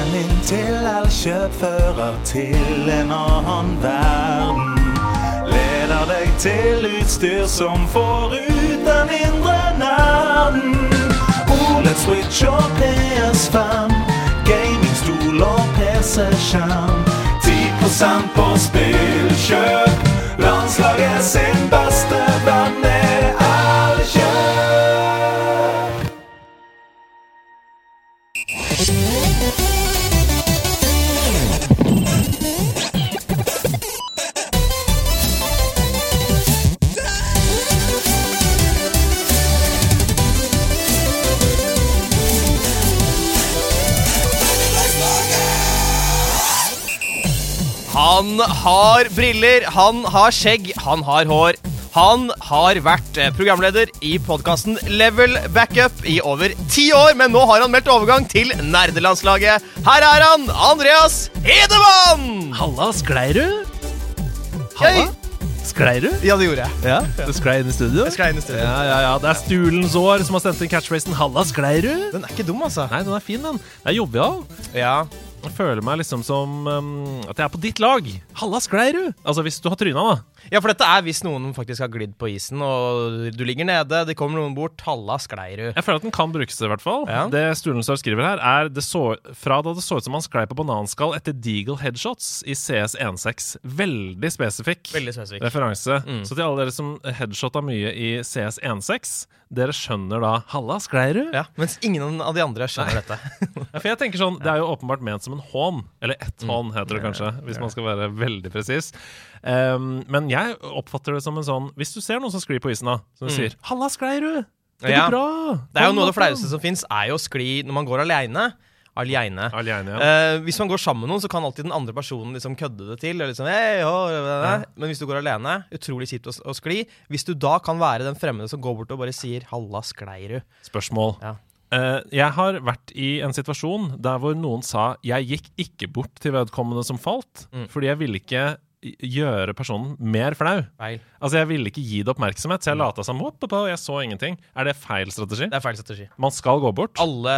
Veien inn til Elkjøp fører til en annen verden. Leder deg til utstyr som får ut den indre nerden. OLED Switch og PS5, gamingstol og PC-skjerm. 10 på spillkjøp. Landslaget sin beste venn Han har briller, han har skjegg, han har hår. Han har vært eh, programleder i podkasten Level Backup i over ti år, men nå har han meldt overgang til nerdelandslaget. Her er han, Andreas Hedemann! Halla, sklei du? Hei. Sklei du? Ja, det gjorde jeg. Ja, Du sklei inn i studio? Jeg sklei inn i studio. Ja, ja, ja. Det er Stulens år som har sendt inn catchphrasen 'Halla, sklei du?' Den er ikke dum, altså. Nei, den er fin, den. Det er jovial. Ja. Jeg føler meg liksom som um, at jeg er på ditt lag. Halla, sklei du? Altså hvis du har tryna, da. Ja, for dette er hvis noen faktisk har glidd på isen, og du ligger nede, det kommer noen bort, halla, sklei du. Jeg føler at den kan brukes, i hvert fall. Ja. Det Stulens skriver her, er det så, fra da det så ut som han sklei på bananskall etter Deagle headshots i CS16. Veldig spesifikk. Veldig spesifikk. referanse. Mm. Så til alle dere som headshotta mye i CS16, dere skjønner da 'Halla, sklei du?' Ja, mens ingen av de andre skjønner dette. Ja, for jeg tenker sånn, Det er jo åpenbart ment som en hån. Eller ett Mm. hån, heter det kanskje, hvis man skal være veldig presis. Um, men jeg oppfatter det som en sånn Hvis du ser noen som sklir på isen, da, som sier 'Halla, sklei du?' Det Mm. Ja. bra. Det er jo noe av det flaueste som fins, er jo å skli når man går aleine. Aleine. Alene, ja. uh, hvis man går sammen med noen, så kan alltid den andre personen liksom kødde det til. Liksom, hey, det, det». Men hvis du går alene, utrolig kjipt å, å skli. Hvis du da kan være den fremmede som går bort og bare sier 'halla, sklei du'. Spørsmål. Ja. Uh, jeg har vært i en situasjon der hvor noen sa 'jeg gikk ikke bort til vedkommende som falt', Mm. fordi jeg ville ikke gjøre personen mer flau. Feil. Altså, Jeg ville ikke gi det oppmerksomhet, så jeg lata som «Hopp, hopp, hopp, jeg så ingenting. Er det feil strategi? Det er feil strategi. Man skal gå bort. Alle,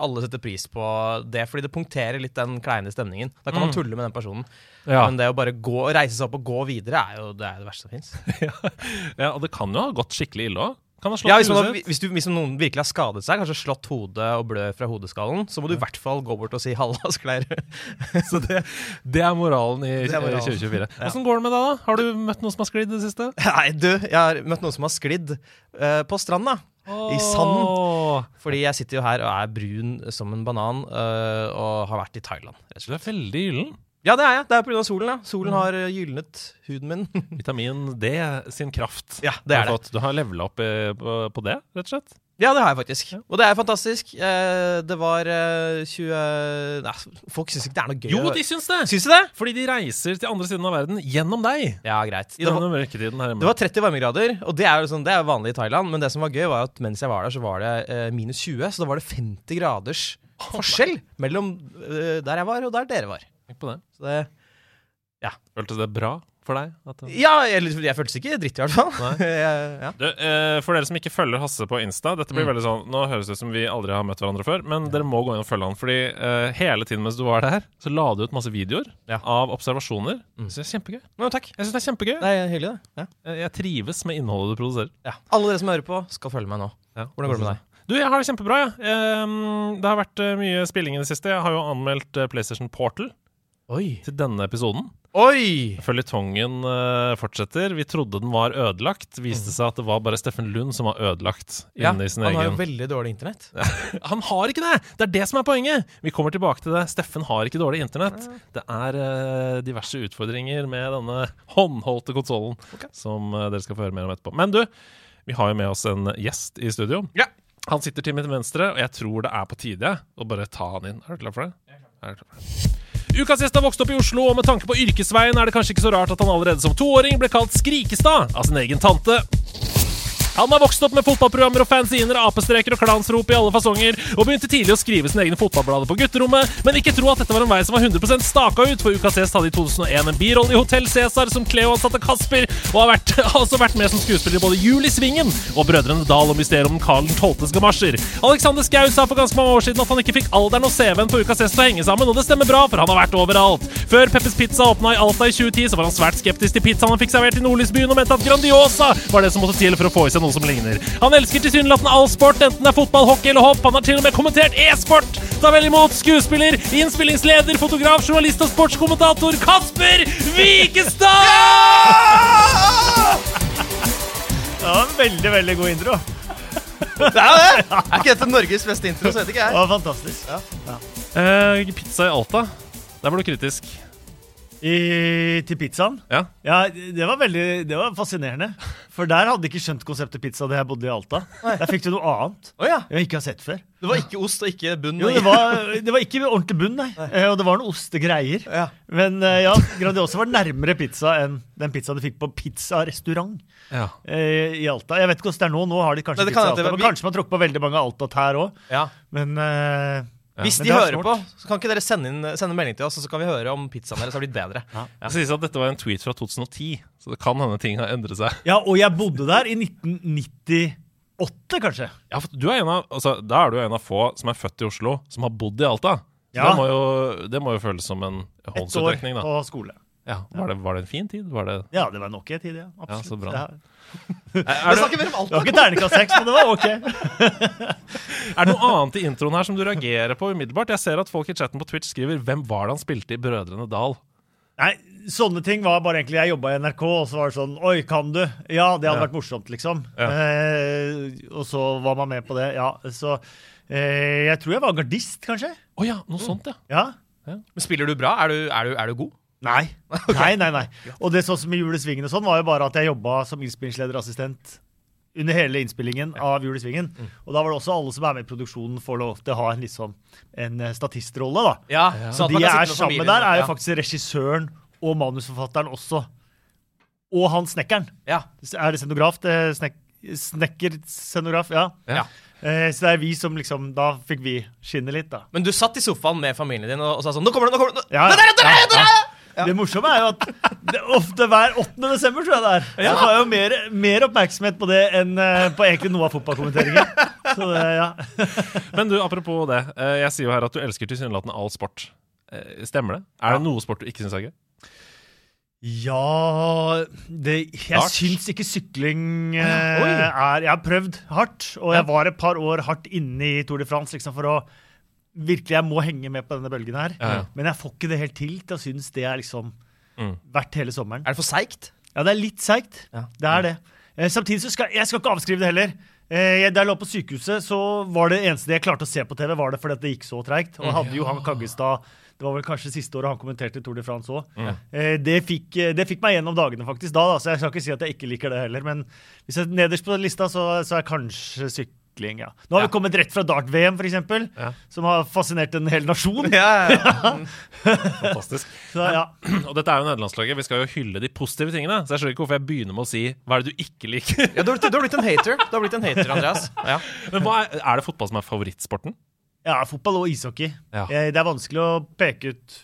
alle setter pris på det, fordi det punkterer litt den kleine stemningen. Da kan man tulle med den personen. Ja. Men det å bare gå, reise seg opp og gå videre, er jo det, er det verste som fins. ja, Og det kan jo ha gått skikkelig ille òg. Kan ha slått Ja, hvis, man hvis, du, hvis noen virkelig har skadet seg, kanskje slått hodet og blør fra hodeskallen, så må du i hvert fall gå bort og si 'halla, sklei du'. Så det, det er moralen i er moralen. 2024. Åssen går det med deg, da? Har du møtt noen som har sklidd i det siste? Nei, du, jeg har møtt noen som har sklidd uh, på stranda. I sanden. Fordi jeg sitter jo her og er brun som en banan uh, og har vært i Thailand. Du er veldig gyllen. Ja, det er jeg. Det er pga. solen. ja. Solen har eh, gylnet huden min. Vitamin D sin kraft. ja, det er har det. Du har levela opp eh, på, det, rett og slett? Ja, det har jeg faktisk. Og det er fantastisk. Eh, det var eh, 20 Nei, folk syns ikke det er noe gøy. Jo, de syns det! Syns de det? Fordi de reiser til andre siden av verden gjennom deg. Ja, greit. I Det var, denne mørketiden her hjemme. det var 30 varmegrader, og det er sånn, det er vanlig i Thailand. Men det som var gøy, var at mens jeg var der, så var det minus 20. Så da var det 50 graders forskjell mellom der jeg var, og der dere var. Tenk på det. Så det Føltes det bra for deg? At det... Ja, jeg, jeg føltes ikke dritt, i hvert fall. Nei. Ja. Du, eh, for dere som ikke følger Hasse på Insta Dette blir Mm. veldig sånn Nå høres det ut som vi aldri har møtt hverandre før, men dere må gå inn og følge han. Fordi eh, hele tiden mens du var der, så la du ut masse videoer Ja. av observasjoner. Mm. Så det er kjempegøy. No, takk. Jeg synes det er kjempegøy. Det er hyggelig, det. Ja. Jeg jeg trives med innholdet du produserer. Ja. Alle dere som hører på, skal følge meg nå. Ja. Hvordan går det med deg? Du, jeg har det kjempebra, jeg. Ehm, det har vært eh, mye spilling i det siste. Jeg har jo anmeldt eh, PlayStation Portal Oi! til denne episoden. Oi! Føljetongen uh, fortsetter. Vi trodde den var ødelagt. Viste seg at det var bare Steffen Lund som var ødelagt Ja, inni sin han har jo veldig dårlig internett. Han har ikke det! Det er det som er poenget! Vi kommer tilbake til det. Steffen har ikke dårlig internett. Det er uh, diverse utfordringer med denne håndholdte konsollen okay. som uh, dere skal få høre mer om etterpå. Men du, vi har jo med oss en gjest i studio. Ja. Han sitter til mitt venstre, og jeg tror det er på tide å bare ta han inn. Er du klar for det? Er du klar for det? Ukas gjest har vokst opp i Oslo, og med tanke på yrkesveien er det kanskje ikke så rart at han allerede som toåring ble kalt Skrikestad av sin egen tante. Han har vokst opp med fotballprogrammer og fanziner, apestreker og klansrop i alle fasonger, og begynte tidlig å skrive sine egne fotballblader på gutterommet, men ikke tro at dette var en vei som var 100% staka ut, for UKCS hadde i 2001 en birolle i Hotell Cæsar som Cleo ansatte Kasper, og har, vært, også vært med som skuespiller i både Jul i Svingen og Brødrene Dal og Mysteriet om Karl 12.s gamasjer. Alexander Schou sa for ganske mange år siden at han ikke fikk alderen og CV-en på UKCS til å henge sammen, og det stemmer bra, for han har vært overalt. Før Peppers Pizza åpna i Alta i 2010, så var han svært skeptisk til pizzaen han fikk servert i Nordlysbyen, og mente at Grandiosa var det som måtte til for å få i seg noe som ligner. Han elsker tilsynelatende all sport, enten det er fotball, hockey eller hopp. Han har til og med kommentert e-sport! Ta vel imot skuespiller, innspillingsleder, fotograf, journalist og sportskommentator Kasper Wikestad! Det var en veldig, veldig god intro. Det er det! Er ikke dette Norges beste intro, så vet ikke Det var fantastisk. Eh, pizza i Alta. Der var du kritisk. I, til pizzaen? Ja. Ja, det var veldig Det var fascinerende. For der hadde de ikke skjønt konseptet pizza da jeg bodde i Alta. Der fikk du noe annet oh, ja. jeg ikke har sett før. Det var ikke ost og ikke bunn. Jo, det var, det var ikke ordentlig bunn, nei. Eh, Og det var noen ostegreier. Ja. Men eh, ja, Grandiosa var nærmere pizza enn den pizzaen du fikk på pizzarestaurant ja. eh, i Alta. Jeg vet ikke hvordan det er nå. Nå har de kanskje Nei, det kan pizza Alta. men Men kanskje man har trukket på veldig mange Alta-tær òg. Ja. Men Hvis de er hører på, så kan ikke dere sende, inn, sende melding til oss, og så kan vi høre om pizzaen deres har blitt bedre. Det sies at dette var en tweet fra 2010, så det kan hende ting har endret seg. Ja, og jeg bodde der i 1998, kanskje. Ja, for du er en av, altså, Da er du en av få som er født i Oslo, som har bodd i Alta. Ja. det, må jo, det må jo føles som en håndsutrekning. Et år på skole. Ja, var, det, var det en fin tid? Var det, Ja, det var nok en tid, ja. Ja, så bra. Er, er, det, snakker mer om det var ikke terningkast seks, men det var ok. er det noe annet i introen her som du reagerer på umiddelbart? Jeg ser at folk i chatten på Twitch skriver 'Hvem var det han spilte i Brødrene Dal'? Nei, sånne ting var bare egentlig Jeg jobba i NRK, og så var det sånn Oi, kan du? Ja, det hadde Ja. vært morsomt, liksom. Ja. Eh, og så var man med på det. Ja, så eh, Jeg tror jeg var gardist, kanskje. Å ja, noe sånt, ja. Ja. Men spiller du bra? Er du, er du, er du god? Nei. Nei, nei, nei. Og det sånn som i Julesvingen og sånn, var jo bare at jeg jobba som innspillingslederassistent under hele innspillingen av Julesvingen. Og da var det også alle som er med i produksjonen, får lov til å ha en, liksom, en eh, statistrolle, da. Ja, Så de jeg er sammen med der, er jo ja. faktisk regissøren og manusforfatteren også. Og han snekkeren. Ja. Er det scenograf? Det snek Snekker-scenograf, ja. Ja. Eh, så det er vi som liksom Da fikk vi skinne litt, da. Men du satt i sofaen med familien din og, og sa sånn Nå kommer det! Nå kommer det! Nå. Ja, ja, det der! ja. Det morsomme er jo at det ofte hver 8. desember, tror jeg det er. Så har jeg jo mer, mer oppmerksomhet på det enn eh, på egentlig noe av fotballkommenteringen. Så det, ja. Men du, apropos det. eh, Jeg sier jo her at du elsker tilsynelatende all sport. Eh, Stemmer det? Er det noe sport du ikke syns er gøy? Ja det, Jeg Dart? syns ikke sykling eh, er Jeg har prøvd hardt, og jeg var et par år hardt inne i Tour de France liksom for å Virkelig, jeg må henge med på denne bølgen her. Ja, ja. Men jeg får ikke det helt til til å synes det er liksom Mm. verdt hele sommeren. Er det for seigt? Ja, det er litt seigt. Ja. Det er det. Eh, samtidig så skal jeg skal ikke avskrive det heller. Eh, jeg- da jeg lå på sykehuset, så var det eneste jeg klarte å se på TV, var det fordi at det gikk så treigt. Og jeg hadde Johan Kaggestad Det var vel kanskje siste året han kommenterte Tour de France òg. Eh, det, eh, det fikk meg gjennom dagene faktisk da, da, så jeg skal ikke si at jeg ikke liker det heller. Men hvis jeg er nederst på lista, så, så er kanskje sykling, ja. Nå har Ja. vi kommet rett fra dart-VM, eksempel, Ja. som har fascinert en hel nasjon. Ja, ja. Fantastisk. Så ja. Og dette er jo nederlandslaget. Vi skal jo hylle de positive tingene. Så jeg skjønner ikke hvorfor jeg begynner med å si hva er det du ikke liker. ja du, har, du har blitt en hater. Du har blitt en hater, Andreas. Ja. Men hva er, er det fotball som er favorittsporten? Ja, fotball og ishockey. Ja. Eh, Det er vanskelig å peke ut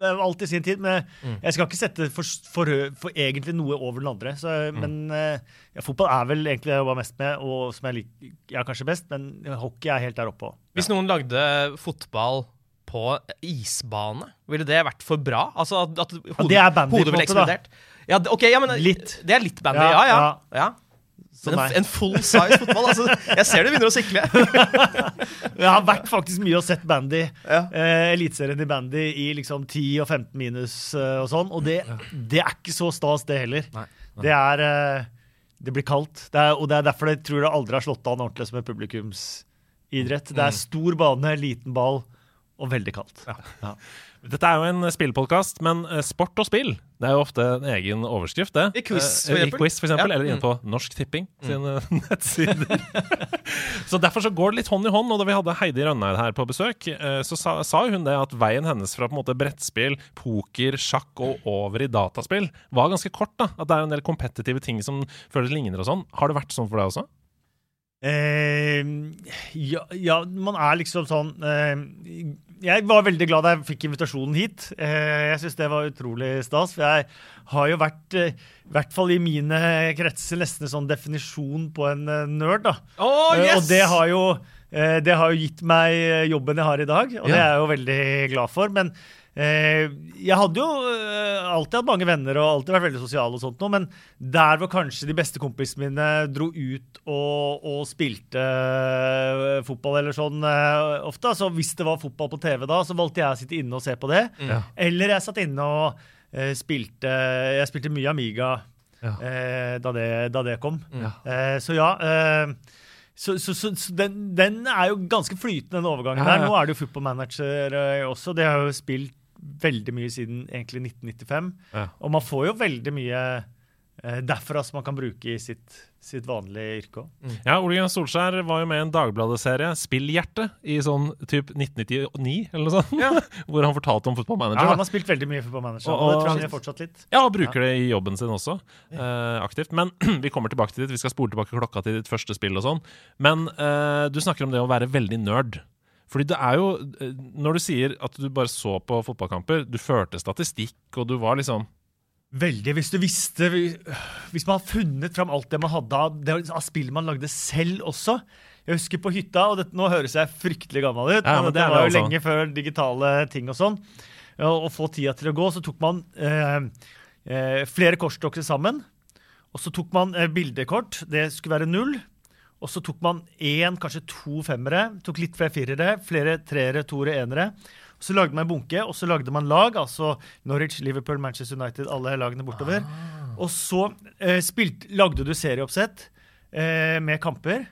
Det er alltid sin tid, men Mm. jeg skal ikke sette for, for, for egentlig noe over den andre. Så, Mm. Men eh, ja, fotball er vel egentlig det jeg jobber mest med, og som jeg liker ja, kanskje best, men hockey er helt der oppe òg. Hvis noen lagde fotball på isbane, ville det vært for bra? Altså at, at hodet, det er bandy, hodet ville eksplodert? Ja, ja, men Litt. Det er litt bandy, Ja, ja. ja. Ja. ja. En, en full size fotball, altså. Jeg ser du begynner å sikle. Jeg har vært faktisk mye og sett bandy. Ja. Eh, Eliteserien i bandy i liksom 10 og 15 minus eh, og sånn, og det, det er ikke så stas, det heller. Nei. Det er eh, Det blir kaldt. Det er, og det er derfor jeg tror det aldri har slått an ordentlig som en publikumsidrett. Det er stor bane, liten ball og veldig kaldt. Ja. Dette er jo en spillpodkast, men eh, sport og spill Det er jo ofte en egen overskrift, det. I quiz, for I eksempel. quiz, for eksempel Ja. Eller inne Mm. på Norsk Tipping sine nettsider. så derfor så går det litt hånd i hånd. Og da vi hadde Heidi Rønneid her på besøk, eh, så sa, sa hun det at veien hennes fra på en måte brettspill, poker, sjakk og over i dataspill var ganske kort. da At det er en del kompetitive ting som føles ligner og sånn. Har det vært sånn for deg også? Eh, ja, ja, man er liksom sånn eh, Jeg var veldig glad da jeg fikk invitasjonen hit. Eh, jeg syns det var utrolig stas. For jeg har jo vært, eh, i hvert fall i mine kretser, nesten en sånn definisjon på en eh, nerd. da. Oh, yes! Og det har jo det har jo gitt meg jobben jeg har i dag, og det er jeg jo veldig glad for. Men jeg hadde jo eh, alltid hatt mange venner og alltid vært veldig sosial, og sånt men der hvor kanskje de beste kompisene mine dro ut og, og spilte eh, fotball eller sånn eh, ofte, Så hvis det var fotball på TV da, så valgte jeg å sitte inne og se på det. Ja. Eller jeg satt inne og eh, spilte Jeg spilte mye Amiga Ja. eh, da, det, da det kom. Ja. Eh, så ja. Eh, så, så, så, så den, den er jo ganske flytende, den overgangen Ja, ja. der. Nå er det jo football manager eh, også. Det har jo spilt veldig mye siden egentlig 1995. Ja. Og man får jo veldig mye eh, derfra som man kan bruke i sitt, sitt vanlige yrke òg. Ja, Ole Gunnar Solskjær var jo med i en Dagbladet-serie, Spillhjerte, i sånn typ 1999 eller noe sånt, Ja. hvor han fortalte om fotballmanager. Ja, han har spilt veldig mye fotballmanager, Og- og, det tror jeg han gjør fortsatt litt. Ja, og bruker det i jobben sin også, eh, aktivt. Men vi kommer tilbake til ditt. Vi skal spole tilbake klokka til ditt første spill og sånn. Men eh, du snakker om det å være veldig nerd. Fordi det er jo Når du sier at du bare så på fotballkamper, du førte statistikk, og du var liksom Veldig. Hvis du visste Hvis man har funnet fram alt det man hadde av, det, av spill man lagde selv også. Jeg husker på hytta, og dette, nå høres jeg fryktelig gammel ut, Ja, men det var jo også. lenge før digitale ting og sånn. Og få tida til å gå, så tok man eh, eh, flere kortstokker sammen. Og så tok man eh, bildekort. Det skulle være null. Og så tok man én, kanskje to femmere. Tok litt flere firere, flere treere, toere, enere. Og Så lagde man en bunke, og så lagde man lag. Altså Norwich, Liverpool, Manchester United, alle lagene bortover. Og så eh, spilt, lagde du serieoppsett eh, med kamper.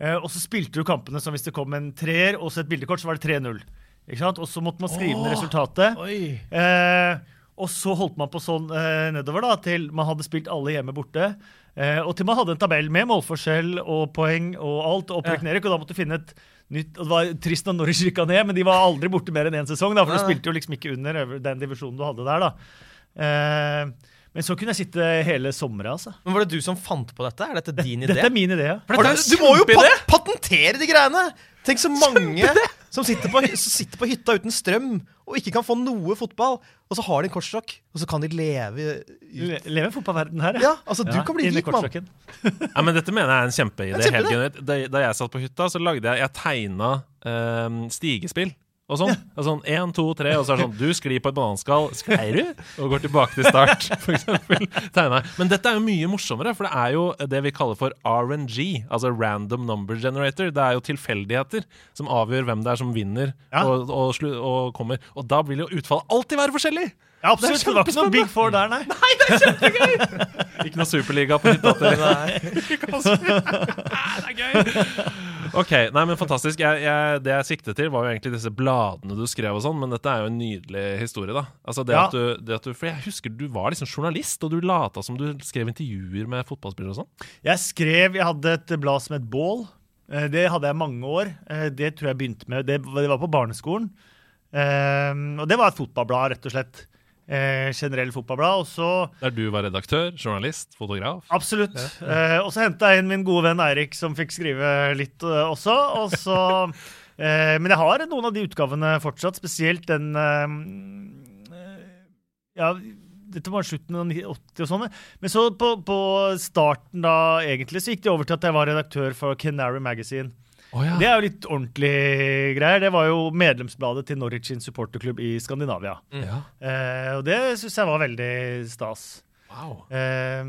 Eh, og så spilte du kampene som hvis det kom en treer og så et bildekort, så var det 3-0. Ikke sant? Og så måtte man skrive ned resultatet. Oi. Eh, og så holdt man på sånn eh, nedover da, til man hadde spilt alle hjemme borte. Eh, og til man hadde en tabell med målforskjell og poeng og alt. og ja. og da måtte du finne et nytt og Det var trist når Norwich rykka ned, men de var aldri borte mer enn én sesong. da, For du Nei, nei. spilte jo liksom ikke under den divisjonen du hadde der. da. Eh, men så kunne jeg sitte hele sommeren. altså. Men Var det du som fant på dette? Er dette din idé? Dette er min idé. ja. Du, du må jo pat patentere de greiene! Tenk så mange som sitter på, sitter på hytta uten strøm og ikke kan få noe fotball. Og så har de en kortstokk, og så kan de leve Le ut. Leve i fotballverden her, Ja, ja altså Du Ja, kan bli rik, mann. Ja, men Dette mener jeg er en kjempeidé. Kjempe. Da, da jeg satt på hytta, så lagde jeg Jeg tegna eh, stigespill. Og sånn. Og sånn Én, to, tre, og så er det sånn Du sklir på et bananskall. Sklei du? Og går tilbake til start, eksempel. Men dette er jo mye morsommere, for det er jo det vi kaller for RNG. Altså Random Number Generator. Det er jo tilfeldigheter som avgjør hvem det er som vinner Ja. og, og, og kommer. Og da vil jo utfallet alltid være forskjellig! Ja, absolutt. Det er Det var ikke noe Big Four der, nei. Ikke noe superliga på hytta til det er gøy! Ok, nei, men fantastisk. Jeg, jeg, det jeg siktet til, var jo egentlig disse bladene du skrev og sånn, men dette er jo en nydelig historie, da. Altså det Ja. at du, det at du, for jeg husker du var liksom journalist, og du lata som du skrev intervjuer med fotballspillere og sånn. Jeg skrev, jeg hadde et blad som het Bål. Eh, Det hadde jeg mange år. Eh, Det tror jeg begynte med, det var det var på barneskolen. Eh, Og det var et fotballblad, rett og slett. Eh, Generell fotballblad. Og så Der du var redaktør, journalist, fotograf. Absolutt. Eh, og så henta jeg inn min gode venn Eirik, som fikk skrive litt eh, også. Og så, eh, men jeg har noen av de utgavene fortsatt, spesielt den eh, Ja, dette var slutten av 80 og sånn. Men så på, på starten da, egentlig, så gikk det over til at jeg var redaktør for Canary Magazine. Oh, ja. Det er jo litt ordentlig greier. Det var jo medlemsbladet til Norwich sin supporterklubb i Skandinavia. ja. Eh, og det syns jeg var veldig stas. Wow. Eh,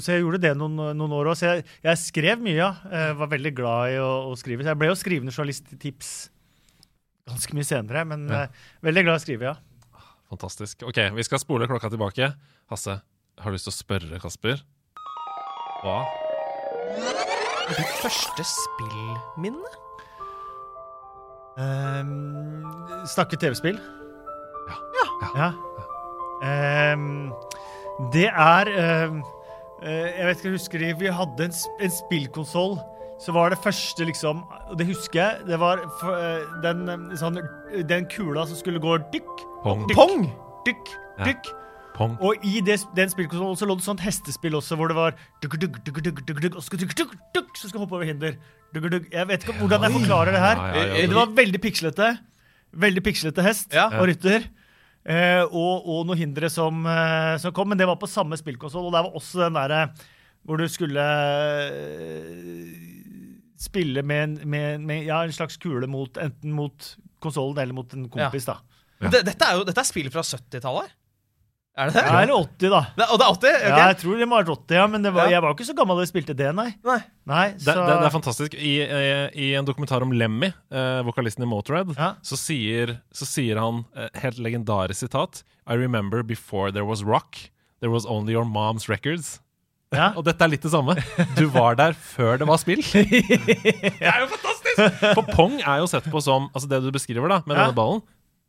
så jeg gjorde det noen, noen år òg. Så jeg, jeg skrev mye. ja. Jeg var veldig glad i å, å skrive. Så jeg ble jo skrivende journalist i Tips ganske mye senere, men Ja. eh, veldig glad i å skrive, ja. Fantastisk. Ok, vi skal spole klokka tilbake. Hasse, har du lyst til å spørre Kasper? Hva? Ditt første spillminne? Um, Snakke TV-spill? Ja. ja. Ehm, det er um, Jeg vet ikke, jeg husker de, Vi hadde en, sp- en spillkonsoll. Så var det første, liksom Det husker jeg. Det var f- eh, den, eh, sånn, den kula som skulle gå dykk, Pong. dykk, Pong! dykk, Ja. dykk. Pong. Og i det, den spillkonsollen så lå det sånt hestespill også, hvor det var dugg, dugg, dugg, dugg, dugg, dugg, og så skulle dugg, dugg, dugg, så skal hoppe over hinder. Dugg, dugg. Jeg vet ikke hvordan jeg forklarer det her. Det var veldig pikslete. Veldig pikslete hest Ja. og rytter. Eh, og, og noen hindre som, eh, som kom, men det var på samme spillkonsoll. Og der var også den derre hvor du skulle eh, spille med en, med, med ja, en slags kule mot enten mot konsollen eller mot en kompis, da. Ja. Dette er jo dette er spill fra 70-tallet. Er det det? Ja, eller 80, da. Det, og det er 80? Okay. Ja, jeg tror det må ha vært 80, ja, men det var, Ja. jeg var jo ikke så gammel da jeg spilte det, nei. Nei. nei Det, så, det, det er fantastisk. I, eh, I en dokumentar om Lemmy, eh, vokalisten i Motorhead, Ja. så, sier, så sier han eh, helt legendarisk sitat I remember before there was rock, there was only your mom's records. ja. Og dette er litt det samme. Du var der før det var spill. det er jo fantastisk! For Pong er jo sett på som altså det du beskriver da med Ja. denne ballen,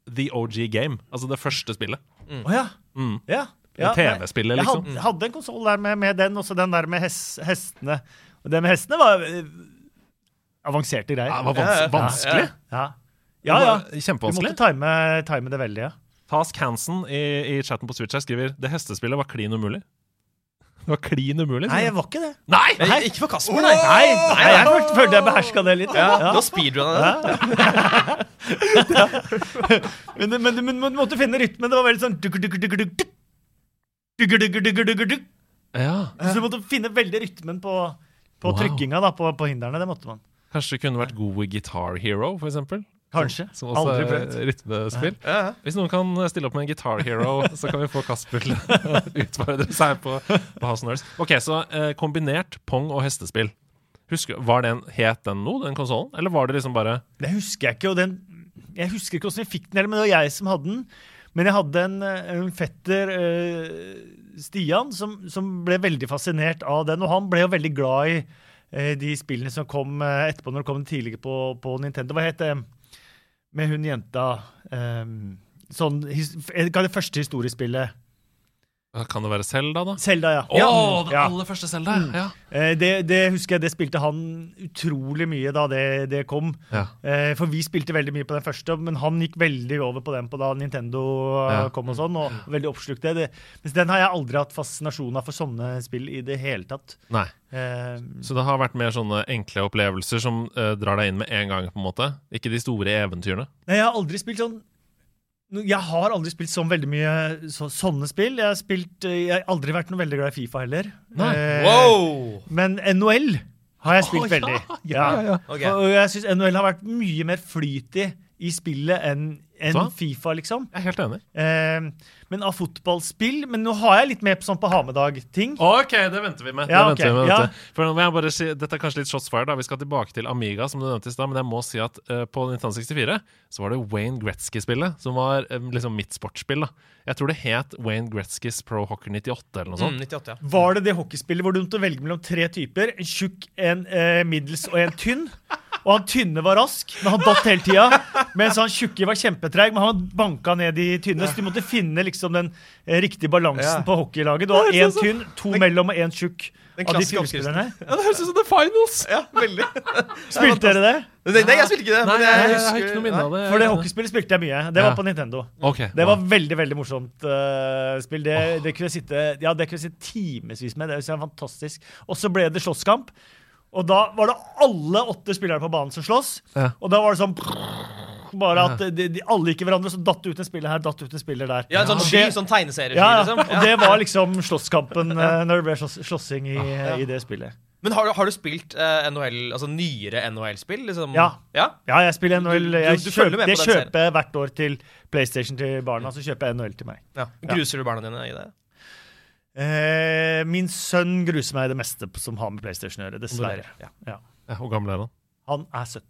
the OG game. Altså det første spillet. Å ja. Mm. ja. ja. TV-spillet, Jeg liksom. hadde, hadde en konsoll der med, med den, også den der med hes, hestene. Og det med hestene var eh, avanserte greier. Ja, det var vans vanskelig. Ja, ja. ja. Var Du måtte time, time det veldig, ja. Task Hansen i, i chatten på Switch her skriver det hestespillet var klin umulig. Det var klin umulig. Nei, jeg var ikke det. Nei! Nei, Ikke for Kasper, nei. Nei, nei jeg følte, følte jeg beherska det litt. Ja, Ja. Du har speedrunna det. Men, det- men, du- men, men du måtte finne rytmen. Det var veldig sånn. Ja, Så du måtte finne veldig rytmen på, på Wow. trykkinga da, på, på hindrene. Det måtte man. Kanskje det kunne vært god i Guitar Hero, for eksempel? Kanskje. Som, som også Aldri er rytmespill. Ja, ja. Hvis noen kan stille opp med en Guitar Hero, så kan vi få Kasper til å utfordre seg på, på House of Nerds. Ok, så eh, kombinert pong og hestespill. Husker, var den, Het den noe, den konsollen? Eller var det liksom bare Det husker jeg ikke. og den, Jeg husker ikke hvordan jeg fikk den, heller, men det var jeg som hadde den. Men jeg hadde en, eh, en fetter, eh, Stian, som, som ble veldig fascinert av den. Og han ble jo veldig glad i eh, de spillene som kom eh, etterpå, når det kom tidligere på, på Nintendo. Hva het det med hun jenta um, Sånn Hva er det første historiespillet? Kan det være Selda, da? Zelda, ja. Oh, ja. aller første Selda! Ja. Eh, Det, det husker jeg, det spilte han utrolig mye da det, det kom. ja. Eh, For vi spilte veldig mye på den første, men han gikk veldig over på den på da Nintendo eh, Ja. kom og sånn, og veldig oppslukt det. det. Mens den har jeg aldri hatt fascinasjon av for sånne spill i det hele tatt. Nei. Eh, Så det har vært mer sånne enkle opplevelser som eh, drar deg inn med en gang, på en måte? Ikke de store eventyrene? Nei, jeg har aldri spilt sånn Jeg har aldri spilt sånn veldig mye så, sånne spill. Jeg har, spilt, eh, jeg har aldri vært noe veldig glad i Fifa heller. Eh, Wow! Men NHL har jeg spilt oh, ja, veldig. ja, ja, ja. Ok. Og og jeg syns NHL har vært mye mer flyt i i spillet enn enn Så? Fifa, liksom. Jeg er helt enig. Eh, men av fotballspill Men nå har jeg litt mer på sånn på ha-med-dag-ting. Ok, det venter vi med. Ja, det venter vi med ja. For nå må jeg bare si, Dette er kanskje litt shots fired. da Vi skal tilbake til Amiga, som du nevnte i stad. Men jeg må si at uh, på 1964 så var det Wayne Gretzky-spillet som var eh, liksom mitt sportsspill. da Jeg tror det het Wayne Gretzkys Pro Hockey 98 eller noe sånt. Mm, 98, ja. Var det det hockeyspillet hvor du måtte velge mellom tre typer? En tjukk, en uh, middels og en tynn? Og han tynne var rask, men han datt hele tida. Mens han tjukke var kjempetreig, men han banka ned de tynne. Så du måtte finne liksom den eh, riktige balansen Ja. på hockeylaget. Du har Det er én tynn, to mellom og én tjukk. Den Av de klassiske. Ja, Det høres ut som The Finals! Ja, veldig. Spilte dere det? Nei, nei, jeg spilte ikke det. Nei, men jeg, jeg, husker- har ikke noe minne av det. For det hockeyspillet spilte jeg mye. Det var på Nintendo. Okay, Det var wow. veldig veldig morsomt uh, spill. Det, det kunne jeg sitte Ja, det kunne jeg sitte timevis med. Det er fantastisk. Og så ble det slåsskamp. Og da var det alle åtte spillere på banen som slåss. Ja. Og da var det sånn Bare at de, de, alle gikk i hverandre, så datt det ut en spiller her, datt ut en spiller der. Ja, en sånn sky, sånn tegneserie ja, liksom. og det var liksom slåsskampen eh, når det ble slåss, slåssing i, ja. i det spillet. Men har du, har du spilt eh, NHL, altså nyere NHL-spill? Liksom? Ja. ja? Ja, jeg spiller NHL. Du- du- Jeg, du kjøper, med på jeg den kjøper hvert år til PlayStation til barna, så kjøper jeg NHL til meg. ja. Gruser du barna dine i det? Eh, min sønn gruser meg i det meste som har med PlayStation å gjøre, dessverre. Ja. Ja. Ja, Hvor gammel er han? Han er 17.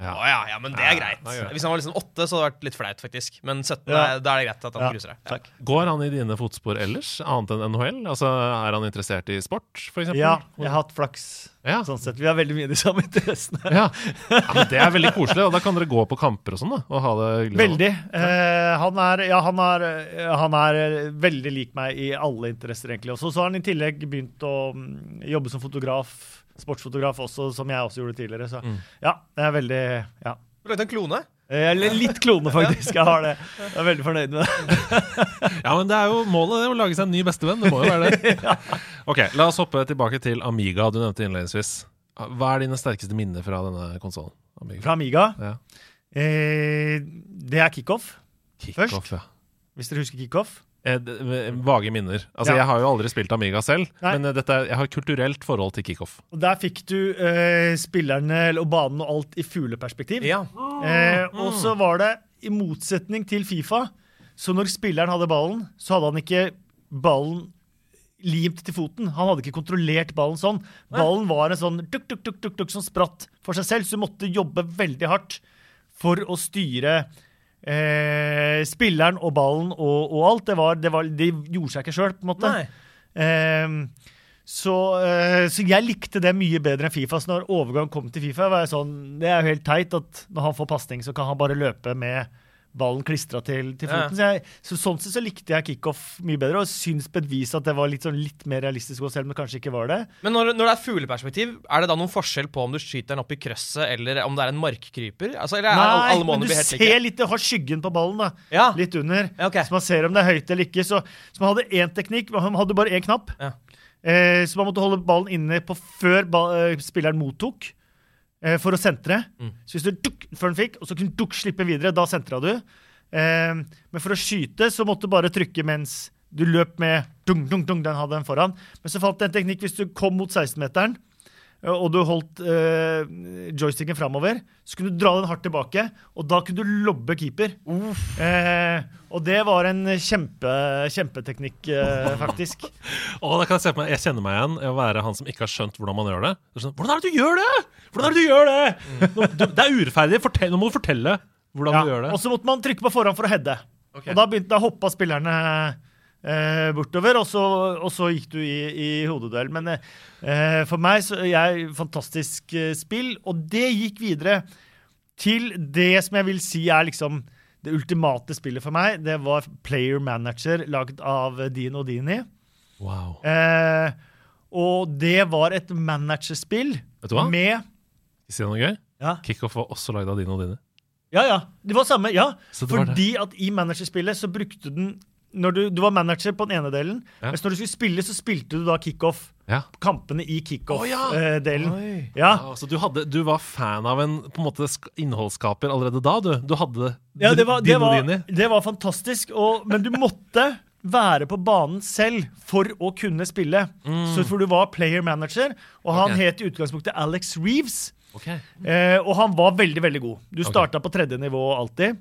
Ja. Å ja, ja, men det er Ja, greit. det er. Hvis han var liksom åtte, så hadde det vært litt flaut, faktisk. Men 17, Ja. er- da er det greit at han Ja, cruiser deg. Går han i dine fotspor ellers, annet enn NHL? Altså, Er han interessert i sport, for eksempel? Ja, jeg har hatt flaks. Ja. Sånn sett. Vi har veldig mye de samme interessene. Ja. ja, men Det er veldig koselig. Og da kan dere gå på kamper og sånn, da? Og ha det hyggelig. Veldig. Eh, han, er, ja, han, er, eh, han er eh, veldig lik meg i alle interesser, egentlig. Og så så har han i tillegg begynt å mm, jobbe som fotograf, sportsfotograf også, som jeg også gjorde tidligere. Så Mm. ja, det er veldig Ja. Du lagde en klone? Eh, Eller litt klone, faktisk. Jeg har det. Jeg er veldig fornøyd med det. Ja, men det er jo målet, det, å lage seg en ny bestevenn. Det må jo være det. Ok, La oss hoppe tilbake til Amiga, du nevnte innledningsvis. Hva er dine sterkeste minner fra denne konsollen? Fra Amiga. Ja. Eh, det er kickoff, Kickoff, ja. hvis dere husker kickoff. Eh, Vage minner. Altså, Ja. Jeg har jo aldri spilt Amiga selv, Nei. men eh, dette jeg har kulturelt forhold til kickoff. Og Der fikk du eh, spillerne og banen og alt i fugleperspektiv. Ja. Eh, og så var det, i motsetning til Fifa, så når spilleren hadde ballen, så hadde han ikke ballen limt til foten. Han hadde ikke kontrollert ballen sånn. Ballen var en sånn duk, duk, duk, duk, duk, som spratt for seg selv, så du måtte jobbe veldig hardt for å styre eh, spilleren og ballen og, og alt. Det, var, det, var, de gjorde seg ikke sjøl, på en måte. Ehm, så, eh, så jeg likte det mye bedre enn Fifa. Så når overgang kom til Fifa, var jeg sånn Det er jo helt teit at når han får pasning, så kan han bare løpe med ballen klistra til, til foten. Så, jeg, så sånn sett så likte jeg kickoff mye bedre, og syns på et vis at det var litt, sånn, litt mer realistisk, også, selv om det kanskje ikke var det. Men når, når det er fugleperspektiv, er det da noen forskjell på om du skyter den opp i krøsset, eller om det er en markkryper? Altså, eller er alle, Nei, alle men du helt ser like? litt, du har skyggen på ballen, da. Ja. Litt under. Ja, okay. Så man ser om det er høyt eller ikke. Så, så man hadde én teknikk, man hadde bare én knapp. Ja. Eh, så man måtte holde ballen inne på før ba eh, spilleren mottok, eh, for å sentre. Mm. Så hvis du duk, før den fikk, og så kunne du slippe videre, da sentra du. Eh, men for å skyte så måtte du bare trykke mens du løp med dung, dung, dung, den hadde den foran. Men så falt det en teknikk hvis du kom mot 16-meteren, eh, og du holdt eh, joysticken framover, så kunne du dra den hardt tilbake, og da kunne du lobbe keeper. Eh, og det var en kjempe, kjempeteknikk, eh, faktisk. Å, da kan Jeg se på meg, jeg kjenner meg igjen i å være han som ikke har skjønt hvordan man gjør det. sånn, hvordan er det du gjør det?! Hvordan er det du gjør det?! Nå, du, det er urettferdig. Fortell, nå må du fortelle hvordan Ja, du gjør det. Og så måtte man trykke på forhånd for å heade. Okay. Og da, begynte, da hoppa spillerne eh, bortover, og så, og så gikk du i, i hodeduell. Men eh, for meg så jeg fantastisk eh, spill, og det gikk videre til det som jeg vil si er liksom det ultimate spillet for meg. Det var Player Manager, lagd av Dino Dini. Wow. Eh, og det var et managerspill Vet du hva? med Si noe gøy? ja, Kickoff var også lagd av Dino Dini. Ja, ja. Det var samme. ja. Det Fordi at i managerspillet så brukte den når du, du var manager på den ene delen, Ja. mens når du skulle spille, så spilte du da kickoff. Ja. Kampene i kickoff-delen. Oh, ja. Ja, så du, du var fan av en på en måte innholdsskaper allerede da, du? Du hadde Ja, det var, det var, det var fantastisk. Og, men du måtte være på banen selv for å kunne spille. Så for du var player manager, og han okay. Het i utgangspunktet Alex Reeves. Ok. Eh, og han var veldig, veldig god. Du starta på tredje nivå alltid.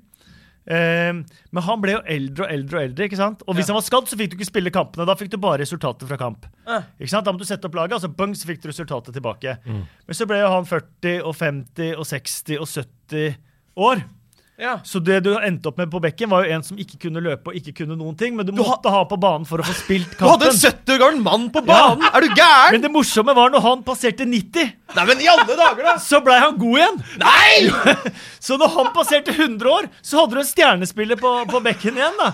Eh, men han ble jo eldre og eldre og eldre. ikke sant? Og hvis han var skadd, så fikk du ikke spille kampene. Da fikk du bare resultatet fra kamp. Ja. Ikke sant? Da måtte du sette opp laget, og så bang, så fikk du resultatet tilbake. Men så ble jo han 40 og 50 og 60 og 70 år. Ja. Så det du endte opp med på bekken, var jo en som ikke kunne løpe og ikke kunne noen ting, men du måtte ha på banen for å få spilt kampen. Du hadde en 70 år gammel mann på banen! Er du gæren?! Men det morsomme var når han passerte 90, Nei, men i alle dager, da! så blei han god igjen! Nei! Så når han passerte 100 år, så hadde du en stjernespiller på, på bekken igjen, da.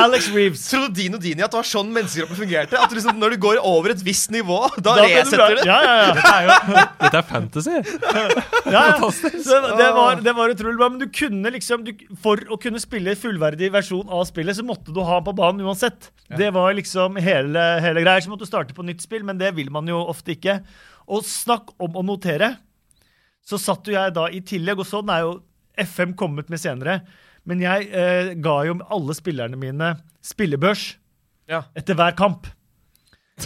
Alex Reeves. Trodde Dino Dini at det var sånn menneskekroppen fungerte? At liksom, når du går over et visst nivå, da, Da du resetter du? Ja, ja, ja. Dette er jo Dette er fantasy! ja, ja. Så det, var, det var utrolig bra. Men du kunne liksom du, For å kunne spille fullverdig versjon av spillet, så måtte du ha han på banen uansett. Det var liksom hele, hele greia. Så måtte du starte på nytt spill, men det vil man jo ofte ikke. Og snakk om å notere. Så satt jo jeg da i tillegg, og sånn er jo FM kommet med senere. Men jeg eh, ga jo alle spillerne mine spillebørs Ja. etter hver kamp.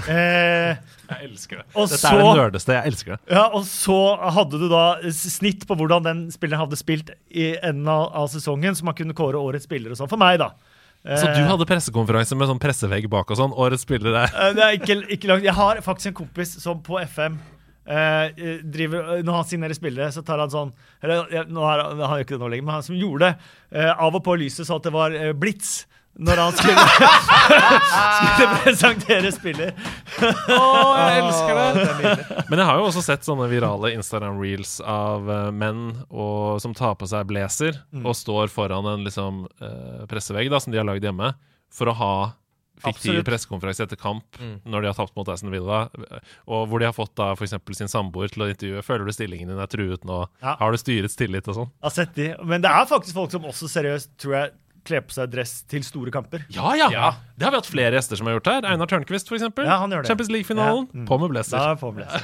Eh, Jeg elsker det. Og Dette så- er det nerdeste. Jeg elsker det. Ja, og så hadde du da snitt på hvordan den spilleren hadde spilt i enden av, av sesongen, så man kunne kåre årets spiller og sånn. For meg, da. Så du Eh, hadde pressekonferanse med sånn pressevegg bak og sånn? Årets spillere eh, Det er ikke, ikke langt. Jeg har faktisk en kompis som på FM eh, driver, Når han signerer spillere, så tar han sånn eller, nå har, han har jo ikke det nå lenger, men han som gjorde det, eh, av og på lyset så at det var eh, blits. Når han skulle, skulle presentere spiller. Å, jeg elsker det! Men jeg har jo også sett sånne virale Instagram-reels av uh, menn og, som tar på seg blazer Mm. og står foran en liksom, uh, pressevegg da, som de har lagd hjemme, for å ha fiktiv pressekonferanse etter kamp Mm. når de har tapt mot Aston Villa, og hvor de har fått da for eksempel sin samboer til å intervjue. Føler du stillingen din er truet nå? Ja. Har du styrets tillit og sånn? Jeg har sett de. Men det er faktisk folk som også seriøst tror jeg kler på seg dress til store kamper. Ja, ja, Ja. Det har vi hatt flere gjester som har gjort her. Einar Tørnquist, eksempel. Ja. Champions League-finalen. Ja. Mm. På med blazer. Er på med det.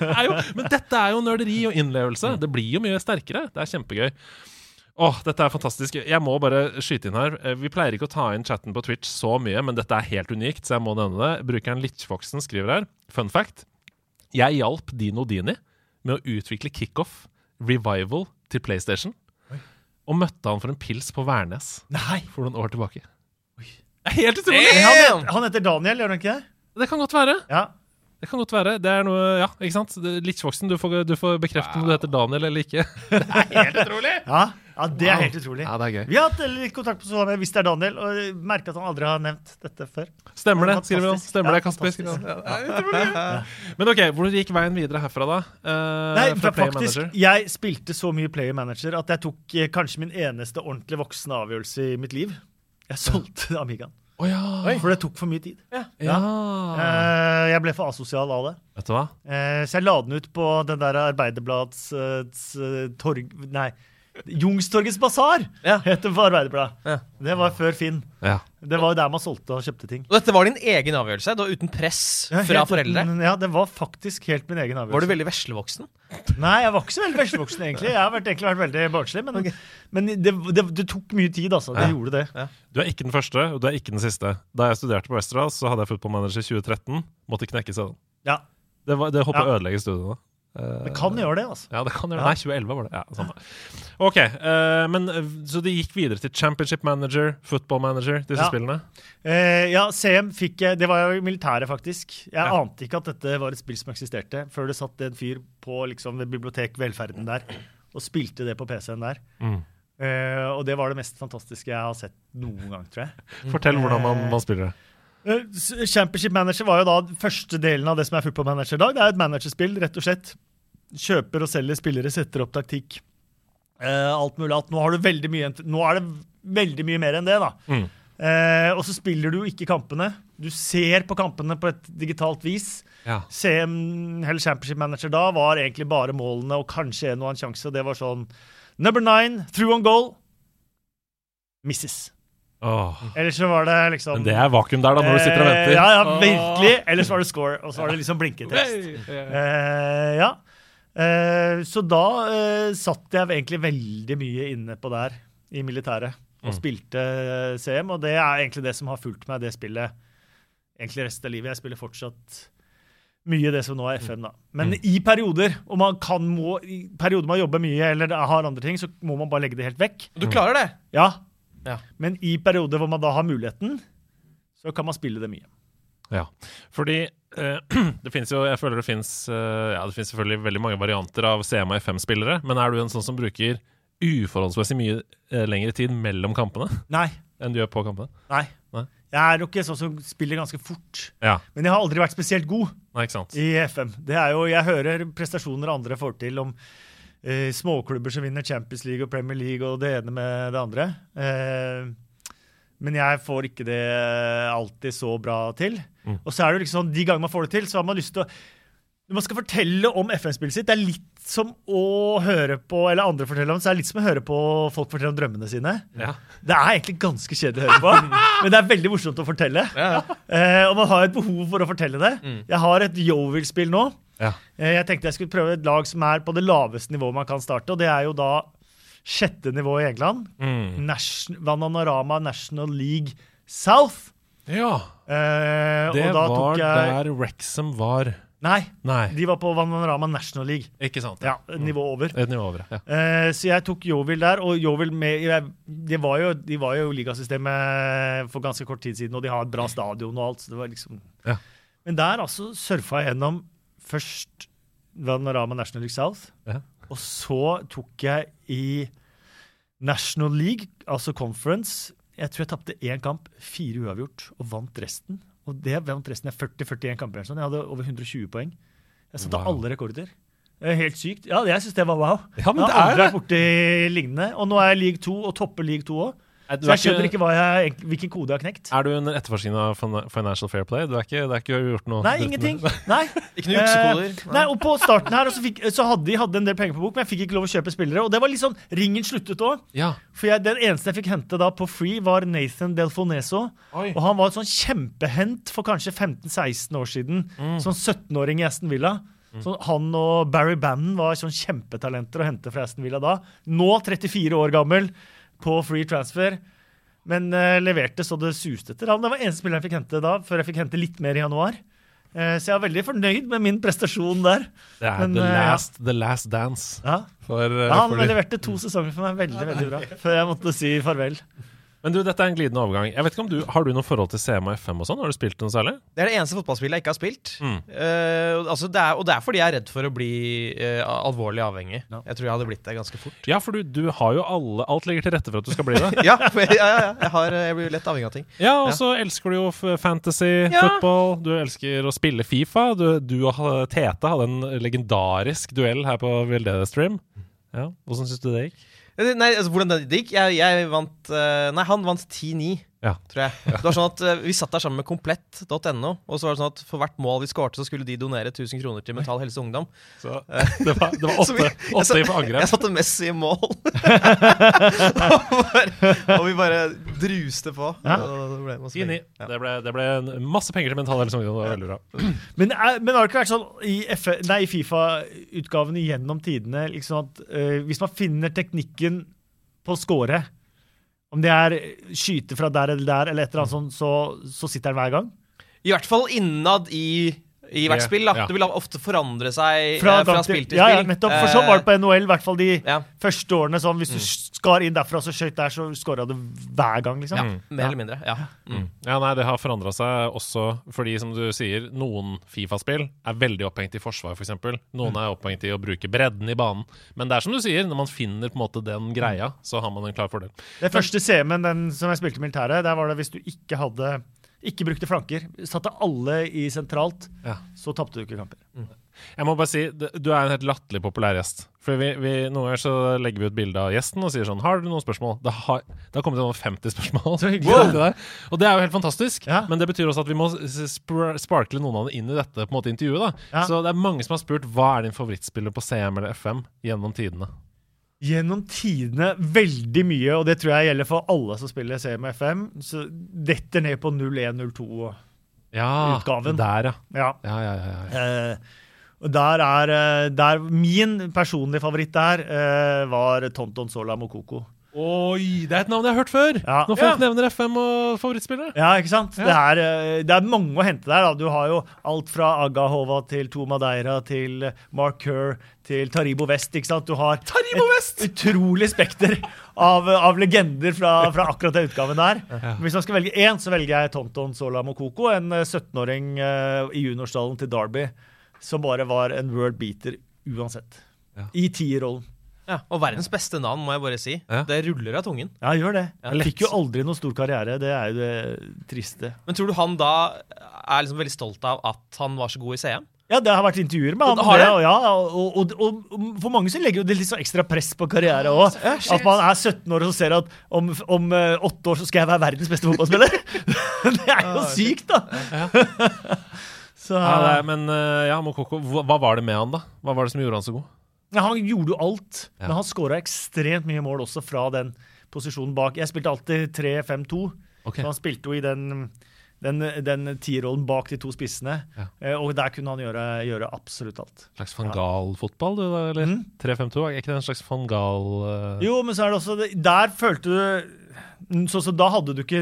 Det jo, men dette er jo nerderi og innlevelse. Det blir jo mye sterkere. Det er kjempegøy. Åh, dette er fantastisk. Jeg må bare skyte inn her. Eh, Vi pleier ikke å ta inn chatten på Twitch så mye, men dette er helt unikt, så jeg må nevne det. Brukeren Litchfoxen skriver her. Fun fact. Jeg hjalp Dino Dini med å utvikle Kickoff Revival til PlayStation. Og møtte han for en pils på Værnes Nei! for noen år tilbake. Det er helt utrolig! Han, heter, han heter Daniel, gjør han ikke det? Det kan godt være. Ja. Det kan godt være. Det er noe, ja, ikke sant? Litchfoxen, du får, du får bekrefte om du heter Daniel eller ikke. Det er Helt utrolig. Ja, ja det er Wow. helt utrolig. Ja, det er gøy. Vi har hatt litt kontakt på med hvis det er Daniel, og merker at han aldri har nevnt dette før. Stemmer det, skriver han. Stemmer det, Kasper. Ja. Men ok, hvor gikk veien videre herfra, da? Uh, Nei, fra Player faktisk, Manager? jeg spilte så mye Player Manager at jeg tok eh, kanskje min eneste ordentlig voksne avgjørelse i mitt liv. Jeg solgte Amigaen. Oh, ja. For det tok for mye tid. ja. Eh, jeg ble for asosial av det. Vet du hva? Uh, så jeg la den ut på den der Arbeiderblads uh, torg... Nei. Youngstorgets basar Ja. het det på Arbeiderbladet. Ja. Det var før Finn. Ja. Det var jo der man solgte og kjøpte ting. Og dette var din egen avgjørelse? Det var uten press Ja, fra helt foreldre? Ja, det var faktisk helt min egen avgjørelse. Var du veldig veslevoksen? Nei, jeg var ikke så veldig veslevoksen, egentlig. Jeg har vært, egentlig vært veldig barnslig, men, men det, det, det tok mye tid, altså. Det Ja. gjorde det. Du er ikke den første, og du er ikke den siste. Da jeg studerte på Westerdals, så hadde jeg Football Manager 2013. Måtte knekke seg den. Ja, Det, var- det håper jeg Ja. å ødelegge studiene. Eh, det kan gjøre det, altså. Ja, det kan gjøre det. Nei, 2011 var det. Ja, samme. Ok, uh, men eh, Så det gikk videre til Championship Manager, Football Manager, disse Ja. spillene? Uh, ja, CM fikk jeg Det var jo militæret, faktisk. Jeg Ja. ante ikke at dette var et spill som eksisterte, før det satt en fyr på liksom, bibliotek Velferden der og spilte det på PC-en der. Mm. Uh, og det var det mest fantastiske jeg har sett noen gang, tror jeg. Fortell hvordan man, man spiller det. Eh, Championship Manager var jo da første delen av det som er Football Manager i dag. Det er et managerspill, rett og slett. Kjøper og selger spillere, setter opp taktikk. Uh, alt mulig at Nå har du mye Nå er det veldig mye mer enn det, da. Mm. Uh, og så spiller du ikke kampene. Du ser på kampene på et digitalt vis. Ja. CM, eller Championship Manager da var egentlig bare målene og kanskje en og annen sjanse. og Det var sånn Number nine, through on goal. Misses. Eller så var det liksom Men det er vakuum der, da, når du sitter og venter. Eh, Ja, ja, Åh. virkelig. Eller så var det score, og så var det liksom blinketest. Eh, ja. Uh, så da uh, satt jeg egentlig veldig mye inne på der i militæret og Mm. spilte CM, og det er egentlig det som har fulgt meg, det spillet, egentlig resten av livet. Jeg spiller fortsatt mye det som nå er FM, da. Men Mm. i perioder, og man kan må, i perioder man jobber mye eller har andre ting, så må man bare legge det helt vekk. Du klarer det? Ja. Ja. Men i perioder hvor man da har muligheten, så kan man spille det mye. Ja, fordi eh, det finnes jo Jeg føler det finnes eh, Ja, det finnes selvfølgelig veldig mange varianter av CMA FM-spillere, men er du en sånn som bruker uforholdsmessig mye eh, lengre tid mellom kampene Nei. enn du gjør på kampene? Nei. Nei. Jeg er nok en sånn som spiller ganske fort. Ja, Men jeg har aldri vært spesielt god nei, i FM. Det er jo, Jeg hører prestasjoner andre får til om eh, småklubber som vinner Champions League og Premier League og det ene med det andre. Eh, men jeg får ikke det alltid så bra til. Mm. Og så er det liksom, de gangene man får det til, så har man lyst til å man skal fortelle om FM-spillet sitt, det er litt som å høre på Eller andre forteller om det, så er det litt som å høre på folk fortelle om drømmene sine. Ja. Det er egentlig ganske kjedelig å høre på, men det er veldig morsomt å fortelle. Ja. Eh, og man har et behov for å fortelle det. Mm. Jeg har et Yovil-spill nå. Ja. Eh, jeg tenkte jeg skulle prøve et lag som er på det laveste nivået man kan starte, og det er jo da sjette nivå i England. Mm. Nation, Vananarama National League South. ja. Eh, Det og da var tok jeg der Wrexham var. Nei, Nei, de var på Vananarama National League. ikke sant? Ja, nivå over. Et nivå over, ja. Uh, så jeg tok Jovil der, og Jovil med jeg, de, var jo, de var jo ligasystemet for ganske kort tid siden, og de har et bra stadion og alt. så det var liksom... Ja. Men der altså surfa jeg gjennom først Det National League South. Ja. Og så tok jeg i National League, altså Conference. Jeg tror jeg tapte én kamp, fire uavgjort, og vant resten. Og det vant resten av 40-41 kamper. sånn. Jeg hadde over 120 poeng. Jeg satte Wow. alle rekorder. Er Helt sykt. Ja, jeg syns det var wow. Ja, men det er aldri borti lignende. Og nå er jeg league 2 og topper league 2 òg. Du Så jeg skjønner ikke hva jeg, hvilken kode jeg har knekt. Er du under etterforskning av Financial Fair Play? Du er ikke, det er ikke gjort noe Nei, ingenting. Nei. Ikke noen juksekoder. Nei. nei, og på starten her og så, fikk, så hadde de hadde en del penger på bok, men jeg fikk ikke lov å kjøpe spillere. Og det var litt sånn, ringen sluttet òg. Ja. For jeg, den eneste jeg fikk hente da på free, var Nathan Delfoneso. Oi. Og han var et sånn kjempehent for kanskje 15-16 år siden. Sånn 17-åring i Aston Villa. Så han og Barry Bannon var sånn kjempetalenter å hente fra Aston Villa da. Nå 34 år gammel, på free transfer. Men uh, leverte så det suste etter. ham. det var eneste spiller jeg fikk hente da, før jeg fikk hente litt mer i januar. Uh, så jeg er veldig fornøyd med min prestasjon der. Det er Men, the, eh, ja. last, the last dance. Ja. For, Ja, han leverte to sesonger for meg veldig veldig bra, før jeg måtte si farvel. Men du, dette er en glidende overgang. Jeg vet ikke om du, Har du noe forhold til CM og FM og sånn? Har du spilt noe særlig? Det er det eneste fotballspillet jeg ikke har spilt. Mm. Uh, altså det er, og det er fordi jeg er redd for å bli uh, alvorlig avhengig. Ja. Jeg tror jeg hadde blitt det ganske fort. Ja, for du, du har jo alle Alt ligger til rette for at du skal bli det. ja, for ja, ja. Jeg, har, jeg blir lett avhengig av ting. Ja, og så elsker du jo fantasy, Ja. football, du elsker å spille Fifa. Du, du og Tete hadde en legendarisk duell her på Veldedighetsstream. Ja, Åssen syns du det gikk? Nei, altså Hvordan det gikk? Jeg, jeg vant eh, Nei, han vant 10-9. Ja. Tror jeg. Det var sånn at eh, Vi satt der sammen med komplett.no, og så var det sånn at for hvert mål vi skårte, så skulle de donere 1000 kroner til Mental Helse og Ungdom. Så det var, det var Så vi- åtte, jeg åtte i for Jeg satte Messi i mål. og, bare, og vi bare druste på. Ja. Og det ble masse penger. Ja. Det, ble, det ble masse penger til Mental Helse og Ungdom. Det var veldig bra. Men, er, men har det ikke vært sånn i, i Fifa-utgavene gjennom tidene liksom at uh, hvis man finner teknikken på å score, om det er skyte fra der eller der, eller et eller annet sånt, så, så sitter den hver gang? I hvert fall innad i, i hvert spill. da ja. Det vil ofte forandre seg Fra, eh, fra spill til- spill ja, ja, nettopp. For sånn var det på NHL, i hvert fall de Ja, første årene. Sånn, hvis du skar inn derfra og så skøyt der, så skåra du hver gang, liksom. ja, mer eller mindre. Ja. Mm. Ja, nei, Det har forandra seg også fordi, som du sier, noen Fifa-spill er veldig opphengt i forsvar, f.eks. Noen er opphengt i å bruke bredden i banen. Men det er som du sier, når man finner på en måte den greia, så har man en klar fordel. Det første CM-en den som jeg spilte i militæret, der var det hvis du ikke hadde ikke brukte flanker, satte alle i sentralt, Ja. så tapte du ikke kamper. Jeg må bare si, Du er en helt latterlig populær gjest. For vi, vi, Noen ganger så legger vi ut bilde av gjesten og sier sånn Har du noen spørsmål? Det har, det har kommet inn over 50 spørsmål. Så. Wow. Og det er jo helt fantastisk. Ja. Men det betyr også at vi må sparkle noen av dem inn i dette på en måte intervjuet. da Ja. Så det er mange som har spurt hva er din favorittspiller på CM eller FM gjennom tidene. Gjennom tidene veldig mye, og det tror jeg gjelder for alle som spiller CMFM, så detter ned på 0102. Ja. Der, ja. Ja. Ja, ja, ja, ja. Eh, og der er eh, der, Min personlige favoritt der eh, var Tonton Sola Mokoko. Oi, det er et navn jeg har hørt før! Ja. Når folk Ja. nevner FM og favorittspillere. Ja, ikke sant? Ja. Det, er, eh, det er mange å hente der. Da. Du har jo alt fra Aga Hova til To Madeira til Mark Kerr til Taribo West. ikke sant? Du har Taribo West! et utrolig spekter av, av legender fra, fra akkurat den utgaven der. Hvis man skal velge én, så velger jeg Tonton Sola Mokoko, en eh, 17-åring eh, i juniorstallen til Derby, som bare var en world beater uansett. Ja. I tierrollen. Ja, og verdens beste navn, må jeg bare si. Ja. Det ruller av tungen. Ja, gjør det. Ja, jeg fikk jo aldri noen stor karriere. Det er jo det triste. Men tror du han da er liksom veldig stolt av at han var så god i CM? Ja, det har vært intervjuer med har det, og, ja, og, og, og, og for mange så legger jo det litt så ekstra press på karriere òg. At man er 17 år og så ser at om, om eh, åtte år så skal jeg være verdens beste fotballspiller. det er jo sykt, da! så Ja, er, men eh, ja, Mokoko, hva, hva var det med han, da? Hva var det som gjorde han så god? Ja, Han gjorde jo alt, Ja. men han skåra ekstremt mye mål også fra den posisjonen bak. Jeg spilte alltid 3-5-2, okay. så han spilte jo i den den, den tierrollen bak de to spissene. Ja. Eh, Og der kunne han gjøre, gjøre absolutt alt. slags van Gaal-fotball, du eller? Mm. 3-5-2, er ikke det en slags van Gaal uh... Jo, men så er det også Der følte du så, så Da hadde du ikke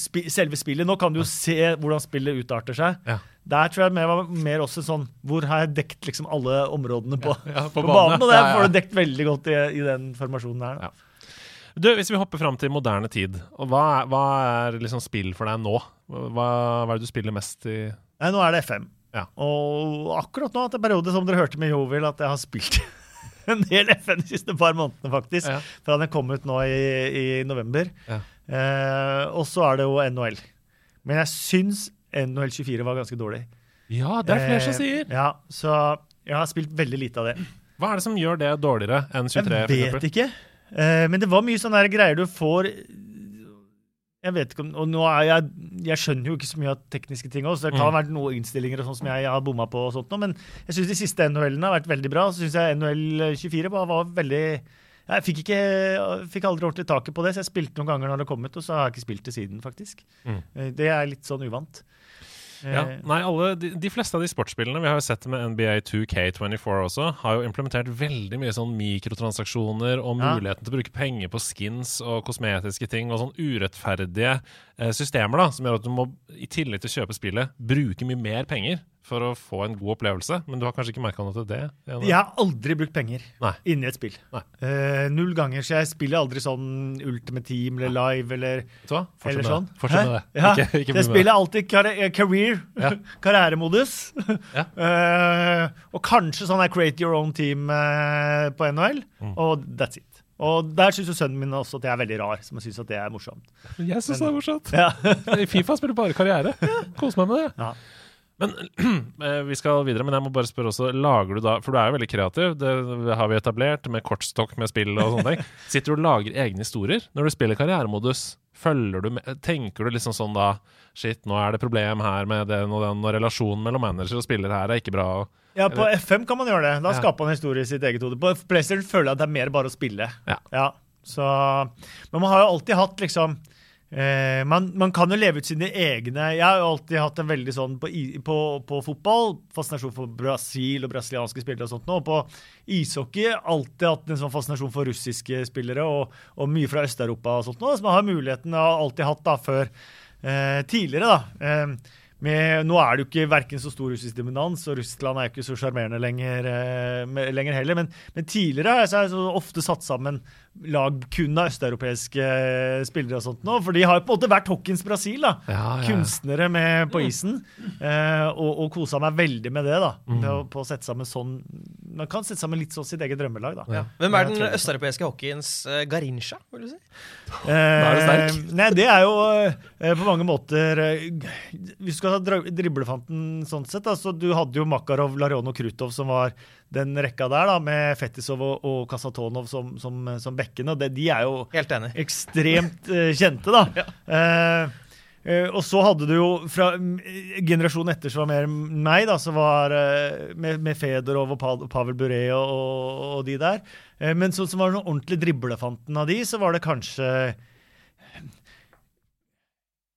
spi, selve spillet. Nå kan du jo se hvordan spillet utarter seg. Ja. Der tror jeg mer var mer også sånn Hvor har jeg dekt liksom alle områdene på, Ja, på, på banen? Og det ja, ja. får du dekt veldig godt i, i den formasjonen her. Ja. Du, Hvis vi hopper fram til moderne tid, og hva, er- hva er liksom spill for deg nå? Hva, hva er det du spiller mest i Nei, nå er det FM. Ja. Og akkurat nå, etter periode som dere hørte med Jovil, at jeg har spilt en del FN de siste par månedene, faktisk. Ja. Fra den kom ut nå i, i november. Ja. Eh, og så er det jo NHL. Men jeg syns NHL 24 var ganske dårlig. Ja, det er flere som Eh, sier. Ja, så jeg har spilt veldig lite av det. Hva er det som gjør det dårligere enn 23? Jeg vet ikke. Eh, men det var mye sånne greier du får Jeg vet ikke om Og nå er jeg Jeg skjønner jo ikke så mye av tekniske ting også, så det kan Mm. ha vært noen innstillinger og sånn som jeg har bomma på, og sånt nå, men jeg syns de siste NHL-ene har vært veldig bra. Så syns jeg NHL 24 var, var veldig Jeg fikk, ikke, fikk aldri ordentlig taket på det, så jeg spilte noen ganger når det kom ut, og så har jeg ikke spilt det siden, faktisk. Mm. Eh, Det er litt sånn uvant. Ja, Eh, nei, alle, de, de fleste av de sportsspillene, vi har jo sett med NBA 2K24 også, har jo implementert veldig mye sånn mikrotransaksjoner og Ja. muligheten til å bruke penger på skins og kosmetiske ting og sånn urettferdige eh, systemer da, som gjør at du må, i tillegg til å kjøpe spillet, bruke mye mer penger for å få en god opplevelse. Men du har kanskje ikke merka noe til det? Janne? Jeg har aldri brukt penger Nei. inni et spill. Nei. Eh, null ganger, så jeg spiller aldri sånn Ultimate Team eller Live eller Eller sånn. Fortsett med det. Ja, Ikke, ikke jeg spiller alltid kar eh, career, Ja. karrieremodus. Ja. Uh, og kanskje sånn er create your own team uh, på NHL, Mm. og that's it. Og der syns jo sønnen min også at jeg er veldig rar, som syns at det er morsomt. Jeg syns det er morsomt. Ja. I Fifa spiller du bare karriere. Kos meg med det. Ja. Men eh, Vi skal videre, men jeg må bare spørre også Lager du da, For du er jo veldig kreativ, det har vi etablert, med kortstokk med spill og sånne ting. Sitter du og lager egne historier når du spiller karrieremodus? Følger du med, Tenker du liksom sånn da Shit, nå er det problem her med den og den, og relasjonen mellom manager og spiller her er ikke bra. ja, på FM kan man gjøre det. Da Ja. skaper man historie i sitt eget hode. På PlayStation føler jeg at det er mer bare å spille. Ja. så, men man har jo alltid hatt liksom eh, man, man kan jo leve ut sine egne Jeg har jo alltid hatt en veldig sånn på, på, på fotball, fascinasjon for Brasil og brasilianske spillere og sånt nå. På ishockey alltid hatt en sånn fascinasjon for russiske spillere og, og mye fra Øst-Europa og sånt nå. som man har muligheten, har alltid hatt da, før eh, tidligere, da. Eh, med, nå er det jo ikke verken så stor russisk dominans, og Russland er jo ikke så sjarmerende lenger, eh, lenger heller. Men, men tidligere har jeg så ofte satt sammen lag kun av østeuropeiske eh, spillere og sånt nå. For de har på en måte vært hockeyens Brasil, da. Ja, ja, ja. Kunstnere med på isen. Eh, og, og kosa meg veldig med det, da. Mm. På, på å sette sammen sånn Man kan sette sammen litt sånn sitt eget drømmelag, da. Ja. Hvem er den østeuropeiske hockeyens uh, Garincha, vil du si? Da er du sterk. Nei, det er jo uh, på mange måter uh, Hvis du skal ta driblefanten sånn sett, da, så du hadde jo Makarov, Larion og Krutov som var den rekka der, da, med Fetisov og, og Kasatonov som, som, som bekkene. det- De er jo ekstremt uh, kjente, da. ja. uh, Uh, og så hadde du jo fra uh, generasjonen etter som var mer meg, da, som var uh, med, med Fedorov og Pa- Pavel Bure og, og, og de der. Men så, som var den ordentlig driblefanten av de, så var det kanskje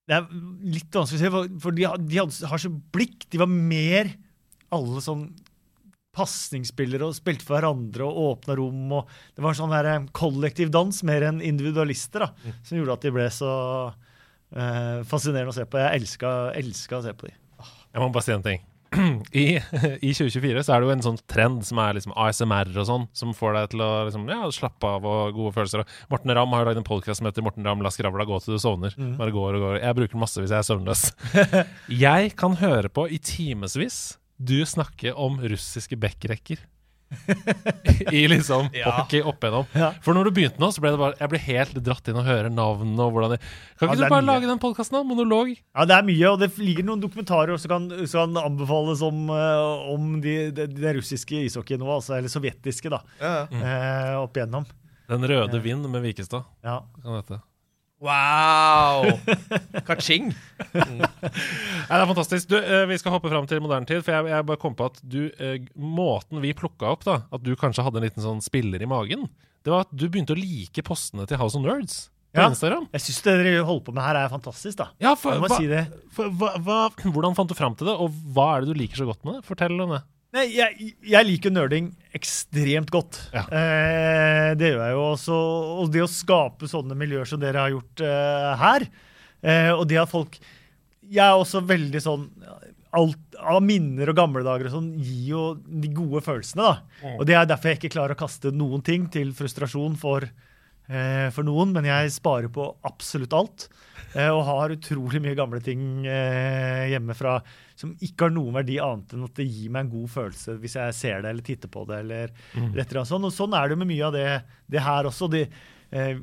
Det er litt vanskelig å si, for, for de, de hadde, har så blikk. De var mer alle sånn pasningsspillere og spilte for hverandre og åpna rom. og Det var en sånn der, eh, kollektiv dans mer enn individualister, da, som gjorde at de ble så eh, fascinerende å se på. Jeg elska, å se på de. Jeg må bare si en ting. I, I 2024 så er det jo en sånn trend som er liksom ASMR og sånn, som får deg til å liksom, ja, slappe av og gode følelser. Og Morten Ramm har jo lagd en podkast som heter 'Morten Ramm la skravla gå til du sovner'. Bare går og går. Jeg bruker den masse hvis jeg er søvnløs. jeg kan høre på i timevis du snakke om russiske backrekker. I liksom Ja. hockey opp igjennom. Ja. For når du begynte nå, så ble det bare Jeg ble helt dratt inn og høre navnene og hvordan de Kan Ja, ikke det er du bare mye. lage den podkasten, da? Monolog? Ja, det er mye, og det ligger noen dokumentarer som kan, som kan anbefales om, om den de, de, russiske ishockeyen nå, altså, eller sovjetiske, da, Ja. eh, opp igjennom. Den røde vind med Vikestad. Ja. Kan det hete. Wow! Kaching. Nei, det er fantastisk. Du, eh, vi skal hoppe fram til moderne tid. For jeg, jeg bare kom på at du, eh, måten vi plukka opp, da, at du kanskje hadde en liten sånn spiller i magen, det var at du begynte å like postene til House of Nerds Ja. Instagram. Jeg syns det dere holder på med her, er fantastisk, da. Ja, for, hva, si for, hva, hva, hvordan fant du fram til det, og hva er det du liker så godt med det? Fortell om det. Nei, jeg, jeg liker nerding ekstremt godt. Ja. Eh, det gjør jeg jo også. Og det å skape sånne miljøer som dere har gjort eh, her, eh, og det at folk Jeg er også veldig sånn Alt av minner og gamle dager og sånn gir jo de gode følelsene, da. Og det er derfor jeg ikke klarer å kaste noen ting til frustrasjon for for noen, men jeg sparer på absolutt alt. Eh, og har utrolig mye gamle ting eh, hjemme som ikke har noen verdi annet enn at det gir meg en god følelse hvis jeg ser det eller titter på det. eller Mm. eller sånn. Og sånn er det med mye av det, det her også. De, eh,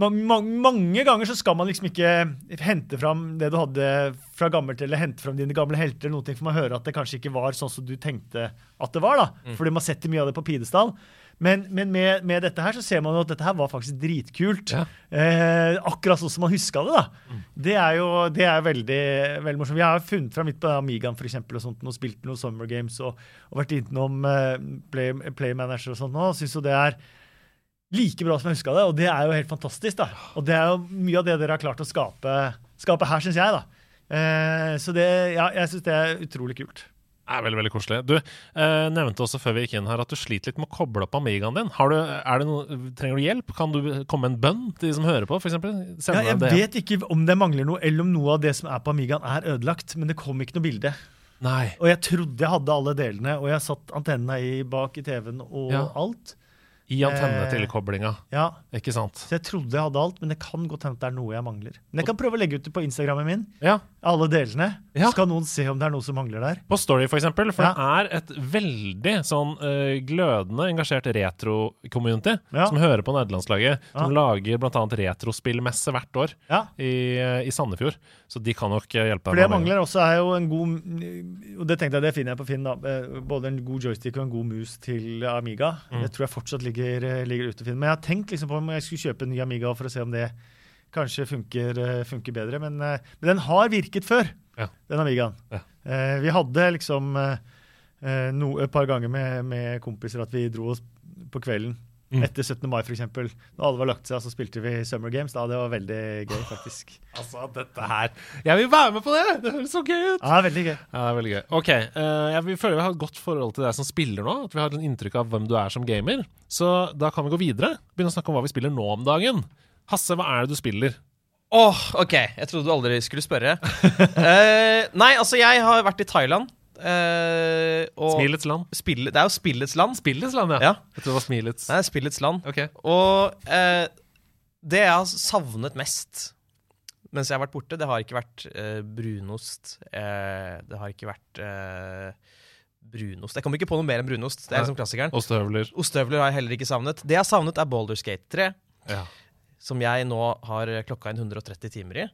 ma ma mange ganger så skal man liksom ikke hente fram det du hadde fra gammelt, eller hente fram dine gamle helter, eller noe, for man hører at det kanskje ikke var sånn som du tenkte at det var. da, Fordi man setter mye av det på pidestall. Men, men med, med dette her så ser man jo at dette her var faktisk dritkult. Ja. Eh, akkurat sånn som man huska det. da. Det er jo det er veldig, veldig morsomt. Vi har funnet fram litt på Amigaen for eksempel, og sånt, og spilt noen Summer Games og, og vært innom eh, Play, Play Manager og sånt og Syns jo det er like bra som jeg huska det, og det er jo helt fantastisk. da. Og det er jo mye av det dere har klart å skape, skape her, syns jeg. da. Eh, så det, ja, jeg syns det er utrolig kult. Det er veldig veldig koselig. Du eh, nevnte også før vi gikk inn her at du sliter litt med å koble opp Amigaen din. Har du, er det noe, trenger du hjelp? Kan du komme med en bønn til de som hører på, for Ja, jeg vet ikke om det mangler noe, eller om noe av det som er på Amigaen er ødelagt, men det kom ikke noe bilde. Nei. Og jeg trodde jeg hadde alle delene, og jeg satt antenna i bak i TV-en og Ja. alt. I Eh. antennetilkoblinga, Ja, ikke sant? Så jeg trodde jeg hadde alt, men det kan godt hende det er noe jeg mangler. Men jeg kan prøve å legge ut det på Instagrammen min, Ja. alle delene. Ja. Så kan noen se om det er noe som mangler der. På Story, for eksempel. For Ja. det er et veldig sånn uh, glødende engasjert retro-community som hører på nederlandslaget. Som lager bl.a. retrospillmesse hvert år i, eh, i Sandefjord. Så de kan nok eh, hjelpe For deg. det jeg mangler også, er jo en god Og det tenkte jeg, det finner jeg på Finn. da, eh, Både en god joystick og en god mus til Amiga. Mm. Det tror jeg fortsatt ligger, eh, ligger ute Finn. Men jeg har tenkt liksom på om jeg skulle kjøpe en ny Amiga for å se om det kanskje funker, funker bedre. Men, men den har virket før, Ja. den Amigaen. Ja. Vi hadde liksom no, et par ganger med, med kompiser at vi dro oss på kvelden. Mm. Etter 17. mai, f.eks. Når alle var lagt seg, så spilte vi Summer Games. Da. Det var veldig gøy, faktisk. Altså, dette her Jeg vil være med på det! Det høres så gøy ut! Ja, veldig gøy. Ja, det er veldig gøy. Ok, uh, jeg føler vi har et godt forhold til deg som spiller nå. At vi har et inntrykk av hvem du er som gamer. Så da kan vi gå videre. Begynne å snakke om hva vi spiller nå om dagen. Hasse, hva er det du spiller? Åh, ok. Jeg trodde du aldri skulle spørre. uh, nei, altså, jeg har vært i Thailand. Og Smilets land? spille, det er jo spillets land. Spillets land, ja. Ja. Jeg tror det var Smilets. Er spillets land. Okay. Og uh, det jeg har savnet mest mens jeg har vært borte, det har ikke vært uh, brunost. Det har ikke vært brunost. Jeg kommer ikke på noe mer enn brunost. Det er liksom klassikeren. Ostehøvler. Ostehøvler har jeg heller ikke savnet. Det jeg har savnet, er Boulder Skate 3. Ja. som jeg nå har klokka inn 130 timer i.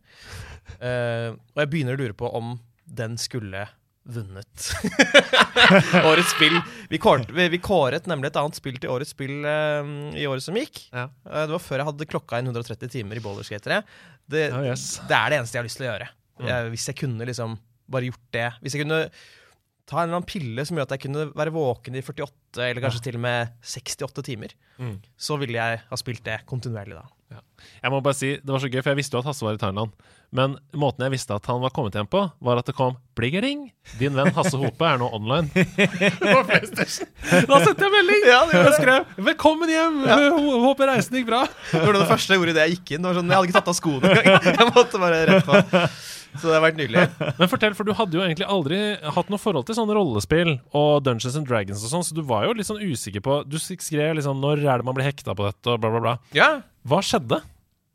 Uh, og jeg begynner å lure på om den skulle vunnet årets spill. Vi kåret, vi, vi kåret nemlig et annet spill til årets spill um, i året som gikk. Ja. Uh, det var før jeg hadde klokka inn 130 timer i Boulderskatere. Det, oh, yes. det er det eneste jeg har lyst til å gjøre. Jeg, hvis jeg kunne liksom bare gjort det Hvis jeg kunne ta en eller annen pille som gjør at jeg kunne være våken i 48 eller kanskje til og med 68 timer, Mm. så ville jeg ha spilt det kontinuerlig da. Jeg må bare si, Det var så gøy, for jeg visste jo at Hasse var i Thailand. Men måten jeg visste at han var kommet hjem på, var at det kom 'Bliggering! Din venn Hasse Hope er nå online'. PlayStation. Da sendte jeg melding! Ja, det Jeg skrev 'Velkommen hjem! Håper reisen gikk bra'. Det var det første idet jeg gikk inn. Det var sånn, Jeg hadde ikke tatt av skoene engang. Jeg måtte bare rett på. Så det har vært nydelig. Men fortell, for du hadde jo egentlig aldri hatt noe forhold til sånne rollespill og Dungeons and Dragons og sånn, så du var jo litt sånn usikker på Du skrev liksom 'Når er det man blir hekta på dette?' og bla, bla, bla. Ja, Hva skjedde?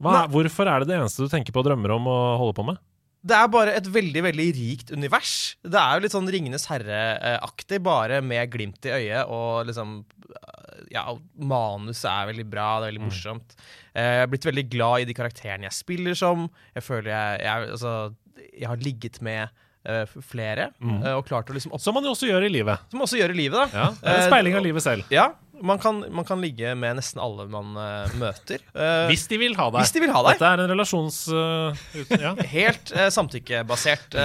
Hva, hvorfor er det det eneste du tenker på og drømmer om å holde på med? Det er bare et veldig veldig rikt univers. Det er jo litt sånn Ringenes herre-aktig, bare med glimt i øyet. Og liksom Ja, manuset er veldig bra, det er veldig morsomt. Eh, Jeg er blitt veldig glad i de karakterene jeg spiller som. Jeg føler jeg Jeg, altså, jeg har ligget med uh, flere, eh, og klart å liksom opp... Som man jo også gjør i livet. Som også gjør i livet, da. Ja, Eh, speiling av livet selv. Ja, man kan, man kan ligge med nesten alle man møter. Hvis de vil ha deg. hvis de vil ha deg. Dette er en relasjons... øh, ut- ja. Helt samtykkebasert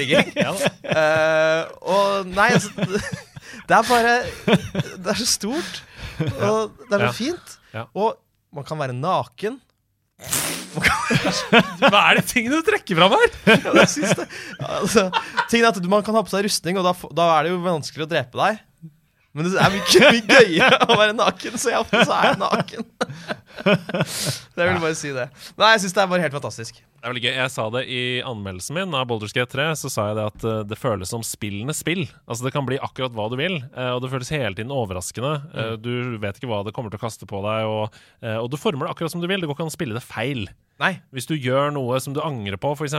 ligging. Og nei, altså Det er bare Det er så stort, og det er så fint. Og man kan være naken. Hva er de tingene du trekker fram her? Det. Altså, tingen er at Man kan ha på seg rustning, og da, da er det jo vanskelig å drepe deg. Men det er mye, mye gøyere å være naken, så jeg så er jeg naken. Så jeg vil bare si det. Nei, jeg syns det er bare helt fantastisk. Det er veldig gøy. Jeg sa det i anmeldelsen min av Boulders G3. Så sa jeg det at eh, det føles som spillenes spill. Altså Det kan bli akkurat hva du vil, eh, og det føles hele tiden overraskende. Eh, Du vet ikke hva det kommer til å kaste på deg, og, og du former det akkurat som du vil. Det går ikke an å spille det feil. Nei. Hvis du gjør noe som du angrer på, f.eks.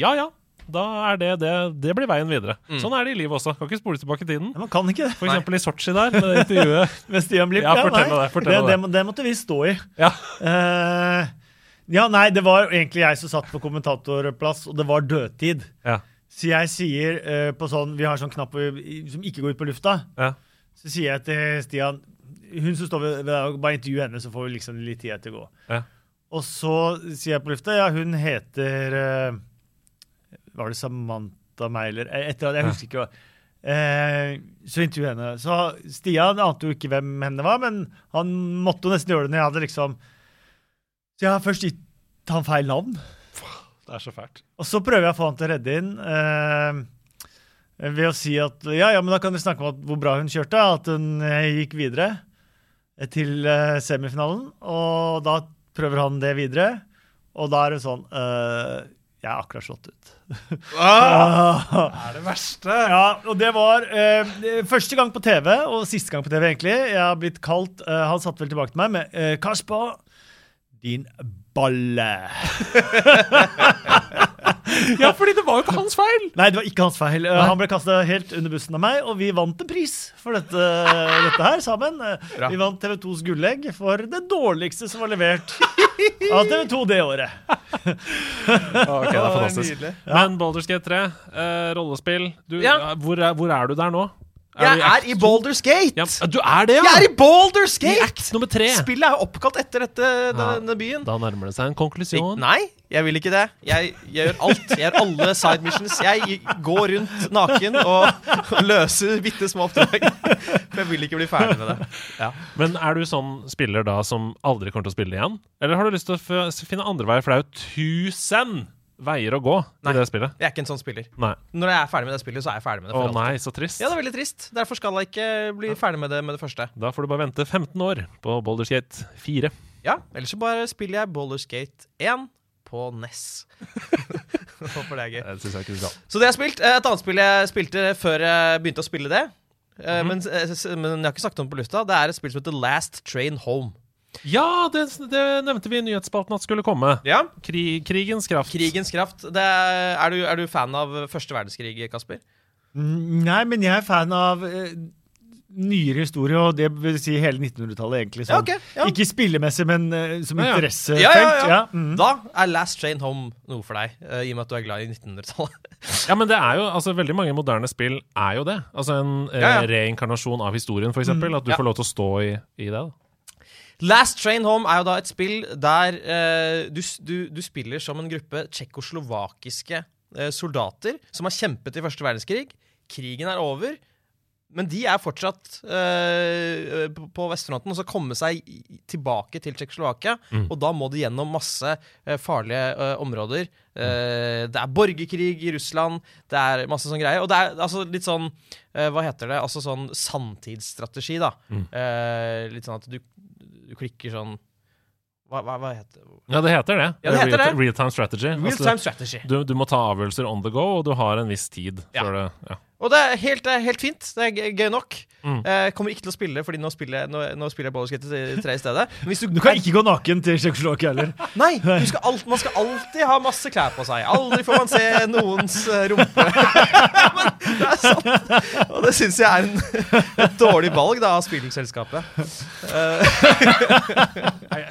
Ja ja, da er det det. Det blir veien videre. Sånn er det i livet også. Kan ikke spole tilbake i tiden. Man kan ikke det. For eksempel i Sotsji der, med det intervjuet. Med Stian Blipp. Ja, fortell nei. det, fortell det, det. det. måtte vi stå i. Ja. Eh, ja, nei, det var egentlig jeg som satt på kommentatorplass, og det var dødtid. Ja. Så jeg sier uh, på sånn Vi har sånn knapp som ikke går ut på lufta. Ja. Så sier jeg til Stian Hun som står ved, ved Bare intervju henne, så får vi liksom litt tid til å gå. Ja. Og så sier jeg på lufta Ja, hun heter uh, Var det Samantha Meiler? Eh, Et eller annet, jeg husker ikke. hva. Eh, så intervjuer henne. Så Stian ante jo ikke hvem henne var, men han måtte jo nesten gjøre det når jeg hadde liksom Så jeg har først gitt han feil navn. Det er så fælt. Og så prøver jeg å få han til å redde inn eh, ved å si at ja, ja, men da kan vi snakke om hvor bra hun kjørte. At hun eh, gikk videre eh, til eh, semifinalen. Og da prøver han det videre. Og da er det sånn uh, Jeg er akkurat slått ut. Ah. Det er det verste. Ja, og det var eh, første gang på TV, og siste gang på TV, egentlig. Jeg har blitt kalt eh, Han satte vel tilbake til meg med Kasper, din balle. Ja, fordi det var jo ikke hans feil! Nei, det var ikke hans feil. Nei. Han ble kasta helt under bussen av meg, og vi vant en pris for dette, dette her sammen. Bra. Vi vant TV2s gullegg for det dårligste som var levert av TV2 det året. Ok, det er fantastisk. Men Baldur's Gate 3, eh, rollespill du, Ja. hvor, er, hvor er du der nå? Jeg er i to? Boulders Gate! ja, Du er det, ja! Jeg er i Boulders I Gate! act nummer tre. Spillet er oppkalt etter dette, denne byen. Da nærmer det seg en konklusjon. nei, jeg vil ikke det. Jeg, jeg gjør alt. Jeg gjør alle side missions. Jeg går rundt naken og, og løser bitte små oppdrag. For jeg vil ikke bli ferdig med det. Ja. Men er du sånn spiller da som aldri kommer til å spille igjen? Eller har du lyst til å finne andre veier, for det er jo tusen veier å gå Nei. i det spillet? Jeg er ikke en sånn spiller. Nei. Når jeg er ferdig med det spillet, så er jeg ferdig med det. Å for nei, så trist. Ja, det er veldig trist. Derfor skal jeg ikke bli ferdig med det med det første. Da får du bare vente 15 år på Boulderskate Gate 4. Ja, Ellers så bare spiller jeg Boulderskate 1 på NES. Håper det er gøy. Det jeg ikke skal. Så det jeg har spilt. Eh, Et annet spill jeg spilte før jeg begynte å spille det, mm -hmm. men, eh, men jeg har ikke sagt om det på lufta, det er et spill som heter Last Train Home. Ja, det, det nevnte vi i nyhetsspalten at skulle komme. Ja, Kri, krigens kraft. Krigens kraft. Det er, er, du, er du fan av første verdenskrig, Kasper? Mm, Nei, men jeg er fan av eh, nyere historie, og det vil si hele 1900-tallet, egentlig. Ja, okay. Ja. Ikke spillemessig, men eh, som Ja, ja. interessefelt. Ja, ja, ja. mm. Da er Last Train Home noe for deg, eh, i og med at du er glad i 1900-tallet. Ja, men det er jo, altså Veldig mange moderne spill er jo det. Altså En eh, Ja, ja. reinkarnasjon av historien, f.eks. eksempel At du Ja. får lov til å stå i, i det. da Last Train Home er jo da et spill der eh, du, du, du spiller som en gruppe tsjekkoslovakiske eh, soldater som har kjempet i første verdenskrig. Krigen er over, men de er fortsatt eh, på, vestfronten og skal komme seg tilbake til Tsjekkoslovakia. Mm. Og da må de gjennom masse eh, farlige eh, områder. Det er borgerkrig i Russland, det er masse sånn greier. Og det er altså litt sånn Hva heter det? Altså sånn sanntidsstrategi, da. Mm. Litt sånn at du, du klikker sånn hva, hva, hva heter det? Ja, det heter det. Ja, det heter Real, det. real time strategy. Real Altså, time strategy. du, du må ta avgjørelser on the go, og du har en viss tid Ja. før det ja. Og det er helt, det er helt fint. Det er gøy- nok. Mm. Eh, Jeg kommer ikke til å spille, Fordi nå spiller jeg, nå, nå spiller jeg Baldur's Gate 3 i stedet. Men hvis du, Du kan ikke gå naken til Tsjekkoslovakia heller. Nei! Du skal alt, man skal alltid ha masse klær på seg. Aldri får man se noens eh, rumpe. Men det er sant. Og det syns jeg er en, et dårlig valg da, av spillselskapet.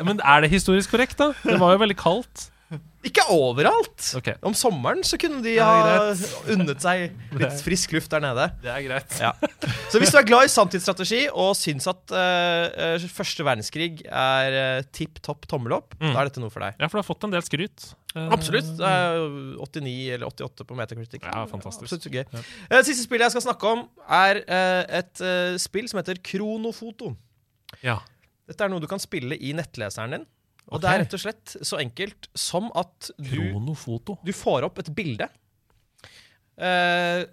Men er det historisk korrekt, da? Det var jo veldig kaldt. Ikke overalt. Okay. Om sommeren så kunne de ha unnet seg litt frisk luft der nede. Det er greit. Ja. Så hvis du er glad i samtidsstrategi og syns at eh, første verdenskrig er uh, tipp topp tommel opp, Mm. da er dette noe for deg. Ja, for du har fått en del skryt. Absolutt. Det er 89 eller 88 på metakritikk. Ja, fantastisk. Absolutt gøy. Ja. Siste spillet jeg skal snakke om, er et spill som heter Kronofoto. Ja. Dette er noe du kan spille i nettleseren din. Og okay. det er rett og slett så enkelt som at du du får opp et bilde, eh,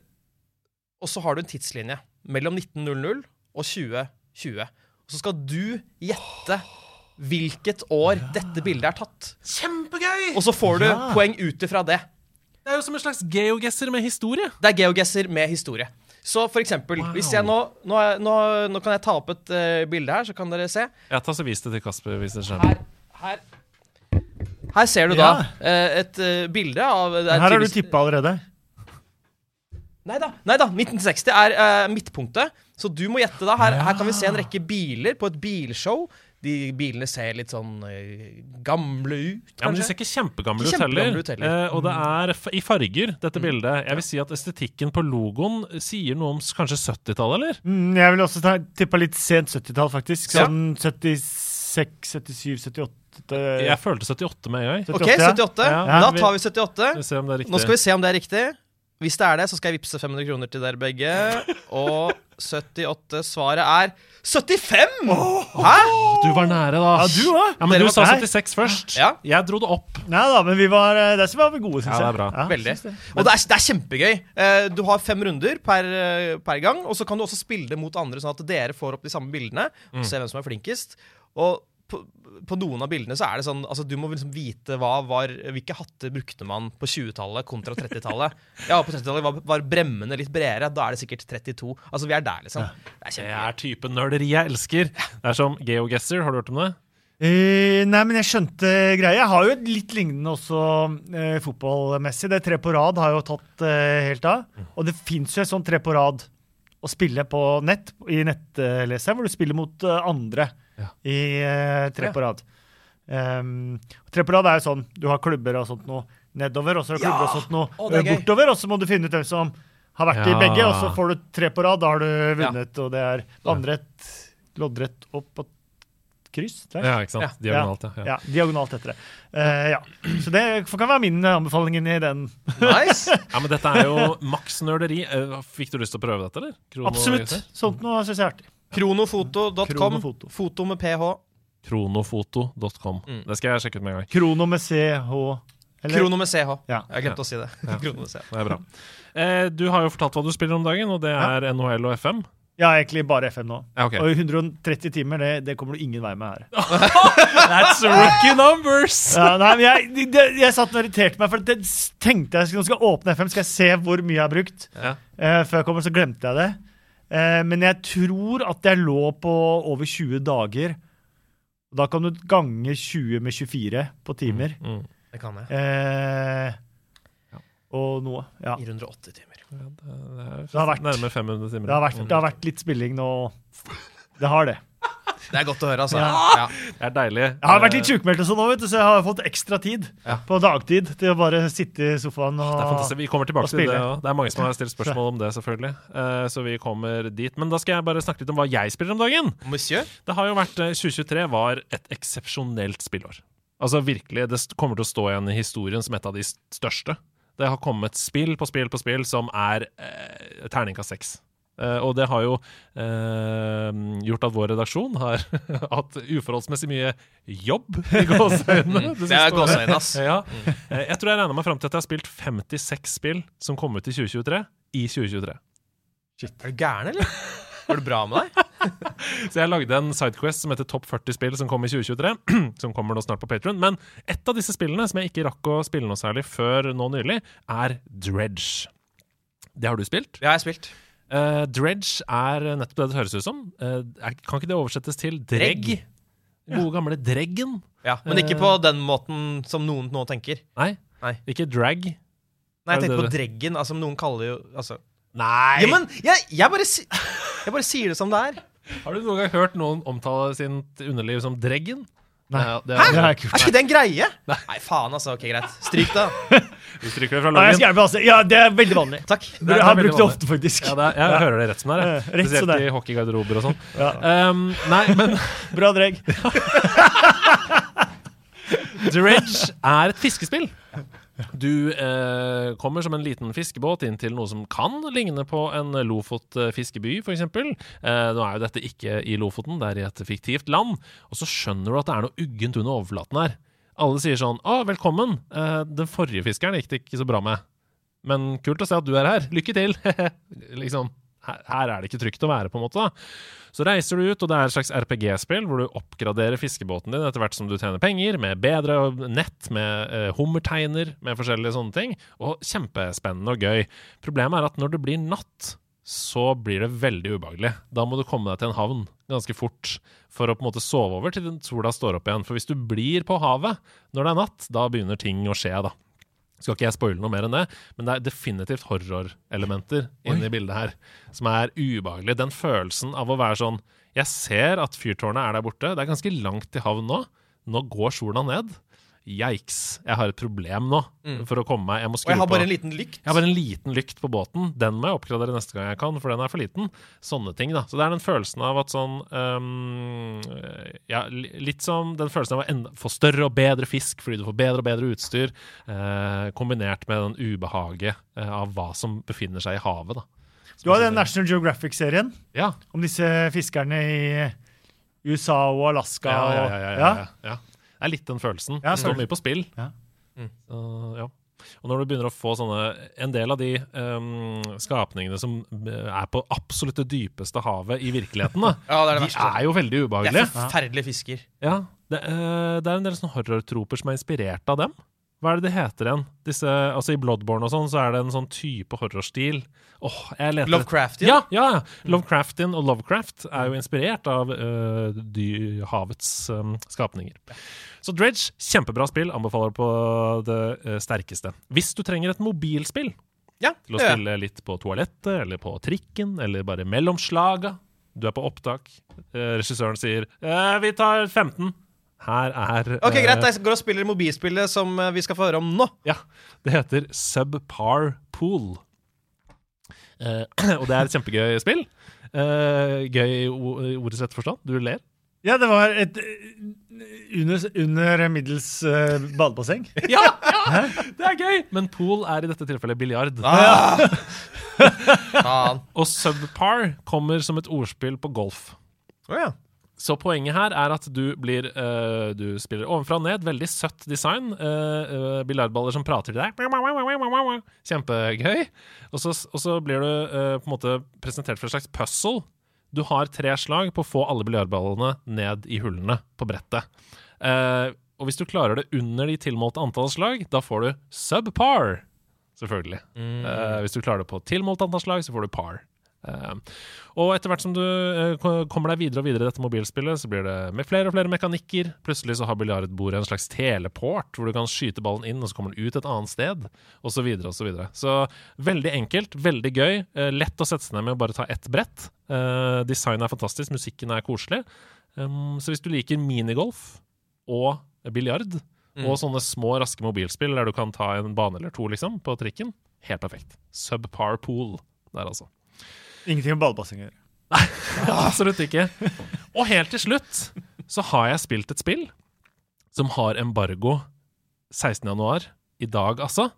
og så har du en tidslinje mellom 1900 og 2020. Og så skal du gjette hvilket år dette bildet er tatt. Kjempegøy! Og så får du Ja. poeng ut ifra det. Det er jo som en slags geogesser med historie. Det er geogesser med historie. Så for eksempel, Wow. hvis jeg nå nå, nå nå kan jeg ta opp et uh, bilde her, så kan dere se. Ja, ta så Vis det til Kasper. hvis det skjer. Her, her, her ser du Ja. da eh, et eh, bilde av det er Her har du tydeligvis- tippa allerede. Nei da, nei da, 1960 er eh, midtpunktet. Så du må gjette, da. Her, her kan vi se en rekke biler på et bilshow. De bilene ser litt sånn eh, gamle ut, Ja, men De kanskje. ser ikke kjempegamle Ikke ut heller. kjempegamle ut heller. Eh, og det er f i farger, dette bildet. Jeg vil si at estetikken på logoen sier noe om s- kanskje 70-tallet, eller? Mm, jeg vil også ta- tippa litt sent 70-tall, faktisk. Ja. Sånn 76, 77, 78 Jeg følte 78 med en gang. OK, 78, ja. Da tar vi 78. Vi se om det er riktig. Nå skal vi se om det er riktig. Hvis det er det, så skal jeg vippse 500 kroner til dere begge. Og 78. Svaret er 75! Hæ? Du var nære, da. Ja, du òg. Ja, men Dere du sa 76 først. Ja. Jeg dro det opp. Nei da, men vi var, der var vi gode, syns Ja, jeg. det er bra. Veldig. det. Og det er, det er kjempegøy. Eh, Du har fem runder per, eh, per gang, og så kan du også spille det mot andre, sånn at dere får opp de samme bildene. Og se hvem som er flinkest. Og på, på noen av bildene så er det sånn altså Du må liksom vite hva var, hvilke hatter brukte man på 20-tallet kontra 30-tallet. Ja, på 30-tallet var, var bremmene litt bredere. Da er det sikkert 32. Altså, vi er der, liksom. Det er Det er typen nerderi jeg elsker. Det er som GeoGuessr. Har du hørt om det? Uh, nei, men jeg skjønte greia. Jeg har jo et litt lignende også uh, fotballmessig. Det tre på rad har jeg jo tatt uh, helt av. Og det fins jo et sånt tre på rad å spille på nett, i nettleseren, hvor du spiller mot andre Ja. i uh, tre på rad. Um, tre på rad er jo sånn, du har klubber og sånt noe nedover, og så har du klubber og sånt noe eh, gøy. bortover, og så må du finne ut hvem som har vært i begge, og så får du tre på rad, da har du vunnet, og det er vannrett, loddrett opp og kryss. Der. Ja, ikke sant? Diagonalt, ja. ja. Ja, diagonalt etter det. Uh, ja. Så det kan være min eh, anbefaling i den. Nice. Ja, men dette er jo maks nerderi. Eh, Fikk du lyst til å prøve dette, eller? Krono- Absolutt. Sånt noe syns jeg er artig. Kronofoto.com. Kronofoto. Foto med ph. Kronofoto.com. Mm. Det skal jeg sjekke ut med en gang. Krono med CH. Eller? Krono med ch. Ja. Jeg glemte å si det. Krono med ch. Det er bra. Eh, du har jo fortalt hva du spiller om dagen, og det er NHL og FM. Ja, egentlig bare FM nå. Ja, ok. Og 130 timer, det, det kommer du ingen vei med her. That's rookie numbers! Ja, nei, men jeg, det, jeg satt og irriterte meg, for det tenkte jeg nå skal jeg åpne FM, skal jeg se hvor mye jeg har brukt. Ja. Eh, før jeg kommer, så glemte jeg det. Eh, men jeg tror at jeg lå på over 20 dager. Da kan du gange 20 med 24 på timer. Mm. Det kan jeg. Eh, og noe. Ja. 480 timer. Ja, det, det er Det har vært- nærmere 500 timer. Det har, vært, det har vært litt spilling nå. Det har det. Det er godt å høre, altså. Ja. Ja. Det er deilig. Jeg har vært litt sjukmeldt, sånn nå, vet du, så jeg har fått ekstra tid Ja. på dagtid til å bare sitte i sofaen Det er og fantastisk. Vi kommer tilbake til det. spille. Ja. Det er mange som har stilt spørsmål om det, selvfølgelig. Uh, så vi kommer dit. Men da skal jeg bare snakke litt om hva jeg spiller om dagen. Monsieur? Det har jo vært eh, 2023 var et eksepsjonelt spillår. Altså virkelig, Det kommer til å stå igjen i historien som et av de største. Det har kommet spill på spill på spill som er eh, terningkast seks. Eh, og det har jo eh, gjort at vår redaksjon har hatt uforholdsmessig mye jobb i gåseøynene. Det siste er gåseøyne, ass. Ja. Eh, Jeg tror jeg regner meg fram til at jeg har spilt 56 spill som kom ut i 2023, i 2023. Shit, Er du gæren, eller? Går det bra med deg? Så jeg lagde en sidequest som heter Topp 40 spill som kom i 2023. som kommer nå snart på Patron. Men et av disse spillene som jeg ikke rakk å spille noe særlig før nå nylig, er Dredge. Det har du spilt. Det har jeg spilt. Eh, Dredge er nettopp det det høres ut som. Eh, er- kan ikke det oversettes til dregg? Dregg. Gode gamle dreggen. Ja, Men ikke på den måten som noen nå tenker. Nei, Nei. ikke drag. Nei, jeg tenkte på dreggen. Altså, noen kaller jo altså. Nei! Ja, men jeg, jeg, bare, jeg bare sier det som det er. Har du noen gang hørt noen omtale sitt underliv som dreggen? Nei. Ja, det Det er, har jeg ikke gjort. Er ikke det en greie? Nei, faen, altså. Ok, greit. Stryk det. da. vi stryker det fra Nei, jeg skal loggen. hjelpe, altså. Ja, det er veldig vanlig. Takk. Det er- Jeg det har er brukt det ofte, faktisk. Ja, det er, jeg hører det rett som det er. jeg. Eh, rett som Spesielt det er. i hockeygarderober og sånn. Ja. Um, nei, men Bra dreg. Dredge er et fiskespill. Du eh, kommer som en liten fiskebåt inn til noe som kan ligne på en Lofot-fiskeby, f.eks. Eh, nå er jo dette ikke i Lofoten, det er i et fiktivt land. Og så skjønner du at det er noe uggent under overflaten her. Alle sier sånn 'Å, velkommen'. Eh, den forrige fiskeren gikk det ikke så bra med. Men kult å se at du er her. Lykke til! liksom. Her, er det ikke trygt å være, på en måte. da. Så reiser du ut, og det er et slags RPG-spill hvor du oppgraderer fiskebåten din etter hvert som du tjener penger, med bedre nett, med eh, hummerteiner, med forskjellige sånne ting. Og kjempespennende og gøy. Problemet er at når det blir natt, så blir det veldig ubehagelig. Da må du komme deg til en havn ganske fort for å på en måte sove over til sola står opp igjen. For hvis du blir på havet når det er natt, da begynner ting å skje, da. Skal ikke jeg spoile noe mer enn det, men det er definitivt horrorelementer inne i bildet her som er ubehagelig. Den følelsen av å være sånn Jeg ser at fyrtårnet er der borte. Det er ganske langt til havn nå. Nå går sola ned. Yikes. Jeg har et problem nå for å komme meg Jeg må Og jeg har på bare en liten lykt. jeg har bare en liten lykt på båten. Den må jeg oppgradere neste gang jeg kan, for den er for liten. Sånne ting, da. Så det er den følelsen av at sånn um, Ja, litt som den følelsen av å enda, få større og bedre fisk fordi du får bedre og bedre utstyr, eh, kombinert med den ubehaget eh, av hva som befinner seg i havet, da. Du har den National Geographic-serien Ja. om disse fiskerne i USA og Alaska. Ja, ja, ja, ja, ja, ja. ja. Det er litt den følelsen. Ja, det står mye på spill. Ja. Så, ja. Og når du begynner å få sånne En del av de um, skapningene som eh, er på absolutt det dypeste havet i virkeligheten, da, Ja, det er det de verste. er jo veldig ubehagelige. Det er forferdelige fisker. Ja, det, uh, det er en del sånne horrortroper som er inspirert av dem. Hva er det det heter igjen? Disse, altså I Bloodborne og sånn, så er det en sånn type horrorstil. Åh, jeg leter Lovecraftian? Ja, ja, ja. Lovecraftian og Lovecraft er jo inspirert av uh, dy, havets um, skapninger. Så Dredge, kjempebra spill. Anbefaler på det uh, sterkeste. Hvis du trenger et mobilspill Ja, til å spille litt på toalettet eller på trikken eller bare mellom slaga. Du er på opptak. Uh, regissøren sier eh, 'Vi tar 15'. Her er Ok, eh, Greit, jeg går og spiller mobilspillet som eh, vi skal få høre om nå. Ja. Det heter Subpar Pool. Eh, og det er et kjempegøy spill. Eh, gøy i ordets rette forstand. Du ler. Ja, det var et eh, under, under middels uh, badebasseng. Ja, ja! Det er gøy! Men pool er i dette tilfellet biljard. Ah. Og subpar kommer som et ordspill på golf. Oh, ja. Så poenget her er at du blir uh, Du spiller ovenfra og ned. Veldig søtt design. Uh, biljardballer som prater til deg. Kjempegøy. Og så, og så blir du på en måte presentert for et slags puzzle. Du har tre slag på å få alle biljardballene ned i hullene på brettet. Og hvis du klarer det under de tilmålte antall slag, da får du subpar. Selvfølgelig. Eh, hvis du klarer det på tilmålt antall slag, så får du par. Eh, og etter hvert som du eh, kommer deg videre og videre i dette mobilspillet, så blir det med flere og flere mekanikker. Plutselig så har biljardbordet en slags teleport, hvor du kan skyte ballen inn, og så kommer den ut et annet sted, osv. Så, videre, og så, videre. så veldig enkelt, veldig gøy. eh, lett å sette seg ned med å bare ta ett brett. Designet er fantastisk, musikken er koselig. Så hvis du liker minigolf og biljard, og sånne små, raske mobilspill der du kan ta en bane eller to liksom, på trikken, helt perfekt. Subpar pool der, altså. Ingenting med badebasseng å gjøre. Absolutt ikke. Og helt til slutt så har jeg spilt et spill som har embargo 16. januar. I dag, altså.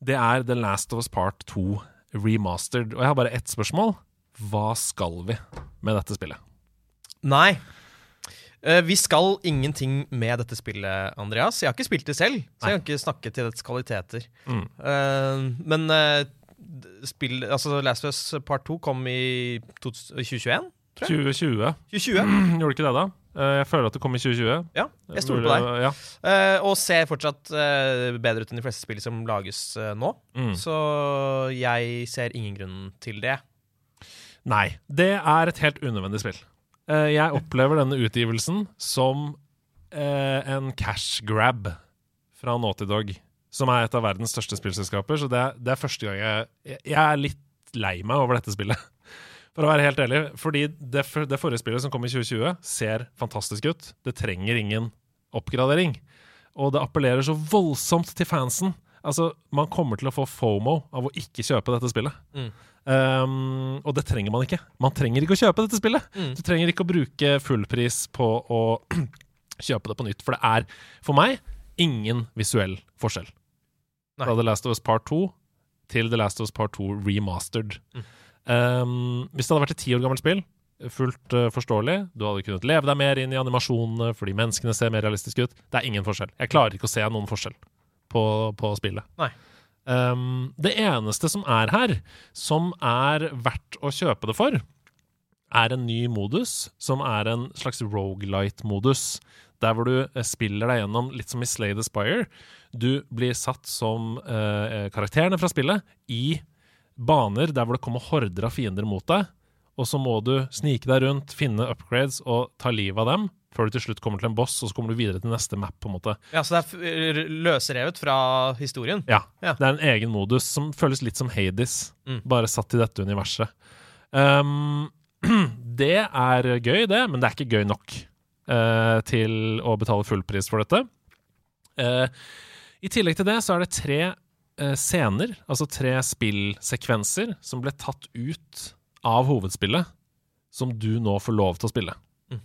Det er The Last of Us Part 2 remastered. Og jeg har bare ett spørsmål. Hva skal vi med dette spillet? Nei. Eh, vi skal ingenting med dette spillet, Andreas. Jeg har ikke spilt det selv, så jeg kan ikke snakke til dets kvaliteter. Mm. Eh, men eh, spill, altså Last of Us Part 2 kom i 2021, tror jeg. 2020. 2020? Gjorde det ikke det, da? Eh, Jeg føler at det kom i 2020. Ja, jeg stoler på deg. Ja. Uh, og ser fortsatt uh, bedre ut enn de fleste spill som lages uh, nå. Mm. Så jeg ser ingen grunn til det. Nei, det er et helt unødvendig spill. Jeg opplever denne utgivelsen som en cash grab fra Naughty Dog, som er et av verdens største spillselskaper. Så det er, det er første gang jeg, jeg er litt lei meg over dette spillet. For å være helt ærlig. Fordi det, det forrige spillet som kom i 2020, ser fantastisk ut. Det trenger ingen oppgradering. Og det appellerer så voldsomt til fansen. Altså, Man kommer til å få fomo av å ikke kjøpe dette spillet. Um, og det trenger man ikke. Man trenger ikke å kjøpe dette spillet. Mm. Du trenger ikke å bruke fullpris på å kjøpe det på nytt. For det er, for meg, ingen visuell forskjell. Fra The Last of Us Part 2 til The Last of Us Part 2 remastered. Mm. Um, hvis det hadde vært et ti år gammelt spill, fullt uh, forståelig, du hadde kunnet leve deg mer inn i animasjonene fordi menneskene ser mer realistiske ut. Det er ingen forskjell. Jeg klarer ikke å se noen forskjell på, på spillet. Um, det eneste som er her, som er verdt å kjøpe det for, er en ny modus, som er en slags rogelight-modus. Der hvor du eh, spiller deg gjennom, litt som i Slay the Spire. Du blir satt som eh, karakterene fra spillet i baner der hvor det kommer horder av fiender mot deg. Og så må du snike deg rundt, finne upgrades og ta livet av dem. Før du til slutt kommer til en boss, og så kommer du videre til neste map. på en måte. Ja, Så det er løsrevet fra historien? Ja, Ja. Det er en egen modus som føles litt som Hades, Mm. bare satt i dette universet. Um, det er gøy, det, men det er ikke gøy nok eh, til å betale full pris for dette. Eh, I tillegg til det så er det tre eh, scener, altså tre spillsekvenser, som ble tatt ut av hovedspillet, som du nå får lov til å spille. Mm.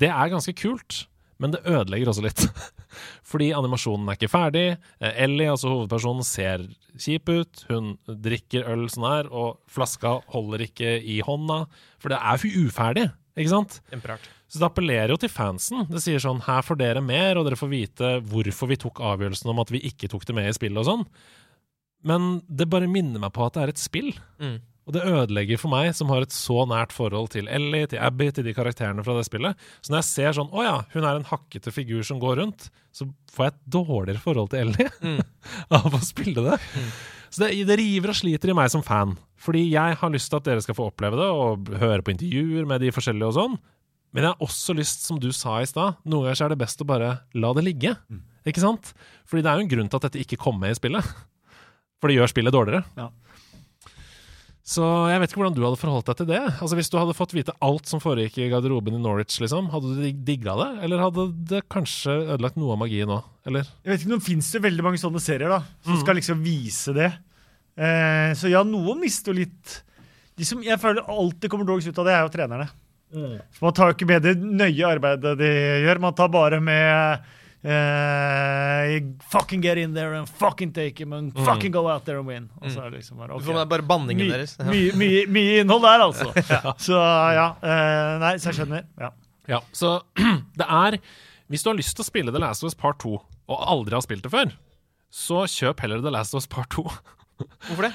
Det er ganske kult, men det ødelegger også litt. Fordi animasjonen er ikke ferdig. Eh, Ellie, altså hovedpersonen, ser kjip ut. Hun drikker øl sånn her, og flaska holder ikke i hånda. For det er jo uferdig, ikke sant? Kjemperart. Så det appellerer jo til fansen. Det sier sånn her får dere mer, og dere får vite hvorfor vi tok avgjørelsen om at vi ikke tok det med i spillet og sånn. Men det bare minner meg på at det er et spill. Mm. Og det ødelegger for meg, som har et så nært forhold til Ellie, til Abby, til de karakterene fra det spillet. Så når jeg ser sånn Å ja, hun er en hakkete figur som går rundt, så får jeg et dårligere forhold til Ellie Mm. av å spille det. Så det, det river og sliter i meg som fan. Fordi jeg har lyst til at dere skal få oppleve det, og høre på intervjuer med de forskjellige og sånn. Men jeg har også lyst, som du sa i stad, noen ganger er det best å bare la det ligge. Ikke sant? Fordi det er jo en grunn til at dette ikke kom med i spillet. For det gjør spillet dårligere. Ja. Så jeg vet ikke hvordan du hadde forholdt deg til det. Altså Hvis du hadde fått vite alt som foregikk i garderoben i Norwich, liksom, hadde du dig- digga det? Eller hadde det kanskje ødelagt noe av magien òg? Eller? Jeg vet ikke, Nå fins det veldig mange sånne serier da, som skal liksom vise det. Eh, så ja, noen mister jo litt De som jeg føler alltid kommer dogs ut av det, er jo trenerne. Mm. Man tar jo ikke med det nøye arbeidet de gjør. Man tar bare med eh, Fucking get in there and fucking take him and fucking go out there and win. Og så er det liksom bare, okay. Det bare banningen My, deres. mye, mye, mye innhold der, altså. Så ja. Uh, nei, så jeg skjønner. Ja. Ja, så det er Hvis du har lyst til å spille The Last of Us Part 2, og aldri har spilt det før, så kjøp heller The Last of Us Part 2. Hvorfor det?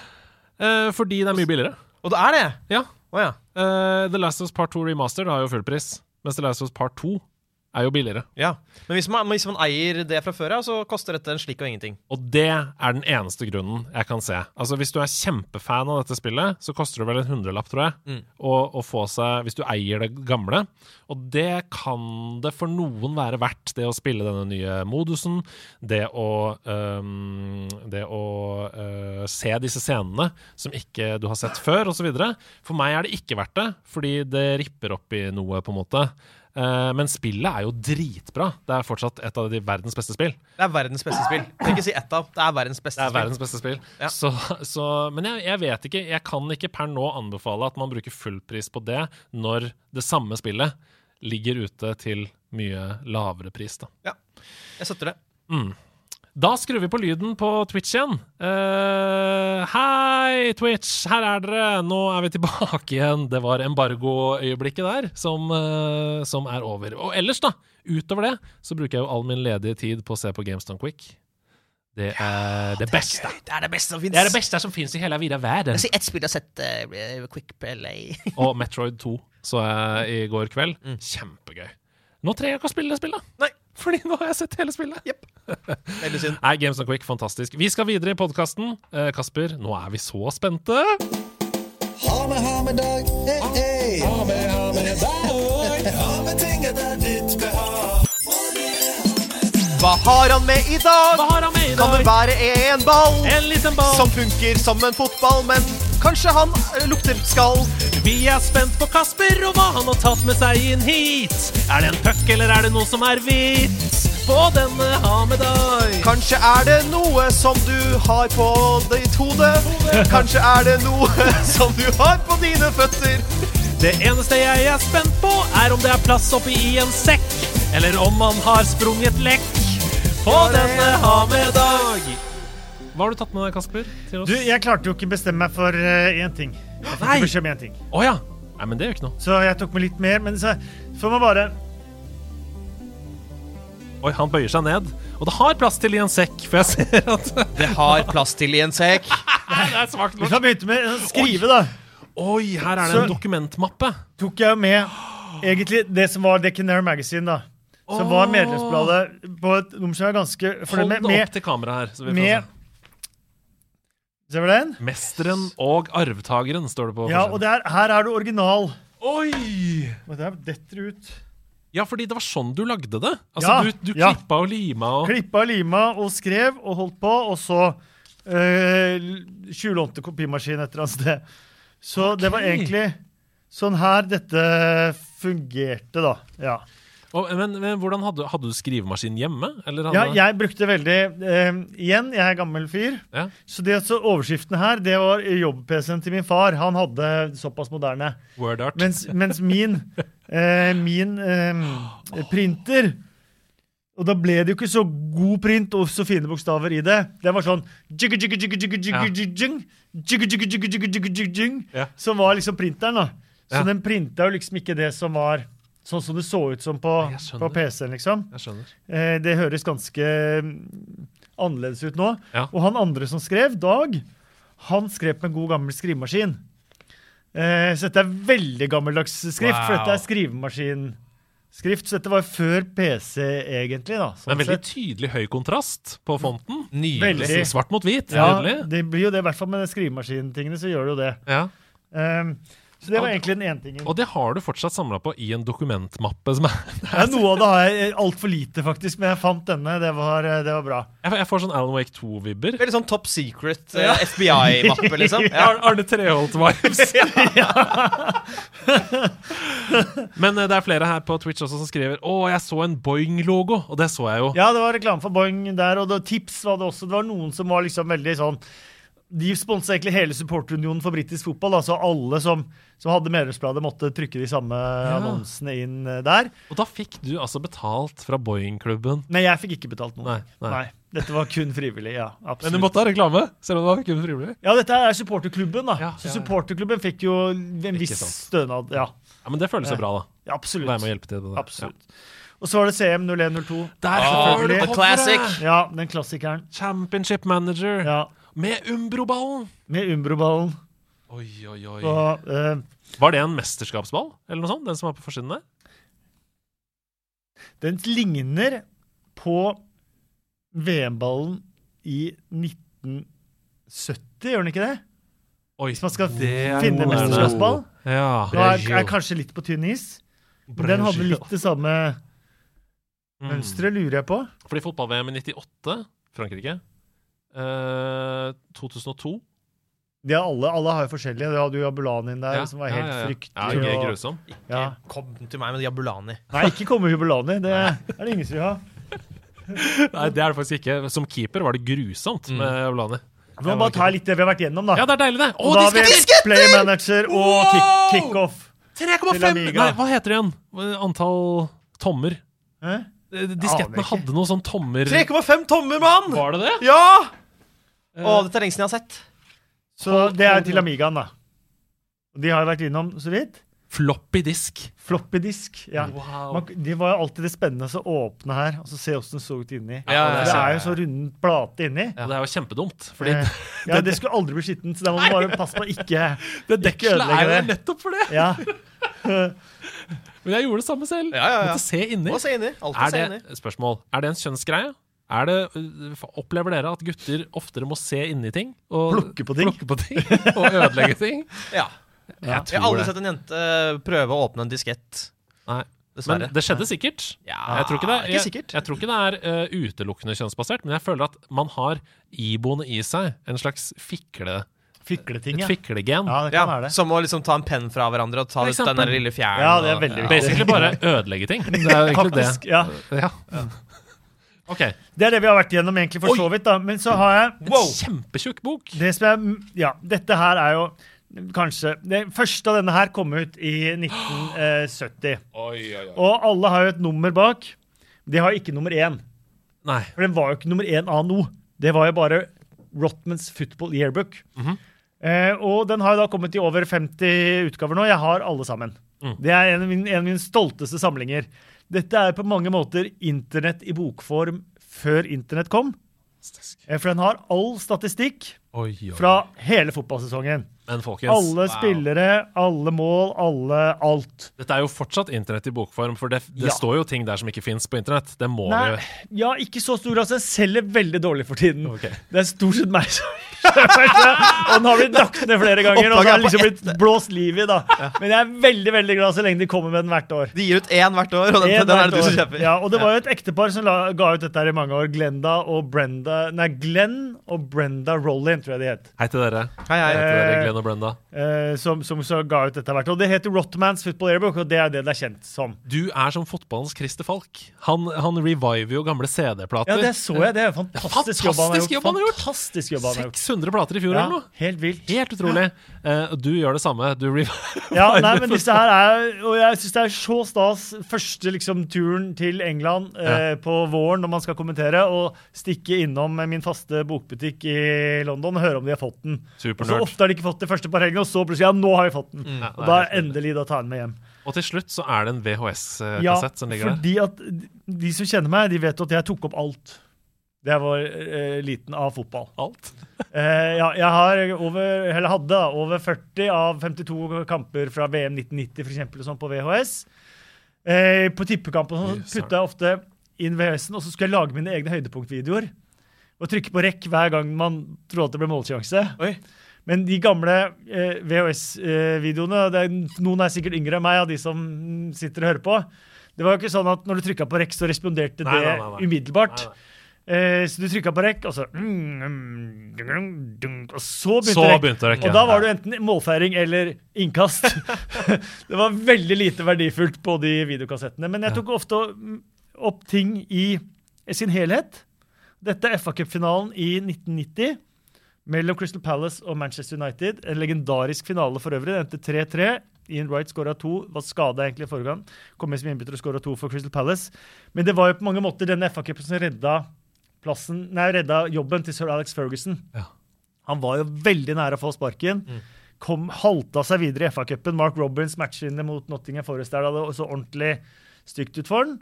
Uh, fordi det er mye billigere. Og det er det! Ja. Oh, ja. Eh, The Last of Us Part 2 Remastered har jo fullpris, mens The Last of Us Part 2 er jo billigere. ja. Men hvis man, hvis man eier det fra før av, så koster dette en slikk og ingenting. Og det er den eneste grunnen jeg kan se. Altså Hvis du er kjempefan av dette spillet, så koster det vel en hundrelapp, tror jeg, Mm. å, å få seg Hvis du eier det gamle. Og det kan det for noen være verdt, det å spille denne nye modusen. Det å, øhm, det å øh, se disse scenene som ikke du har sett før, osv. For meg er det ikke verdt det, fordi det ripper opp i noe, på en måte. Eh, men spillet er jo dritbra. Det er fortsatt et av de verdens beste spill. Det er verdens beste spill. Kan ikke si ett av. Det er verdens beste Det er spill. verdens beste spill. Ja. Så, så, men jeg, jeg vet ikke. Jeg kan ikke per nå anbefale at man bruker fullpris på det når det samme spillet ligger ute til mye lavere pris. Da, Jeg støtter det. Da skrur vi på lyden på Twitch igjen. Uh, hei, Twitch! Her er dere! Nå er vi tilbake igjen. Det var embargo-øyeblikket der som, uh, som er over. Og ellers, da, utover det, så bruker jeg jo all min ledige tid på å se på GameStone Quick. Det er det beste. Det er det beste som fins. Det er det beste som fins i hele vide verden. Sier ett spill jeg har sett uh, Quick Play. Og Metroid 2 så jeg i går kveld. Kjempegøy. Nå trenger jeg ikke å spille det spillet. Nei. Fordi nå har jeg sett hele spillet. Veldig synd. Nei, Games on Quick, fantastisk. Vi skal videre i podkasten. Eh, Kasper, nå er vi så spente. Ha med, ha med dag. Hey, hey. Ha med, ha med dag. Ha med ting etter ditt behag. Hva har han med i dag? Hva har han med i Kan det være en ball En liten ball. som funker som en fotball, men kanskje han eh, lukter skall? Vi er spent på Kasper og hva han har tatt med seg inn hit. Er det en puck, eller er det noe som er hvitt? På denne ha med deg. Kanskje er det noe som du har på ditt hode? Kanskje er det noe som du har på dine føtter? Det eneste jeg er spent på, er om det er plass oppi i en sekk, eller om han har sprunget lekk på denne ha med dag. Hva har du tatt med deg, Kasper? Til oss? Du, jeg klarte jo ikke bestemme meg for én ting. Jeg fikk Nei. beskjed om én ting. Oh, ja. Nei, men det gjør ikke noe. Så jeg tok med litt mer. Men så får man bare Oi, han bøyer seg ned. Og det har plass til i en sekk, for jeg ser at Det har plass til i en sekk. det er svakt nok. Vi kan begynne med å skrive, da, Oi, her er det Så- en dokumentmappe. tok jeg med egentlig det som var The Canary Magazine, da. Som var medlemsbladet på et nummer som er ganske for Hold med, det med, opp til kameraet her. Så vi får med Ser du den? Mesteren og arvtakeren', står det på. Ja, og det er, her er du original. Oi! Og det detter ut. Ja, fordi det var sånn du lagde det. Altså, Ja, Du, du ja. klippa og lima og Klippa, lima og skrev og holdt på, og så øh, tjuvlånte kopimaskin et eller annet sted. Så det var egentlig sånn her dette fungerte, da. Ja. Og, men, men hvordan hadde, hadde du skrivemaskin hjemme? Eller Ja, jeg brukte veldig eh, Igjen, jeg er gammel fyr. Ja. Så det, så overskriften her, det var jobb-PC-en til min far. Han hadde såpass moderne. Word art. Mens, mens min, eh, min eh, printer Og da ble det jo ikke så god print og så fine bokstaver i det. Det var sånn. Som var liksom printeren, da. Så den printa jo liksom ikke det som var sånn som det så ut som på, på PC-en, liksom. Jeg. Eh, det høres ganske mm, annerledes ut nå. Ja. Og han andre som skrev, Dag, han skrev på en god gammel skrivemaskin. Eh, så dette er veldig gammeldags skrift, for dette er skrivemaskinskrift. Så dette var før PC, egentlig. da. sånn Men veldig sett. tydelig høy kontrast på fonten. Nydelig. Svart mot hvit. Ja, Nydelig. det blir jo det, i hvert fall med skrivemaskintingene, så gjør det jo det. Ja. Eh, så det var egentlig den ene tingen. Og det har du fortsatt samla på i en dokumentmappe. Som er, Ja, noe av det har jeg altfor lite, faktisk, men jeg fant denne. Det var, eh, det var bra. jeg, får- jeg får sånn Alan Wake 2-vibber. Veldig sånn top secret eh, FBI-mappe, liksom. Ja. Arne Treholt-vibes. Men uh, det er flere her på Twitch også som skriver Å, jeg så en Boing-logo, og det så jeg jo. Ja, det var reklame for Boing der, og det, tips var det også. Det var noen som var liksom veldig sånn De sponsa egentlig hele supporterunionen for britisk fotball. da, så alle som, som hadde medlemsbladet, måtte trykke de samme annonsene inn eh, der. Og da fikk du altså betalt fra Boeing-klubben? Nei, jeg fikk ikke betalt noe. Nei, nei. Dette var kun frivillig. ja, Men du måtte ha reklame, selv om det var kun frivillig. Ja, dette er supporterklubben, da. Ja, så ja, ja. supporterklubben fikk jo en viss sant. stønad. Ja, Ja, Men det føles jo bra, da. ja absolutt. Være med å hjelpe til det der. Absolutt. Og så var det CM 0102. Der selvfølgelig. Oh, the classic. Ja, den klassikeren. Championship Manager Ja, med Umbro-ballen. Med Umbro-ballen. Oi, oi, oi. Og uh, Var det en mesterskapsball, eller noe sånt? Den som var på forsiden der? Den ligner på VM-ballen i 1970, gjør den ikke det? Oi, Hvis man skal det finne mesterskapsball. Ja. Nå er, er kanskje litt på tynn is. Men den hadde litt det samme Mm. mønsteret, lurer jeg på. Fordi fotball-VM i 98, Frankrike eh, 2002 De er alle, alle har jo forskjellige. Du hadde jo Jabulanin der, som var helt ja, ja, ja. fryktelig. Ja, og- grusom. ja. Kom til meg med Jabulani. Nei, ikke komme Jabulani. Det er det ingen som vil ha. Nei, det er det faktisk ikke. Som keeper var det grusomt Mm. med Jabulani Vi må bare ta litt det vi har vært gjennom, da. Ja, det er deilig, det! Å, Og da har vi Play manager og kick, Wow! kickoff. 3,5! Nei, hva heter det igjen? Antall tommer. Hæ? Eh, Diskettene hadde noe sånn tommer 3,5 tommer, mann! Var det det? Ja! Eh, Å, dette er lenge siden jeg har sett. Så det er til Amigaen, da. De har vært innom så vidt. Floppy disk. Floppy disk. Ja. Wow. Man, det var jo alltid det spennende å åpne her og så se åssen det så ut inni. Ja, det, det er jo så rund plate inni. Ja, det er jo kjempedumt, fordi Eh, ja, det skulle aldri bli skittent, så det må man bare passe på å ikke, det ikke dekselet er jo nettopp for det! Ja. Men jeg gjorde det samme selv. Ja, ja, ja. Måtte se inni. Må se inni. Er se inni. det, spørsmål, er det en kjønnsgreie? Er det, øh, opplever dere at gutter oftere må se inni ting? Og Plukke på ting. plukke på ting og ødelegge ting? Ja. Jeg Jeg har aldri sett en jente eh, prøve å åpne en diskett. Nei. Men det skjedde sikkert. Ja, Jeg tror ikke det, jeg, sikkert. jeg tror ikke det er uh, utelukkende kjønnsbasert, men jeg føler at man har iboende i seg en slags fikle, Fikleting, ja. et ja. fiklegen. Ja, det Ja, kan være det. Som å liksom ta en penn fra hverandre og ta ut den der lille fjæren. Ja, det er og- veldig viktig. Basically bare ødelegge ting. Det er egentlig det. Faktisk. Ja. Ja. OK. Det er det vi har vært igjennom, egentlig, for Oi. så vidt. da. Men så har jeg En kjempetjukk bok. Det som er Ja, dette her er jo kanskje Det første av denne her kom ut i 1970. Oi, oi, Og alle har jo et nummer bak. De har ikke nummer én. Nei. For den var jo ikke nummer én av noe. Det var jo bare Rotmans Football Yearbook. Mhm. Eh, og den har da kommet i over 50 utgaver nå. Jeg har alle sammen. Mm. Det er en av, mine, en av mine stolteste samlinger. Dette er på mange måter internett i bokform før internett kom. Eh, For den har all statistikk Oi, oi. fra hele fotballsesongen. Men folkens, Alle spillere, alle mål, alle alt. dette er jo fortsatt internett i bokform, for det, det Ja. står jo ting der som ikke fins på internett. Det må Nei, vi ja, ikke så stor altså. så Jeg selger veldig dårlig for tiden. Okay. Det er stort sett meg som. Og den har blitt lagt ned flere ganger. Og så har liksom blitt blåst liv i. da. Men jeg er veldig veldig glad så lenge de kommer med den hvert år. De gir ut én hvert år, og den, den er det du som kjøper. Ja, og det var jo et ektepar som la, ga ut dette her i mange år. Glenda og Brenda Nei, Glenn og Brenda Rollin, tror jeg de het. Hei til dere. Hei, hei. Hei til dere, Eh, Glenn og Brenda. eh, som, som så ga ut dette hvert. Og det heter Rottmans Football Airbook, og det er det det er kjent som. Du er som fotballens Christer Falk. Han, han reviver jo gamle CD-plater. Ja, det så jeg. Det er fantastisk Fantastisk gjort. jobb han har gjort. Fantastisk jobb han har gjort. 600 plater i fjor Ja, eller noe. helt vilt. Helt utrolig. Eh, og du gjør det samme. Du Ja, nei, men disse her er Og jeg syns det er så stas første liksom turen til England eh, på våren når man skal kommentere, og stikke innom min faste bokbutikk i London og høre om de har fått den. Og så ofte har de ikke fått det første par helgene, og så plutselig ja, nå har vi fått den. Ja, Og da er endelig da tar jeg den med hjem. Og til slutt så er det en VHS-kassett Ja, som ligger der. Ja, fordi at de som kjenner meg, de vet at jeg tok opp alt. Jeg var eh, liten av fotball. Alt. Eh, ja, jeg har over, eller hadde da, over 40 av 52 kamper fra VM 1990 for eksempel, sånn på VHS. Eh, på tippekampen sånn, putta jeg ofte inn VHS-en, og så skulle jeg lage mine egne høydepunktvideoer. Og trykke på rekk hver gang man trodde at det ble målsjanse. Oi. Men de gamle eh, VHS-videoene det Noen er sikkert yngre enn meg, av de som sitter og hører på. Det var jo ikke sånn at når du trykka på rekk, så responderte Nei, det nei, nei. umiddelbart. Nei, nei. Eh, så du trykka på rekk, og så mm, mm, Og så begynte Så rekk. begynte rekk, Og da var du enten målfeiring eller innkast. det var veldig lite verdifullt på de videokassettene. Men jeg tok ofte opp ting i sin helhet. Dette er FA Cup-finalen i 1990 mellom Crystal Palace og Manchester United. En legendarisk finale for øvrig. Det endte 3-3. Ian Wright skåra to, var skada egentlig i forrige gang. Kom inn som innbytter og skåra to for Crystal Palace. Men det var jo på mange måter denne FA-cupen som redda plassen, nei, redda jobben til sir Alex Ferguson. Ja. Han var jo veldig nære å få sparken. Kom, halta seg videre i FA-cupen. Mark Robins inn mot Nottingham Forest der. Da det så ordentlig stygt ut for han.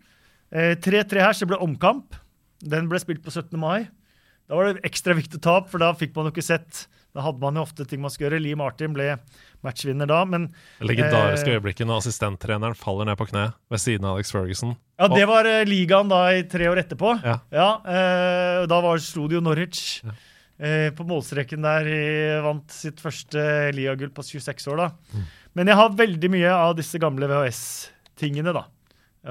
Eh, 3-3 her, så ble omkamp. Den ble spilt på 17. mai. Da var det ekstra viktig tap, for da fikk man jo ikke sett Da hadde man jo ofte ting man skulle gjøre. Lee Martin ble matchvinner da, men Det legendariske Eh. øyeblikket når assistenttreneren faller ned på kne ved siden av Alex Ferguson. Ja, det var eh, ligaen da i tre år etterpå. Ja. eh, da var, slo de jo Norwich eh, på målstreken der. I, vant sitt første ligagull på 26 år, da. Mm. Men jeg har veldig mye av disse gamle VHS-tingene, da.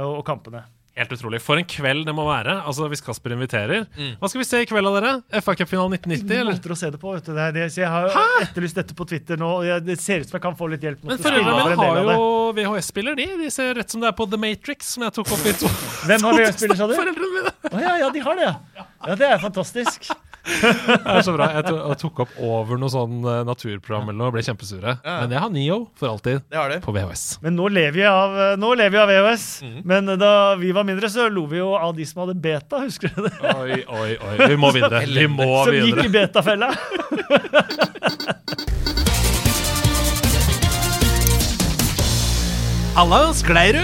Og, og kampene. Helt utrolig. For en kveld det må være. Altså, Hvis Kasper inviterer. Mm. Hva skal vi se i kveld av dere? FA Cup-finalen 1990, eller? Måter å se det på, vet du. Det det, så jeg har jo etterlyst dette på Twitter nå. og jeg, det ser ut som jeg kan få litt hjelp. Men foreldrene mine har jo VHS-spiller, de. De ser rett som det er på The Matrix, som jeg tok opp i to. Hvem har VHS-spiller, sa du? Foreldrene mine. Å ja, ja, de har det, ja. Ja, Det er fantastisk. Det er så bra. Jeg to- jeg tok opp over noe sånn eh, naturprogram eller noe og ble kjempesure. Men jeg har Neo for alltid Det har du. på VHS. Men nå lever vi av, nå lever vi av VHS. Mm. Men da vi var mindre, så lo vi jo av de som hadde beta. Husker du det? Oi, oi, oi. Vi må videre. Vi må Som gikk videre. i betafella. Halla, sklei du?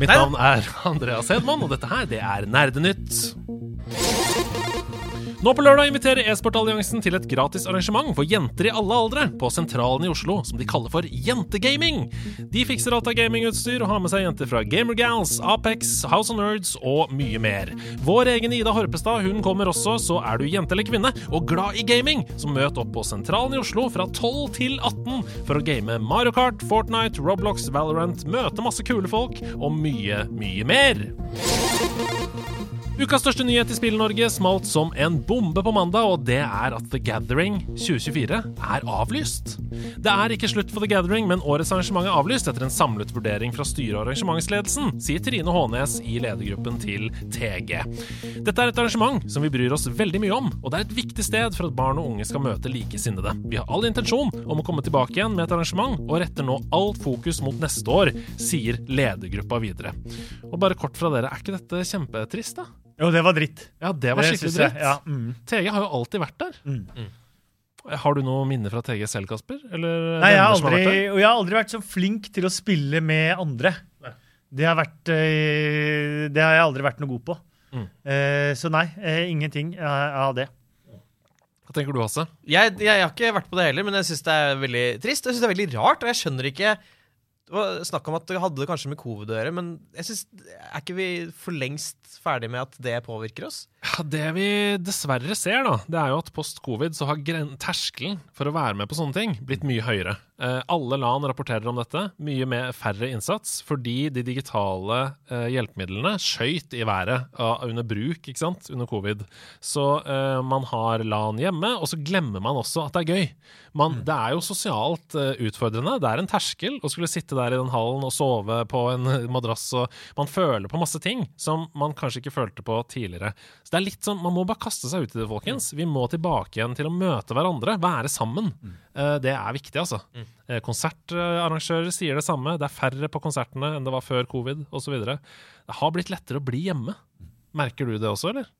Mitt navn er Andreas Hedman, og dette her, det er Nerdenytt. Nå på lørdag inviterer E-sportalliansen til et gratis arrangement for jenter i alle aldre på Sentralen i Oslo, som de kaller for Jentegaming. De fikser alt av gamingutstyr og har med seg jenter fra Gamergals, Apex, House of Nerds og mye mer. Vår egen Ida Horpestad hun kommer også, så er du jente eller kvinne og glad i gaming, så møt opp på Sentralen i Oslo fra 12 til 18 for å game Mario Kart, Fortnite, Roblox, Valorant, møte masse kule folk og mye, mye mer. Ukas største nyhet i Spill-Norge smalt som en bombe på mandag, og det er at The Gathering 2024 er avlyst. Det er ikke slutt for The Gathering, men årets arrangement er avlyst etter en samlet vurdering fra styret og arrangementsledelsen, sier Trine Hånes i ledergruppen til TG. Dette er et arrangement som vi bryr oss veldig mye om, og det er et viktig sted for at barn og unge skal møte likesinnede. Vi har all intensjon om å komme tilbake igjen med et arrangement, og retter nå alt fokus mot neste år, sier ledergruppa videre. Og bare kort fra dere, er ikke dette kjempetrist, da? Jo, det var dritt. Ja, det var Det skikkelig jeg, dritt. Ja, mm. TG har jo alltid vært der. Mm. Har du noe minne fra TG selv, Kasper? Eller Nei, jeg har, aldri, vært der? og jeg har aldri vært så flink til å spille med andre. Det har, vært, eh, det har jeg aldri vært noe god på. Mm. Eh, så nei, eh, ingenting av av det. Hva tenker du, Hasse? Jeg, jeg, har ikke vært på det heller, men jeg syns det er veldig trist. Jeg synes det er veldig rart, og jeg skjønner ikke Det var snakk om at det hadde kanskje med covid å gjøre, men jeg synes, er ikke vi for lengst ferdig med at det påvirker oss? Ja, Det vi dessverre ser, da, det er jo at post covid så har terskelen for å være med på sånne ting blitt mye høyere. Eh, alle land rapporterer om dette. Mye med færre innsats, fordi de digitale eh, hjelpemidlene skøyt i været uh, under bruk ikke sant, under covid. Så eh, man har LAN hjemme, og så glemmer man også at det er gøy. Man, Det er jo sosialt eh, utfordrende. Det er en terskel å skulle sitte der i den hallen og sove på en madrass. og Man føler på masse ting som man kanskje ikke følte på tidligere. Så det er litt sånn, Man må bare kaste seg ut i det, folkens. Vi må tilbake igjen til å møte hverandre, være sammen. Eh, Det er viktig, altså. Eh, Konsertarrangører sier det samme. Det er færre på konsertene enn det var før covid osv. Det har blitt lettere å bli hjemme. Merker du det også, eller?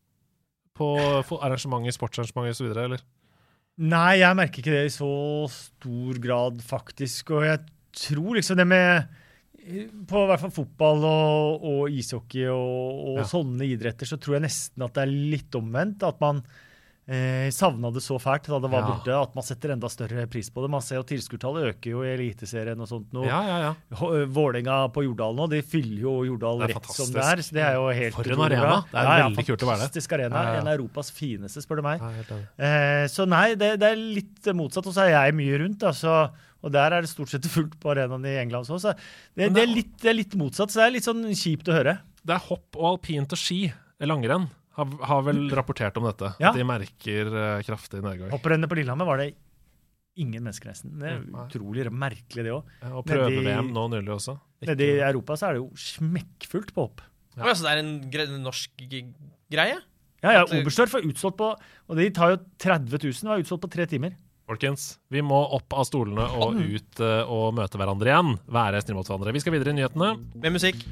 På arrangementer, sportsarrangementer osv., eller? Nei, jeg merker ikke det i så stor grad, faktisk. Og jeg tror liksom det med På hvert fall fotball og, og ishockey og, og Ja. sånne idretter, så tror jeg nesten at det er litt omvendt. At man eh, savna det så fælt da det var Ja. borte, at man setter enda større pris på det. Man ser jo tilskuertallet øker jo i Eliteserien og sånt nå. Ja, ja, ja. Vålerenga på Jordal nå, de fyller jo Jordal rett fantastisk. som det er. Så det er jo helt For en arena. Det er veldig kult å være der. Fantastisk arena. Ja, ja. En av Europas fineste, spør du meg. Ja. Eh, så nei, det, det er litt motsatt. Og så er jeg mye rundt, da, så, og der er det stort sett fullt på arenaen i England også. Så det, det, det- er litt, det er litt motsatt, så det er litt sånn kjipt å høre. Det er hopp og alpint og ski, langrenn, har, har vel rapportert om dette. Ja. At de merker uh, kraftig nedgang. Hopprennet på Lillehammer var det ingen mennesker nesten. Det er Mm, utrolig merkelig, det òg. Ja, Og prøve-VM nå nylig også. Ikke- Nede i Europa så er det jo smekkfullt på hopp. Ja. Ja, så det er en gre norsk greie? Ja, ja, Oberstdorf er utsolgt på Og de tar jo 30 000, det var utsolgt på tre timer. Folkens, vi må opp av stolene og ut eh, og møte hverandre igjen. Være snille mot hverandre. Vi skal videre i nyhetene. Med musikk?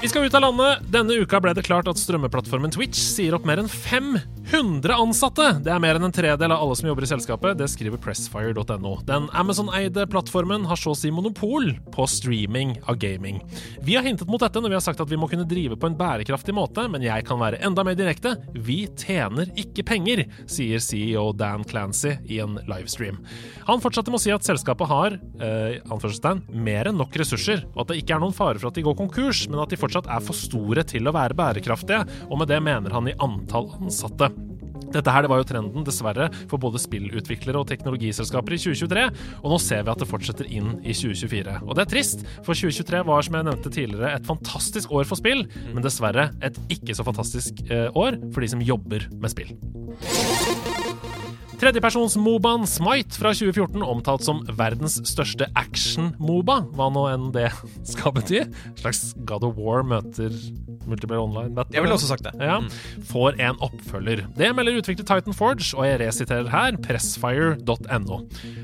Vi skal ut av landet. Denne uka ble det klart at strømmeplattformen Twitch sier opp mer enn 500 ansatte. Det er mer enn en tredel av alle som jobber i selskapet. Det skriver pressfire.no. Den Amazon-eide plattformen har så å si monopol på streaming av gaming. Vi har hintet mot dette når vi har sagt at vi må kunne drive på en bærekraftig måte, men jeg kan være enda mer direkte. Vi tjener ikke penger, sier CEO Dan Clancy i en livestream. Han fortsatte med å si at selskapet har eh, mer enn nok ressurser, og at det ikke er noen fare for at de går konkurs, men at de fortsatt er for store til å være bærekraftige, og med det mener han i antall ansatte. Dette her det var jo trenden, dessverre, for både spillutviklere og teknologiselskaper i 2023, og nå ser vi at det fortsetter inn i 2024. Og det er trist, for 2023 var, som jeg nevnte tidligere, et fantastisk år for spill, men dessverre et ikke så fantastisk eh, år for de som jobber med spill. Tredjepersons-mobaen Smite fra 2014, omtalt som verdens største action-moba, hva nå enn det skal bety. Slags God of War møter Multiplayer Online. Battle. Jeg ville også sagt det. Ja, får en oppfølger. Det melder utvikler Titan Forge, og jeg resiterer her pressfire.no.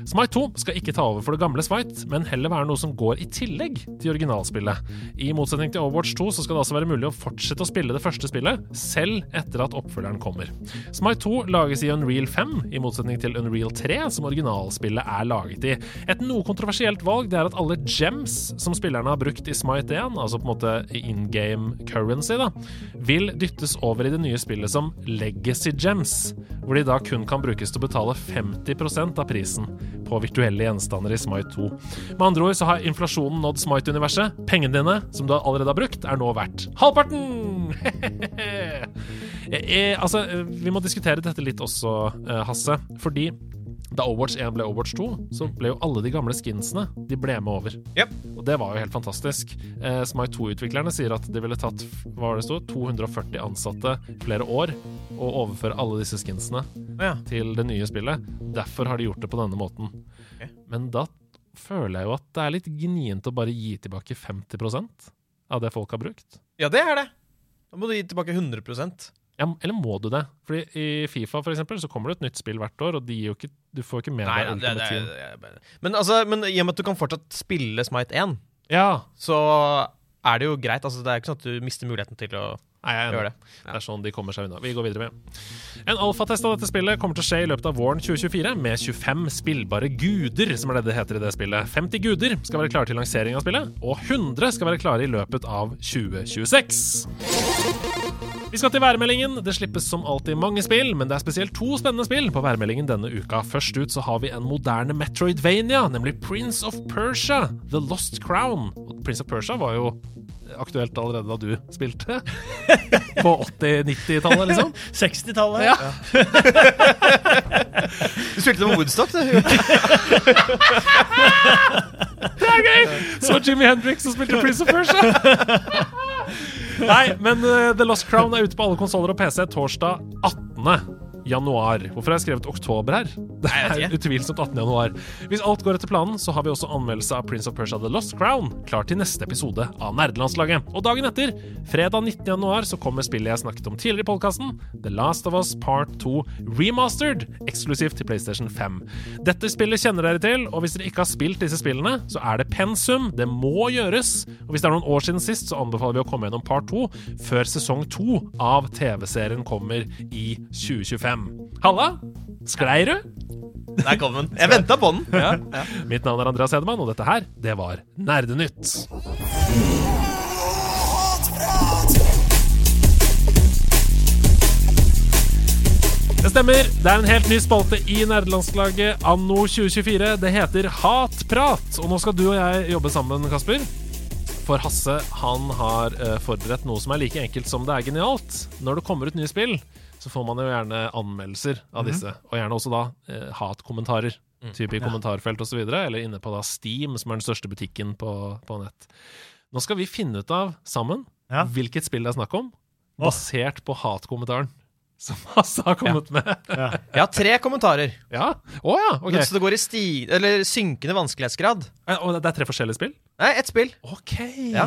Smite 2 skal ikke ta over for det gamle Smite, men heller være noe som går i tillegg til originalspillet. I motsetning til Overwatch 2 så skal det altså være mulig å fortsette å spille det første spillet, selv etter at oppfølgeren kommer. Smite 2 lages i Unreal 5, i motsetning til Unreal 3, som originalspillet er laget i. Et noe kontroversielt valg det er at alle gems som spillerne har brukt i Smite 1, altså på en måte in game currency, da, vil dyttes over i det nye spillet som Legacy Gems, hvor de da kun kan brukes til å betale 50% av prisen på virtuelle gjenstander i Smite 2. Med andre ord så har inflasjonen nådd Smite-universet. Pengene dine, som du allerede har brukt, er nå verdt halvparten! eh, altså, eh, vi må diskutere dette litt også, eh, Hasse, fordi da Overwatch 1 ble Overwatch 2, så ble jo alle de gamle skinsene De ble med over. Yep. Og det var jo helt fantastisk. Eh, Smite 2-utviklerne sier at det ville tatt hva var det stod, 240 ansatte flere år å overføre alle disse skinsene ja. til det nye spillet. Derfor har de gjort det på denne måten. Okay. Men da føler jeg jo at det er litt gnient å bare gi tilbake 50% av det folk har brukt. ja, det er det. Da må du gi tilbake 100 Ja, eller må du det? Fordi i Fifa for eksempel, så kommer det et nytt spill hvert år, og jo ikke, du får ikke med deg det, men, altså, men i og med at du kan fortsatt spille Smite 1, Ja, så er det jo greit. Altså, det er ikke sånn at du mister muligheten til å Nei, jeg er enig. det. Det er sånn de kommer seg unna. Vi går videre med. En alfatest av dette spillet kommer til å skje i løpet av våren 2024 med 25 spillbare guder, som er det det heter i det spillet. 50 guder skal være klare til lansering av spillet, og 100 skal være klare i løpet av 2026. Vi skal til værmeldingen. Det slippes som alltid mange spill, men det er spesielt to spennende spill på værmeldingen denne uka. Først ut så har vi en moderne Metroidvania, nemlig Prince of Persia, The Lost Crown. Og Prince of Persia var jo aktuelt allerede da du spilte. På 80-90-tallet, liksom. 60-tallet. Ja. Du spilte med Woodstock, du. Det er gøy! Så Jimmy Hendrix som spilte Prince of Persia. Nei, men uh, The Lost Crown er ute på alle konsoller og PC torsdag 18. januar. Hvorfor har jeg skrevet oktober her? Det er utvilsomt 18. januar. Hvis alt går etter planen, så har vi også anmeldelse av Prince of Persia The Lost Crown klar til neste episode av Nerdelandslaget. Og dagen etter, fredag 19. januar, så kommer spillet jeg snakket om tidligere i podkasten, The Last of Us Part 2 Remastered, eksklusivt til PlayStation 5. Dette spillet kjenner dere til, og hvis dere ikke har spilt disse spillene, så er det pensum. Det må gjøres. Og hvis det er noen år siden sist, så anbefaler vi å komme gjennom Part 2 før sesong 2 av TV-serien kommer i 2025. Halla! Sklei du? Der kom den. Jeg venta på den. Ja, ja. Mitt navn er Andreas Hedemann, og dette her, det var Nerdenytt. Det stemmer. Det er en helt ny spalte i nerdelandslaget anno 2024. Det heter Hatprat. Og nå skal du og jeg jobbe sammen, Kasper. For Hasse han har eh, forberedt noe som er like enkelt som det er genialt. Når det kommer ut nye spill, så får man jo gjerne anmeldelser av disse. Og gjerne også da eh, hatkommentarer. Type i kommentarfelt osv. Eller inne på da Steam, som er den største butikken på, på nett. Nå skal vi finne ut av sammen Ja. hvilket spill det er snakk om, basert på hatkommentaren som Hasse har kommet med. Jeg har tre kommentarer. Ja? Oh, ja, Okay. Så det går i sti eller synkende vanskelighetsgrad. Og det er tre forskjellige spill? Nei, ett spill. Ok. Ja.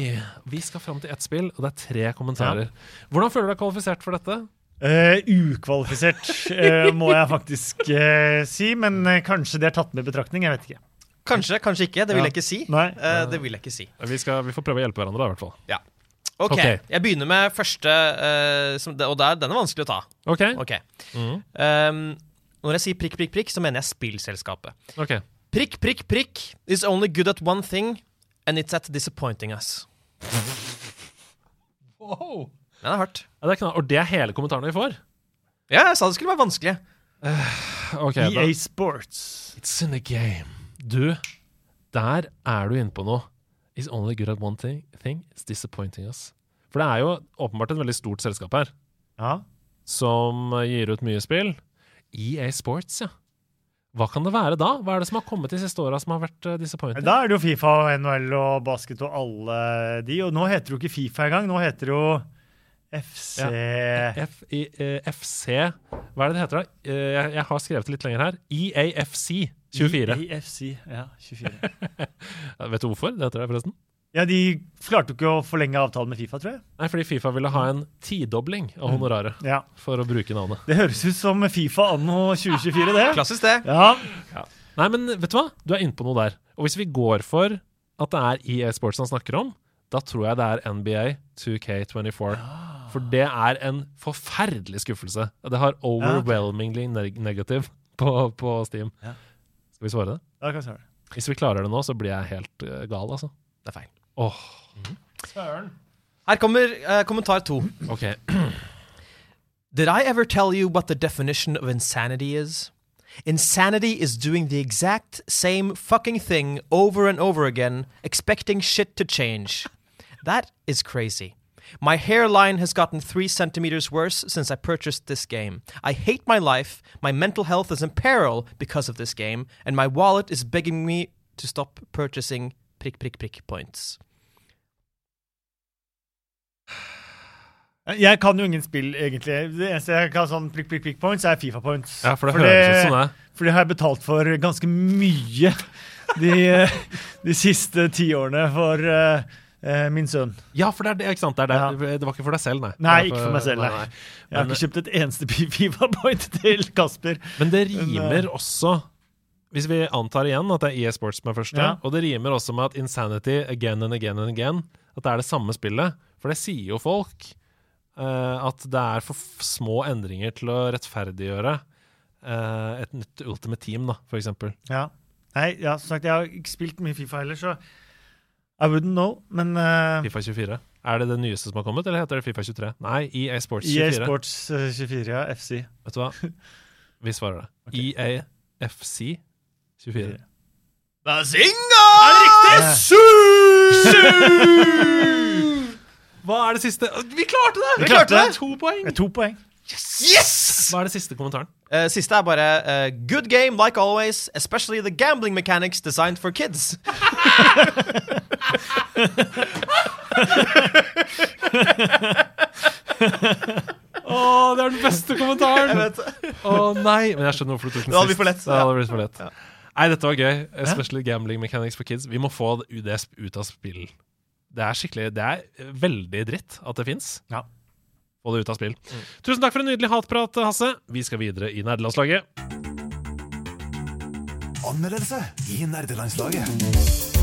Vi skal fram til ett spill, og det er tre kommentarer. Hvordan føler du deg kvalifisert for dette? Eh, ukvalifisert, uh, må jeg faktisk uh, si. Men kanskje det er tatt med i betraktning. Jeg vet ikke. Kanskje, kanskje ikke. Det vil jeg ikke si. Eh, det vil jeg ikke si. Vi, skal, vi får prøve å hjelpe hverandre, da, i hvert fall. Ja. OK. Ok. Jeg begynner med første, eh, som, og der, den er vanskelig å ta. Ok. okay. Mm. Um, når jeg sier prikk, prikk, prikk, så mener jeg spillselskapet. Okay. Prikk, prikk, prikk is only good at one thing, and it's at disappointing us. Den er hardt. Ja, det er knall, og det er hele kommentaren vi får? Ja, jeg sa det skulle være vanskelig. Uh, okay, EA Sports. It's in the game. Du, der er du inne på noe. It's only good at one thing, thing is disappointing us. For det er jo åpenbart et veldig stort selskap her, Ja. som gir ut mye spill. EA Sports, ja. Hva kan det være da? Hva er det som har kommet de siste åra som har vært uh, disappointing? Da er det jo Fifa og NHL og basket og alle de. Og nå heter det jo ikke Fifa engang. Nå heter det jo FC F I, uh, FC Hva er det det heter, da? Uh, jeg, jeg har skrevet det litt lenger her. EAFC 24. EAFC, ja. 24. Vet du hvorfor det heter det, forresten? Ja, de klarte jo ikke å forlenge avtalen med Fifa, tror jeg. Nei, fordi Fifa ville ha en tidobling av honoraret Ja. for å bruke navnet. Det høres ut som Fifa anno 2024, det. Klassisk, det. Ja. Nei, men vet du hva? Du er inne på noe der. Og hvis vi går for at det er EA Sports han snakker om, da tror jeg det er NBA 2K24. For det er en forferdelig skuffelse. Det har overwhelmingly neg negative på, på Steam. Ja. Skal vi svare det? Ja, kan svare. Hvis vi klarer det nå, så blir jeg helt uh, gal, altså. Det er feil. Søren. Her kommer uh, kommentar to. ok. Did I ever tell you what the definition of insanity is? Insanity is doing the exact same fucking thing over and over again, expecting shit to change. That is crazy. My hairline has gotten three centimeters worse since I purchased this game. I hate my life, my mental health is in peril because of this game, and my wallet is begging me to stop purchasing prick, prick, prick points. Jeg kan jo ingen spill, egentlig. Det eneste jeg kan sånn prikk, prikk, prikk points, er Fifa points. Ja, for det høres ut som det. For det har jeg betalt for ganske mye de, de siste ti årene for eh, min sønn. Ja, for det er det, ikke sant? Det, er det. det var ikke for deg selv, nei. Nei, ikke for meg selv, nei. Jeg har Men- ikke kjøpt et eneste Fifa point til Kasper. Men det Men, rimer også Hvis vi antar igjen at det er EA Sports som er første, Ja. og det rimer også med at Insanity again and again and again At det er det samme spillet. For det sier jo folk uh, at det er for små endringer til å rettferdiggjøre uh, et nytt Ultimate Team, da, for eksempel. Ja. Nei, ja, som sagt, jeg har ikke spilt mye Fifa heller, så I wouldn't know, men uh, Fifa 24. Er det det nyeste som har kommet, eller heter det Fifa 23? Nei, EA Sports 24. EA Sports eh, 24, ja, FC. Vet du hva? Vi svarer det. Okay. EA FC 24. Bazinga! Er det riktig? Ja. Hva er det siste? Vi klarte det! Vi klarte det! To poeng. Eh, To poeng. Yes! Hva er det siste kommentaren? Uh, siste er bare uh, Good game like always, especially the gambling mechanics designed for kids. Å, det er den beste kommentaren! Jeg vet det. Å nei, men jeg skjønner hvorfor du tok den Det hadde blitt for lett, Det hadde blitt for lett. Nei, dette var gøy. Especially gambling mechanics for kids. Vi må få det ut av spill. Det er skikkelig Det er veldig dritt at det fins. Ja. Få det ut av spill. Tusen takk for en nydelig hatprat, Hasse. Vi skal videre i nerdelandslaget. Anmeldelse i nerdelandslaget.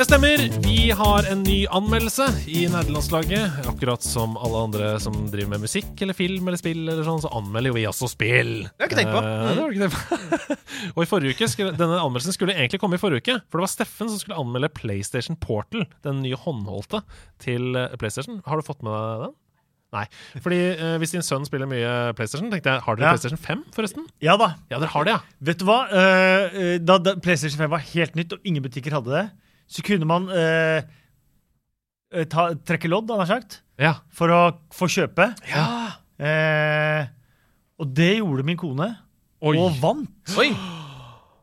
Det stemmer. Vi har en ny anmeldelse i nerdelandslaget. Akkurat som alle andre som driver med musikk eller film eller spill, eller sånn, så anmelder jo vi også spill. Det har jeg ikke tenkt på. Eh, det har ikke tenkt på. og i forrige uke skulle, Denne anmeldelsen skulle egentlig komme i forrige uke. For det var Steffen som skulle anmelde PlayStation Portal, den nye håndholdte til eh, PlayStation. Har du fått med deg den? Nei. Fordi eh, hvis din sønn spiller mye PlayStation, tenkte jeg Har dere Ja. PlayStation 5, forresten? Ja da. Ja, dere har det, ja. Vet du hva? Eh, eh, da, da PlayStation 5 var helt nytt, og ingen butikker hadde det, så kunne man eh, eh, ta, trekke lodd, han har sagt, Ja. for å få kjøpe. Ja. Eh, og det gjorde min kone, Oi. og vant. Oi.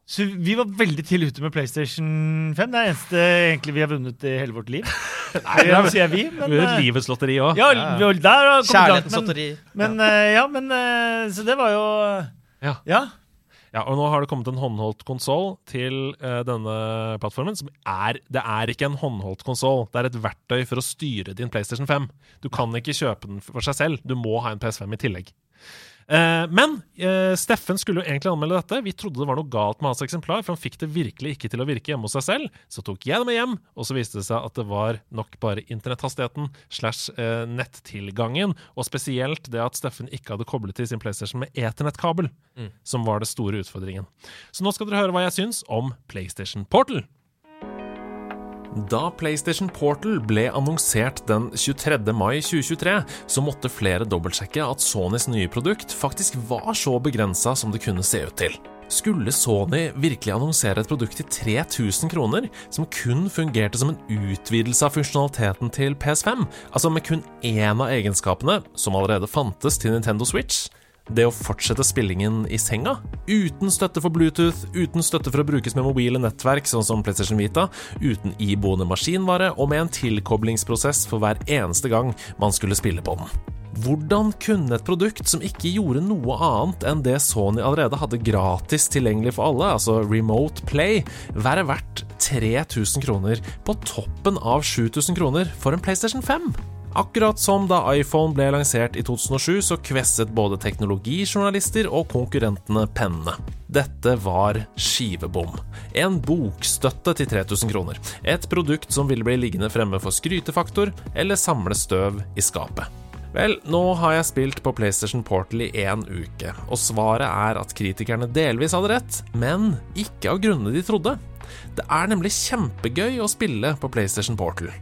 Så vi var veldig tidlig ute med PlayStation 5. Det er det eneste egentlig vi har vunnet i hele vårt liv. Nei, det er- sier vi, men Vi har eh, et livets lotteri òg. Ja, langt, Kjærlighetens men, lotteri. men men, ja, men eh, Så det var jo Ja. Ja. Ja, og nå har det kommet en håndholdt konsoll til uh, denne plattformen. Som er, det er ikke en håndholdt konsoll, det er et verktøy for å styre din PlayStation 5. Du kan ikke kjøpe den for seg selv, du må ha en PS5 i tillegg. Eh, men eh, Steffen skulle jo egentlig anmelde dette. Vi trodde det var noe galt med hans eksemplar, for han fikk det virkelig ikke til å virke hjemme hos seg selv. Så tok jeg det med hjem, og så viste det seg at det var nok bare internetthastigheten slash eh, nettilgangen, og spesielt det at Steffen ikke hadde koblet til sin PlayStation med eternettkabel, som var det store utfordringen. Så nå skal dere høre hva jeg syns om PlayStation Portal. Da PlayStation Portal ble annonsert den 23. mai 2023, så måtte flere dobbeltsjekke at Sonys nye produkt faktisk var så begrensa som det kunne se ut til. Skulle Sony virkelig annonsere et produkt til 3000 kroner, som kun fungerte som en utvidelse av funksjonaliteten til PS5, altså med kun én av egenskapene som allerede fantes til Nintendo Switch? Det å fortsette spillingen i senga, uten støtte for Bluetooth, uten støtte for å brukes med mobile nettverk, sånn som PlayStation Vita, uten iboende maskinvare og med en tilkoblingsprosess for hver eneste gang man skulle spille på den. Hvordan kunne et produkt som ikke gjorde noe annet enn det Sony allerede hadde gratis tilgjengelig for alle, altså Remote Play, være verdt 3000 kroner på toppen av 7000 kroner for en PlayStation 5? Akkurat som da iPhone ble lansert i 2007, så kvesset både teknologijournalister og konkurrentene pennene. Dette var skivebom. En bokstøtte til 3000 kroner. Et produkt som ville bli liggende fremme for skrytefaktor eller samle støv i skapet. Vel, nå har jeg spilt på PlayStation Portal i én uke, og svaret er at kritikerne delvis hadde rett, men ikke av grunnene de trodde. Det er nemlig kjempegøy å spille på PlayStation Portal.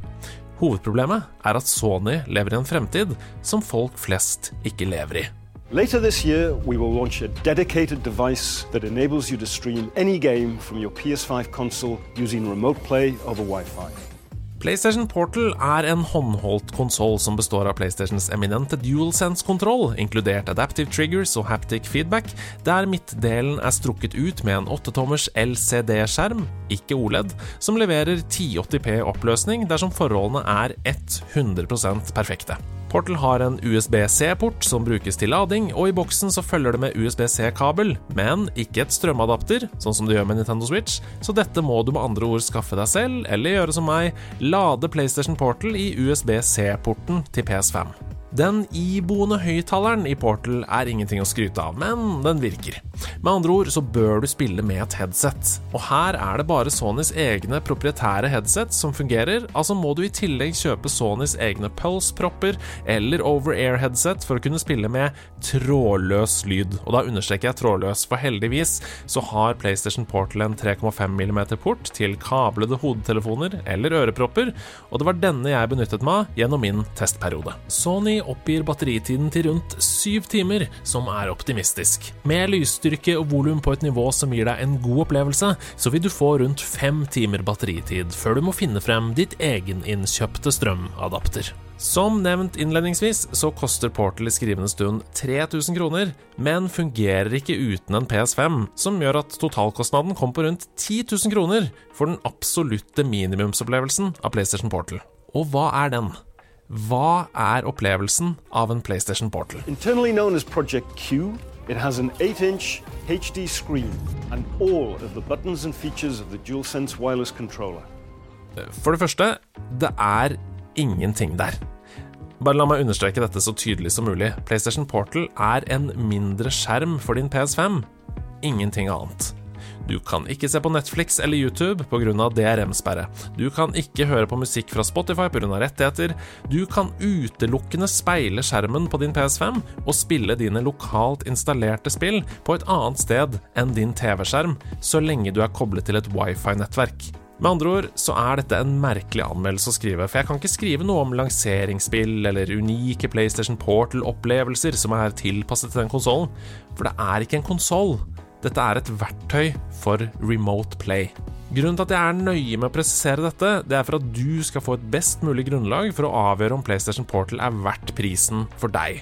Hovedproblemet er at Sony lever i en fremtid som folk flest ikke lever i. Later this year, we will launch a dedicated device that enables you to stream any game from your PS5 console using remote play over Wi Fi. PlayStation Portal er en håndholdt konsoll som består av PlayStations eminente DualSense-kontroll, inkludert adaptive triggers og haptic feedback, der midtdelen er strukket ut med en 8-tommers LCD-skjerm, ikke OLED, som leverer 1080p-oppløsning dersom forholdene er 100% perfekte. Portal har en USB-C-port som brukes til lading, og i boksen så følger det med USB-C-kabel, men ikke et strømadapter, sånn som det gjør med Nintendo Switch, så dette må du med andre ord skaffe deg selv, eller gjøre som meg, lade PlayStation Portal i USB-C-porten til PS5. Den iboende høyttaleren i Portal er ingenting å skryte av, men den virker. Med andre ord så bør du spille med et headset, og her er det bare Sonys egne proprietære headset som fungerer, altså må du i tillegg kjøpe Sonys egne Pulse-propper eller over-air-headset for å kunne spille med trådløs lyd, og da understreker jeg trådløs, for heldigvis så har PlayStation Portal en 3,5 mm port til kablede hodetelefoner eller ørepropper, og det var denne jeg benyttet meg gjennom min testperiode. Sony oppgir batteritiden til rundt syv timer, som er optimistisk. Med lysstyrke og volum på et nivå som gir deg en god opplevelse, så vil du få rundt fem timer batteritid før du må finne frem ditt egeninnkjøpte strømadapter. Som nevnt innledningsvis så koster Portal i skrivende stund 3000 kroner, men fungerer ikke uten en PS5, som gjør at totalkostnaden kom på rundt 10 000 kroner for den absolutte minimumsopplevelsen av PlayStation Portal. Og hva er den? Hva er opplevelsen av en PlayStation Portal? Internally known as Project Q, it has an 8-inch HD screen and all of the buttons and features of the DualSense wireless controller. For det første, det er ingenting der. Bare la meg understreke dette så tydelig som mulig. PlayStation Portal er en mindre skjerm for din PS5. Ingenting annet. Du kan ikke se på Netflix eller YouTube pga. DRM-sperre. Du kan ikke høre på musikk fra Spotify pga. rettigheter. Du kan utelukkende speile skjermen på din PS5 og spille dine lokalt installerte spill på et annet sted enn din TV-skjerm, så lenge du er koblet til et wifi-nettverk. Med andre ord så er dette en merkelig anmeldelse å skrive, for jeg kan ikke skrive noe om lanseringsspill eller unike PlayStation Portal-opplevelser som er tilpasset til den konsollen, for det er ikke en konsoll. Dette er et verktøy for remote play. Grunnen til at jeg er nøye med å presisere dette, det er for at du skal få et best mulig grunnlag for å avgjøre om PlayStation Portal er verdt prisen for deg.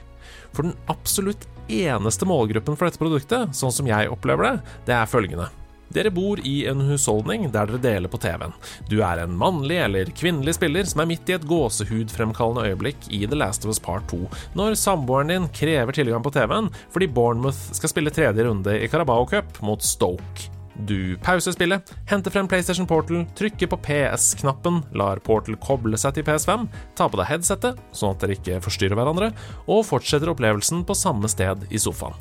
For den absolutt eneste målgruppen for dette produktet, sånn som jeg opplever det, det er følgende. Dere bor i en husholdning der dere deler på TV-en. Du er en mannlig eller kvinnelig spiller som er midt i et gåsehudfremkallende øyeblikk i The Last of Us Part 2, når samboeren din krever tilgang på TV-en fordi Bournemouth skal spille tredje runde i Carabao Cup mot Stoke. Du pauser spillet, henter frem PlayStation Portal, trykker på PS-knappen, lar Portal koble seg til PS5, tar på deg headsetet, sånn at dere ikke forstyrrer hverandre, og fortsetter opplevelsen på samme sted i sofaen.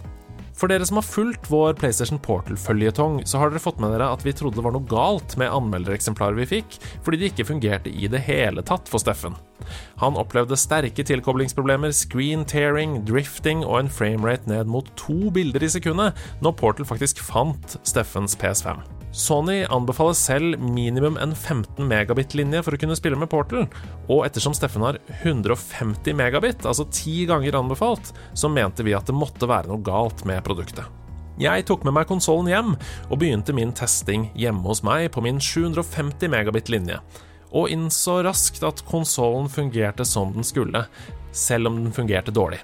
For dere som har fulgt vår PlayStation Portal-føljetong, så har dere fått med dere at vi trodde det var noe galt med anmeldereksemplaret vi fikk, fordi det ikke fungerte i det hele tatt for Steffen. Han opplevde sterke tilkoblingsproblemer, screen tearing, drifting og en framerate ned mot to bilder i sekundet når Portal faktisk fant Steffens PS5. Sony anbefaler selv minimum en 15 megabit-linje for å kunne spille med Portal, og ettersom Steffen har 150 megabit, altså ti ganger anbefalt, så mente vi at det måtte være noe galt med produktet. Jeg tok med meg konsollen hjem og begynte min testing hjemme hos meg på min 750 megabit-linje, og innså raskt at konsollen fungerte som den skulle, selv om den fungerte dårlig.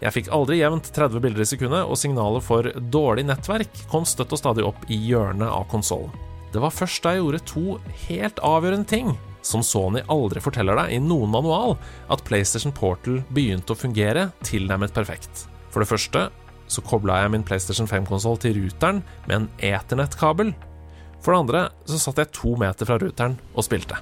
Jeg fikk aldri jevnt 30 bilder i sekundet, og signalet for dårlig nettverk kom støtt og stadig opp i hjørnet av konsollen. Det var først da jeg gjorde to helt avgjørende ting, som Sony aldri forteller deg i noen manual, at PlayStation Portal begynte å fungere tilnærmet perfekt. For det første så kobla jeg min PlayStation 5-konsoll til ruteren med en Ethernet-kabel. For det andre så satt jeg to meter fra ruteren og spilte.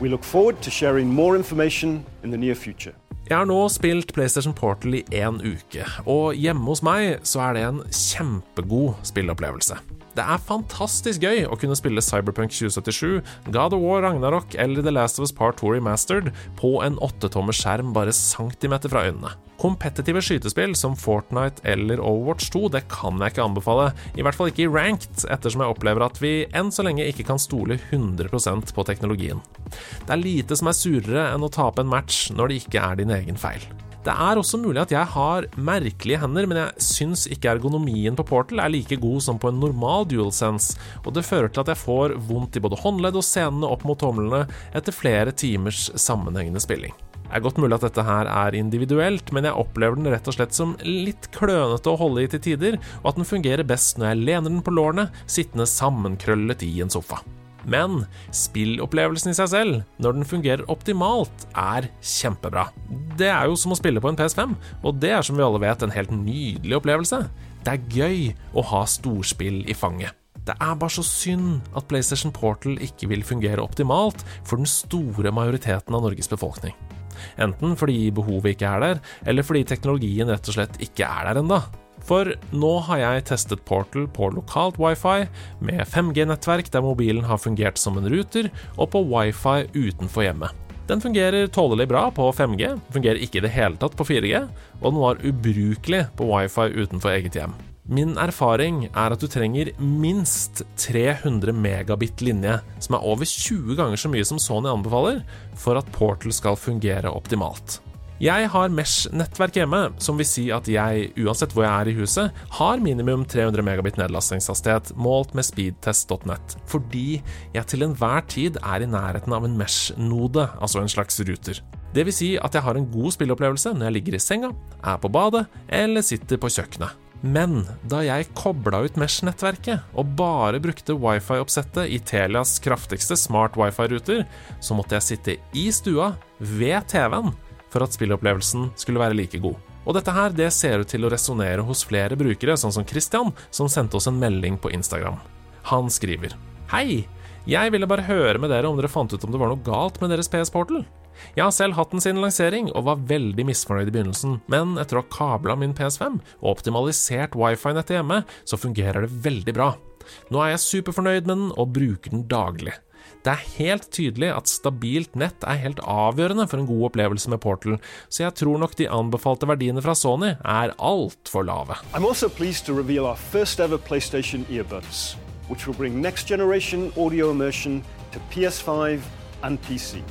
We look forward to sharing more information in the near future. Jeg har nå spilt PlayStation Portal i én uke, og hjemme hos meg så er det en kjempegod spilleopplevelse. Det er fantastisk gøy å kunne spille Cyberpunk 2077, God of War Ragnarok eller The Last of Us Part 2 Remastered på en åttetommer skjerm bare centimeter fra øynene. Kompetitive skytespill som Fortnite eller Overwatch 2 det kan jeg ikke anbefale, i hvert fall ikke i ranked, ettersom jeg opplever at vi enn så lenge ikke kan stole 100% på teknologien. Det er lite som er surere enn å tape en match når det ikke er din egen feil. Det er også mulig at jeg har merkelige hender, men jeg syns ikke ergonomien på Portal er like god som på en normal DualSense, og det fører til at jeg får vondt i både håndledd og senene opp mot tomlene etter flere timers sammenhengende spilling. Det er godt mulig at dette her er individuelt, men jeg opplever den rett og slett som litt klønete å holde i til tider, og at den fungerer best når jeg lener den på lårene, sittende sammenkrøllet i en sofa. Men spillopplevelsen i seg selv, når den fungerer optimalt, er kjempebra. Det er jo som å spille på en PS5, og det er som vi alle vet en helt nydelig opplevelse. Det er gøy å ha storspill i fanget. Det er bare så synd at PlayStation Portal ikke vil fungere optimalt for den store majoriteten av Norges befolkning. Enten fordi behovet ikke er der, eller fordi teknologien rett og slett ikke er der enda. For nå har jeg testet Portal på lokalt wifi, med 5G-nettverk der mobilen har fungert som en ruter, og på wifi utenfor hjemmet. Den fungerer tålelig bra på 5G, fungerer ikke i det hele tatt på 4G, og den var ubrukelig på wifi utenfor eget hjem. Min erfaring er at du trenger minst 300 megabit linje, som er over 20 ganger så mye som Sony anbefaler, for at Portal skal fungere optimalt. Jeg har Mesh-nettverk hjemme, som vil si at jeg, uansett hvor jeg er i huset, har minimum 300 megabit nedlastingshastighet målt med speedtest.net, fordi jeg til enhver tid er i nærheten av en Mesh-node, altså en slags ruter. Det vil si at jeg har en god spilleopplevelse når jeg ligger i senga, er på badet eller sitter på kjøkkenet. Men da jeg kobla ut Mesh-nettverket og bare brukte wifi-oppsettet i Telias kraftigste smart wifi-ruter, så måtte jeg sitte i stua, ved TV-en, for at spillopplevelsen skulle være like god. Og dette her, det ser ut til å resonnere hos flere brukere, sånn som Christian, som sendte oss en melding på Instagram. Han skriver Hei! Jeg ville bare høre med dere om dere fant ut om det var noe galt med deres PS Portal. Jeg har selv hatt den siden lansering og var veldig misfornøyd i begynnelsen, men etter å ha kabla min PS5 og optimalisert wifi-nettet hjemme, så fungerer det veldig bra. Nå er jeg superfornøyd med den og bruker den daglig. Det er helt tydelig at stabilt nett er helt avgjørende for en god opplevelse med Portal, så jeg tror nok de anbefalte verdiene fra Sony er altfor lave. I'm also pleased to reveal our first ever PlayStation earbuds, which will bring next generation audio immersion to PS5 and PC.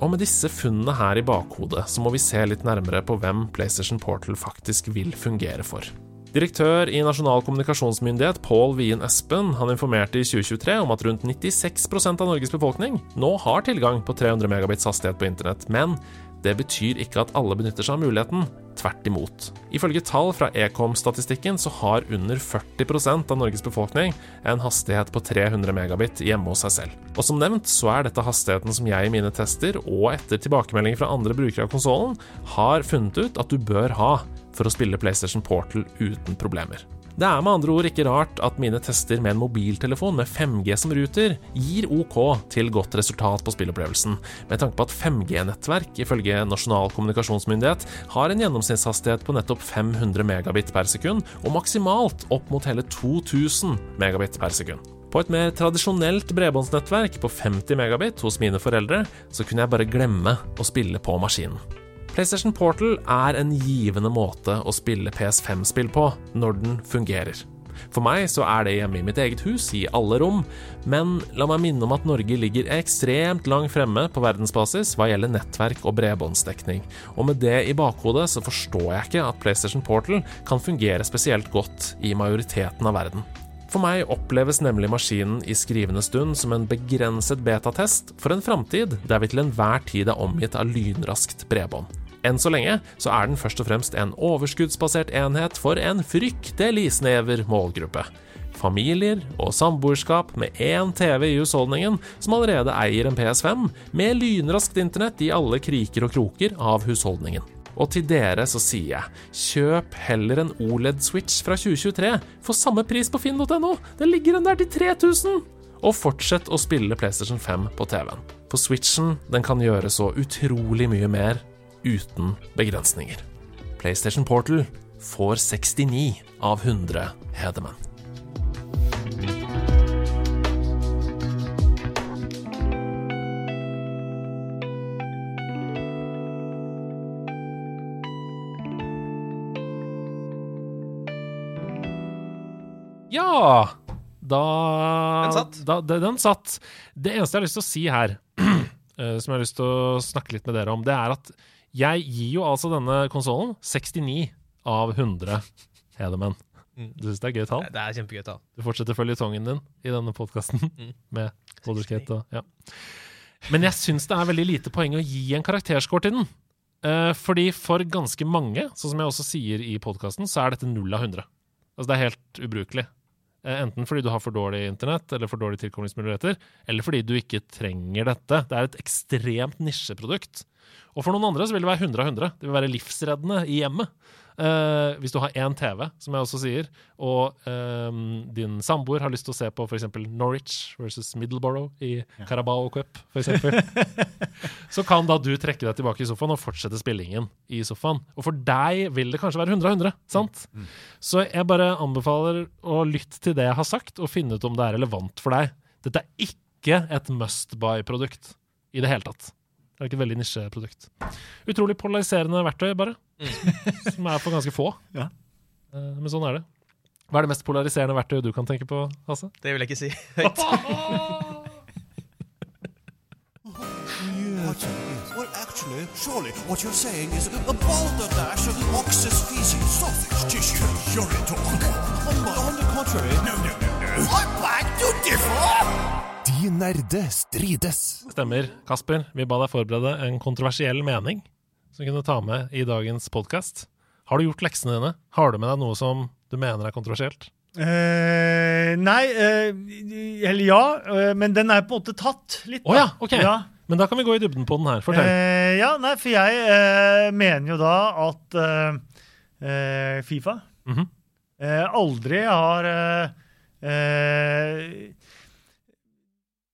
Og med disse funnene her i bakhodet, så må vi se litt nærmere på hvem PlayStation Portal faktisk vil fungere for. Direktør i Nasjonal kommunikasjonsmyndighet, Pål Wien Espen, han informerte i 2023 om at rundt 96% av Norges befolkning nå har tilgang på 300 megabits hastighet på internett, men det betyr ikke at alle benytter seg av muligheten. Tvert imot. Ifølge tall fra Ekom-statistikken så har under 40% av Norges befolkning en hastighet på 300 megabit hjemme hos seg selv. Og som nevnt så er dette hastigheten som jeg i mine tester, og etter tilbakemeldinger fra andre brukere av konsollen, har funnet ut at du bør ha for å spille PlayStation Portal uten problemer. Det er med andre ord ikke rart at mine tester med en mobiltelefon med 5G som ruter gir OK til godt resultat på spillopplevelsen, med tanke på at 5G-nettverk ifølge Nasjonal kommunikasjonsmyndighet har en gjennomsnittshastighet på nettopp 500 megabit per sekund, og maksimalt opp mot hele 2000 megabit per sekund. På et mer tradisjonelt bredbåndsnettverk på 50 megabit hos mine foreldre, så kunne jeg bare glemme å spille på maskinen. PlayStation Portal er en givende måte å spille PS5-spill på, når den fungerer. For meg så er det hjemme i mitt eget hus, i alle rom, men la meg minne om at Norge ligger ekstremt langt fremme på verdensbasis hva gjelder nettverk og bredbåndsdekning, og med det i bakhodet så forstår jeg ikke at PlayStation Portal kan fungere spesielt godt i majoriteten av verden. For meg oppleves nemlig maskinen i skrivende stund som en begrenset betatest for en framtid der vi til enhver tid er omgitt av lynraskt bredbånd. Enn så lenge så er den først og fremst en overskuddsbasert enhet for en fryktelig snever målgruppe. Familier og samboerskap med én TV i husholdningen som allerede eier en PS5, med lynraskt internett i alle kriker og kroker av husholdningen. Og til dere så sier jeg, kjøp heller en OLED-switch fra 2023 for samme pris på finn.no. Den ligger den der til 3000! Og fortsett å spille PlayStation 5 på TV-en. For switchen den kan gjøre så utrolig mye mer uten begrensninger. PlayStation Portal får 69 av 100 hedermenn. Ja da, Den satt. Da, den satt. Det eneste jeg har lyst til å si her, eh, som jeg har lyst til å snakke litt med dere om, det er at jeg gir jo altså denne konsollen 69 av 100 Hedemann. Du syns det er gøy tall? Det er kjempegøy tall. Du fortsetter føljetongen din i denne podkasten med Boulderskate og ja. Men jeg syns det er veldig lite poeng å gi en karakterscore til den. Eh, fordi for ganske mange, sånn som jeg også sier i podkasten, så er dette null av 100. Altså det er helt ubrukelig. Eh, enten fordi du har for dårlig internett eller for dårlige tilkoblingsmuligheter, eller fordi du ikke trenger dette. Det er et ekstremt nisjeprodukt. Og for noen andre så vil det være 100 av 100. Det vil være livsreddende i hjemmet. Uh, hvis du har én TV, som jeg også sier, og eh, din samboer har lyst til å se på f.eks. Norwich versus Middleborough i Carabao Cup, f.eks., så kan da du trekke deg tilbake i sofaen og fortsette spillingen i sofaen. Og for deg vil det kanskje være 100 av 100, sant? Så jeg bare anbefaler å lytte til det jeg har sagt, og finne ut om det er relevant for deg. Dette er ikke et must buy-produkt i det hele tatt. Det er ikke et veldig nisjeprodukt. Utrolig polariserende verktøy, bare. Som er for ganske få. Ja. Eh, Men sånn er det. Hva er det mest polariserende verktøyet du kan tenke på, Hasse? Det vil jeg ikke si høyt. Well, actually, surely what you're saying is a balderdash of ox's feces, sausage tissue, urine talk. On, on the contrary, no, no, no, no. I beg to differ! De nerde strides. Stemmer. Kasper, vi ba deg forberede en kontroversiell mening som kunne ta med i dagens podkast. Har du gjort leksene dine? Har du med deg noe som du mener er kontroversielt? Eh, nei, eh, eller ja, eh, men den er på en måte tatt litt. Å ja, ok. Ja. Men da kan vi gå i dybden på den her. Fortell. Eh, ja, nei, for jeg eh, mener jo da at eh, Fifa Mhm. eh, aldri har eh, eh,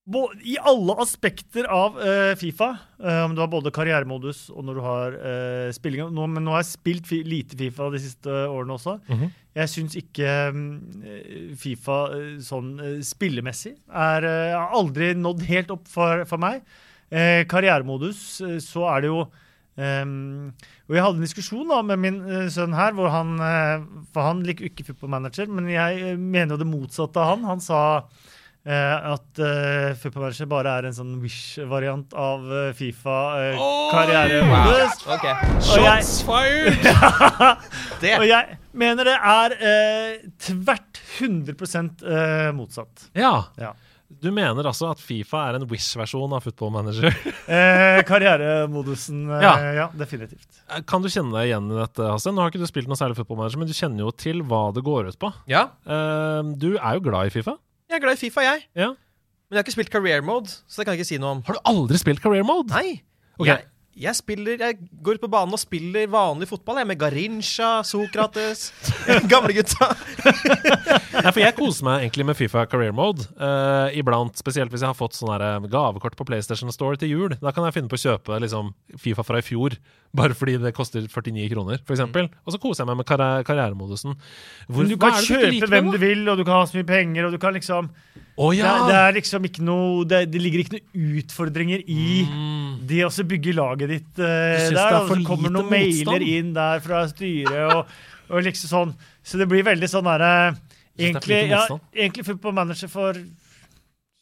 I alle aspekter av uh, Fifa, om om du har både karrieremodus og når du har uh, spilling nå, Men nå har jeg spilt fi lite Fifa de siste årene også. Mhm. Jeg syns ikke mm, eh, Fifa eh, sånn eh, spillemessig er uh, har aldri nådd helt opp for, for meg. Uh, karrieremodus, eh, så er det jo um, Og jeg hadde en diskusjon da med min eh, sønn her, hvor han eh, For han liker ikke football manager, men jeg eh, mener jo det motsatte av han. Han sa eh, at uh, football manager bare er en sånn Wish-variant av uh, Fifa uh, karrieremodus. Ok. Og jeg- Shots fired! Det. Og jeg mener det er eh, tvert 100 eh, motsatt. Ja. Ja. Du mener altså at Fifa er en Wish-versjon av Football Manager? Eh, karrieremodusen, eh, Ja. ja. definitivt. Kan du kjenne deg igjen i dette, Hasse? Nå har ikke du spilt noe særlig Football Manager, men du kjenner jo til hva det går ut på. Ja, Eh, du er jo glad i Fifa. Jeg er glad i Fifa, jeg. Ja. Men jeg har ikke spilt career mode, så det kan jeg ikke si noe om. Har du aldri spilt career mode? Nei. Ok. Jeg, jeg spiller Jeg går ut på banen og spiller vanlig fotball, jeg, med Garincha, Sokrates Gamlegutta. Nei, for jeg koser meg egentlig med Fifa career mode. uh, iblant, spesielt hvis jeg har fått sånne eh, gavekort på PlayStation Store til jul. Da kan jeg finne på å kjøpe liksom, Fifa fra i fjor, bare fordi det koster 49 kroner, f.eks. Og så koser jeg meg med karri karrieremodusen. Hvor, du kan kjøpe du hvem med du vil, og du kan ha så mye penger, og du kan liksom Det, ja! det, det er liksom ikke noe Det, det ligger ikke noen utfordringer i Mm. det å bygge laget ditt uh, der. det er Og så kommer noen mailer motstand? inn der fra styret, og, og liksom sånn. Så det blir veldig sånn derre er Egentlig, ja, egentlig football manager for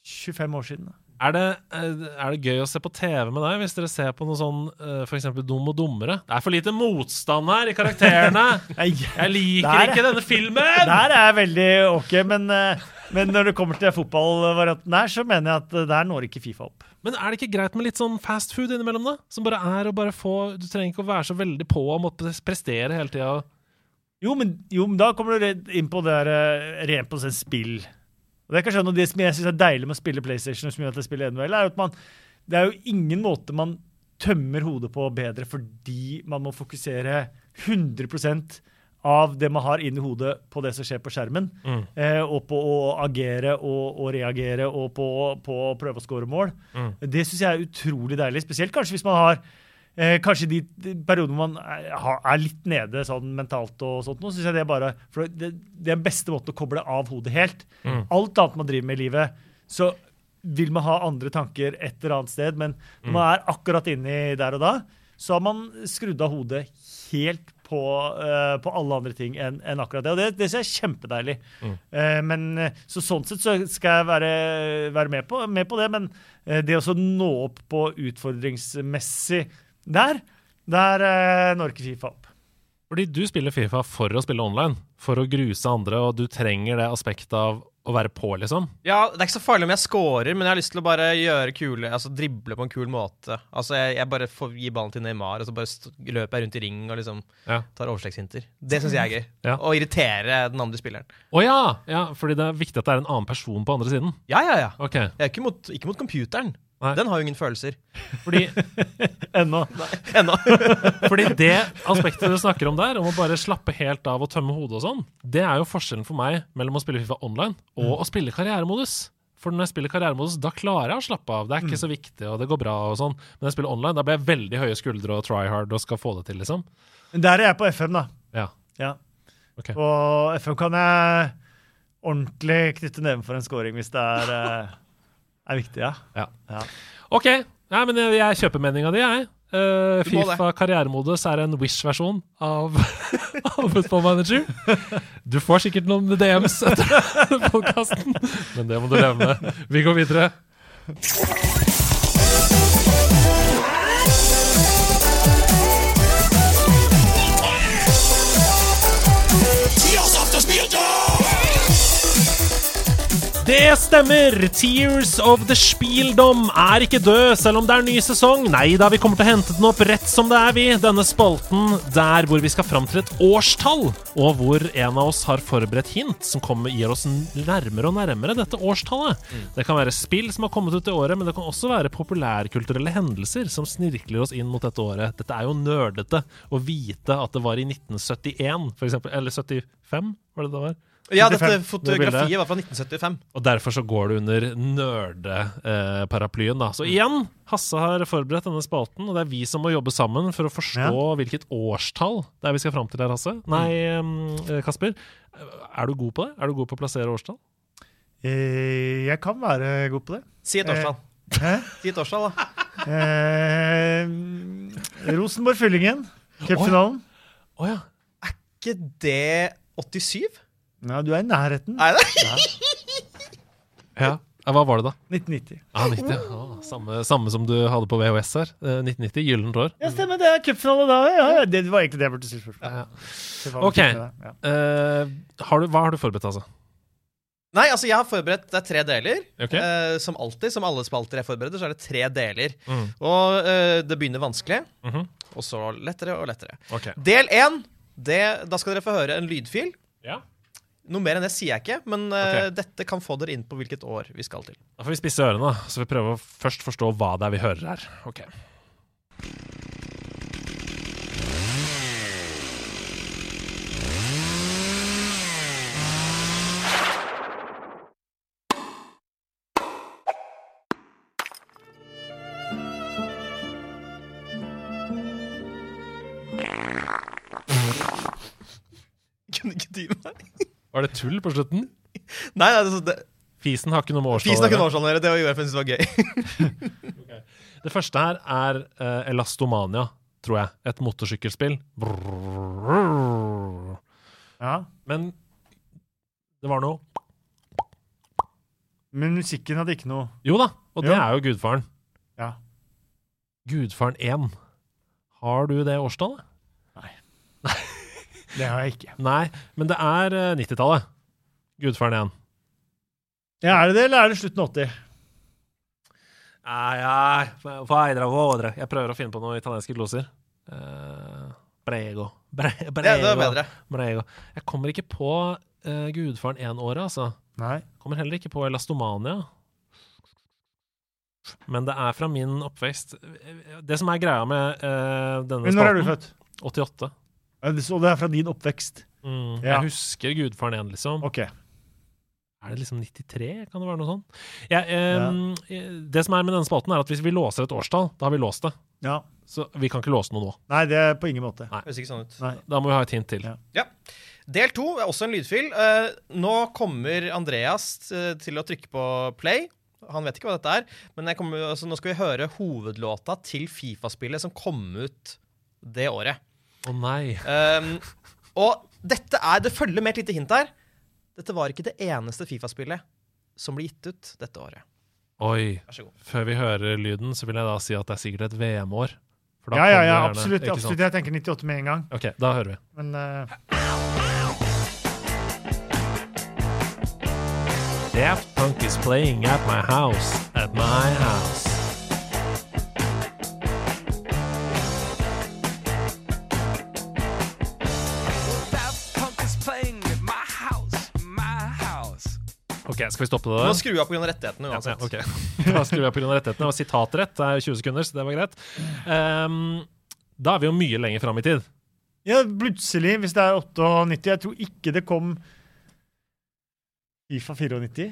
25 år siden. da. Er det, eh, er det gøy å se på TV med deg hvis dere ser på noe sånn f.eks. for eksempel Dum og dummere? Det er for lite motstand her i karakterene! Jeg liker Der- ikke denne filmen! Der er jeg veldig OK, men, eh, men når det kommer til fotballvarianten her, så mener jeg at eh, der når ikke Fifa opp. Men er det ikke greit med litt sånn fast food innimellom, da? Som bare er å bare få Du trenger ikke å være så veldig på og måtte prestere hele tida. Jo, men, jo, men da kommer du inn på det der, eh, rent på sin spill. Og det er kanskje noe det som jeg syns er deilig med å spille PlayStation, som gjør at jeg spiller NHL, er at man Det er jo ingen måte man tømmer hodet på bedre fordi man må fokusere 100% av det man har inni hodet på det som skjer på skjermen, Mm. eh, og på å agere og, og reagere og på, på å prøve å score mål. Mm. Det syns jeg er utrolig deilig, spesielt kanskje hvis man har Eh, kanskje de, de periodene man er, er litt nede sånn mentalt og sånt, nå syns jeg det er bare For det, det er den beste måten å koble av hodet helt. Mm. Alt annet man driver med i livet, så vil man ha andre tanker et eller annet sted, men når man er akkurat inni der og da, så har man skrudd av hodet helt på, eh, på alle andre ting enn en akkurat det. Og det, det syns jeg er kjempedeilig. Eh, men, eh, så sånn sett så skal jeg være, være med, på, med på det, men eh, det å nå opp på utfordringsmessig der, der eh, når ikke Fifa opp. Fordi du spiller Fifa for å spille online, for å gruse andre, og du trenger det aspektet av å være på, liksom. Ja, Det er ikke så farlig om jeg scorer, men jeg har lyst til å bare gjøre kule Altså drible på en kul måte. Altså Jeg, jeg bare får gi ballen til Neymar, og så bare st løper jeg rundt i ring og liksom Ja. tar oversleggshinter. Det syns jeg er gøy. Ja. Og irritere den andre spilleren. Å ja! ja! Fordi det er viktig at det er en annen person på andre siden. Ja, ja, ja. Okay. Jeg er ikke mot, ikke mot computeren. Nei. Den har jo ingen følelser. Fordi, Ennå. Ennå. fordi det aspektet du snakker om der, om å bare slappe helt av og tømme hodet og sånn, det er jo forskjellen for meg mellom å spille Fifa online og å spille karrieremodus. For når jeg spiller karrieremodus, da klarer jeg å slappe av. Det er ikke så viktig, og det går bra og sånn. Men når jeg spiller online, da blir jeg veldig høye skuldre og try hard og skal få det til, liksom. Men der er jeg på FM, da. Ja. Ja. Okay. Og FM kan jeg ordentlig knytte neven for en scoring hvis det er, eh, er viktig, ja. Ja. Ja. OK. Nei, men jeg, jeg kjøper meninga di, jeg. Eh, det. Fifa karrieremodus er en Wish-versjon av, av Football Manager. Du får sikkert noen DMs etter podkasten, men det må du leve med. Vi går videre. Det stemmer! Tears of the Spieldom er ikke død, selv om det er ny sesong. Nei da, vi kommer til å hente den opp rett som det er, vi. Denne spalten der hvor vi skal fram til et årstall, og hvor en av oss har forberedt hint som kommer, gir oss nærmere og nærmere dette årstallet. Det kan være spill som har kommet ut i året, men det kan også være populærkulturelle hendelser som snirkler oss inn mot dette året. Dette er jo nerdete å vite at det var i 1971, for eksempel. Eller 75, var det det var? Ja, dette fotografiet det var fra 1975. Og derfor så går det under nerdeparaplyen, da. Så igjen, Hasse har forberedt denne spalten, og det er vi som må jobbe sammen for å forstå Ja. hvilket årstall det er vi skal fram til her, Hasse. Nei, eh, Kasper. Er du god på det? Er du god på å plassere årstall? Eh, Jeg kan være god på det. Si et årstall. Hæ? Si et årstall, da. Eh, Rosenborg-Fyllingen. Cupfinalen. Å ja. ikke det 87? Ja, du er i nærheten. Er det? ja. Ja, Hva var det, da? 1990. Ah, 90. Ah, samme, samme som du hadde på VHS her. Eh, 1990. Gyllent år. Ja, stemmer. Det er cupfinale da. Ja, ja, det var egentlig det jeg burde si spørsmål. Ja, ja. Ok. Ja. Uh, har du, hva har du forberedt, altså? Nei, altså jeg har forberedt Det er tre deler. Okay. Uh, som alltid, som alle spalter jeg forbereder, så er det tre deler. Mm. Og uh, det begynner vanskelig, Mhm. og så lettere og lettere. Okay. Del én, da skal dere få høre en lydfil. Ja. Noe mer enn det sier jeg ikke, men okay. Ok. dette kan få dere inn på hvilket år vi skal til. Da får vi spisse ørene, så vi prøver å først forstå hva det er vi hører her. Ok. Var det tull på slutten? Nei, nei, det, det, Fisen har ikke noe med årstall Fisen har ikke å noe årstall å gjøre. Det var jo for jeg syntes det var gøy. Det første her er uh, Elastomania, tror jeg. Et motorsykkelspill. Ja. Men det var noe Men musikken hadde ikke noe Jo da, og det jo. er jo Gudfaren. Ja. Gudfaren 1. Har du det årstallet? Det har jeg ikke. Nei, men det er eh, 90-tallet. Gudfaren 1. Ja, er det det, eller er det slutten av 80? Nei, nei. Jeg prøver å finne på noen italienske gloser. Uh, brego. Bre, brego. Det, det var bedre. Brego. Jeg kommer ikke på uh, Gudfaren 1-året, altså. Nei. Kommer heller ikke på Elastomania. Men det er fra min oppvekst. Det som er greia med uh, denne spalten når er du født? 88. Ja, det- Så det er fra din oppvekst? Mm, Ja. Jeg husker Gudfaren igjen, liksom. Okay. Er det liksom 93? Kan det være noe sånt? Jeg, eh, Det som er med denne spalten, er at hvis vi låser et årstall, da har vi låst det. Ja. Så vi kan ikke låse noe nå. Nei, det er på ingen måte. Høres ikke sånn ut. Nei. Da må vi ha et hint til. Ja. Ja. Del to er også en lydfil. Eh, nå kommer Andreas eh, til å trykke på play. Han vet ikke hva dette er, men jeg kommer, altså, nå skal vi høre hovedlåta til Fifa-spillet som kom ut det året. Å nei. Um, og dette er, det følger med et lite hint her. Dette var ikke det eneste Fifa-spillet som ble gitt ut dette året. Oi. Før vi hører lyden, så vil jeg da si at det er sikkert et VM-år. For Ja, ja, ja, absolutt. Gjerne, absolutt. Jeg tenker 98 med en gang. OK, da hører vi. Men uh... Daft Punk is playing at my house. At my house. Ok, Skal vi stoppe det Du må der? skru av pga. rettighetene Ja, okay. ok. Da skrur jeg på grunn av rettighetene. Det var sitatrett. Det er 20 sekunder, så det var greit. Um, da er vi jo mye lenger fram i tid. Ja, plutselig, hvis det er 98 Jeg tror ikke det kom Fifa 94.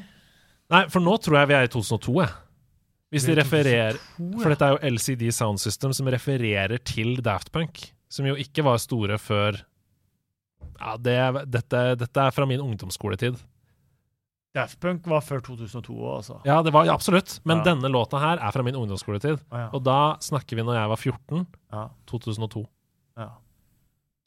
Nei, for nå tror jeg vi er i 2002, jeg. Hvis de er refererer For dette er jo LCD Sound System som refererer til Daft Punk, som jo ikke var store før Ja, det, er- dette, dette er fra min ungdomsskoletid. Daft Punk var før 2002 òg, altså. Ja, det var ja, absolutt. Men Ja. denne låta her er fra min ungdomsskoletid. Ah, ja. Og da snakker vi når jeg var 14. Ja. 2002. Ja.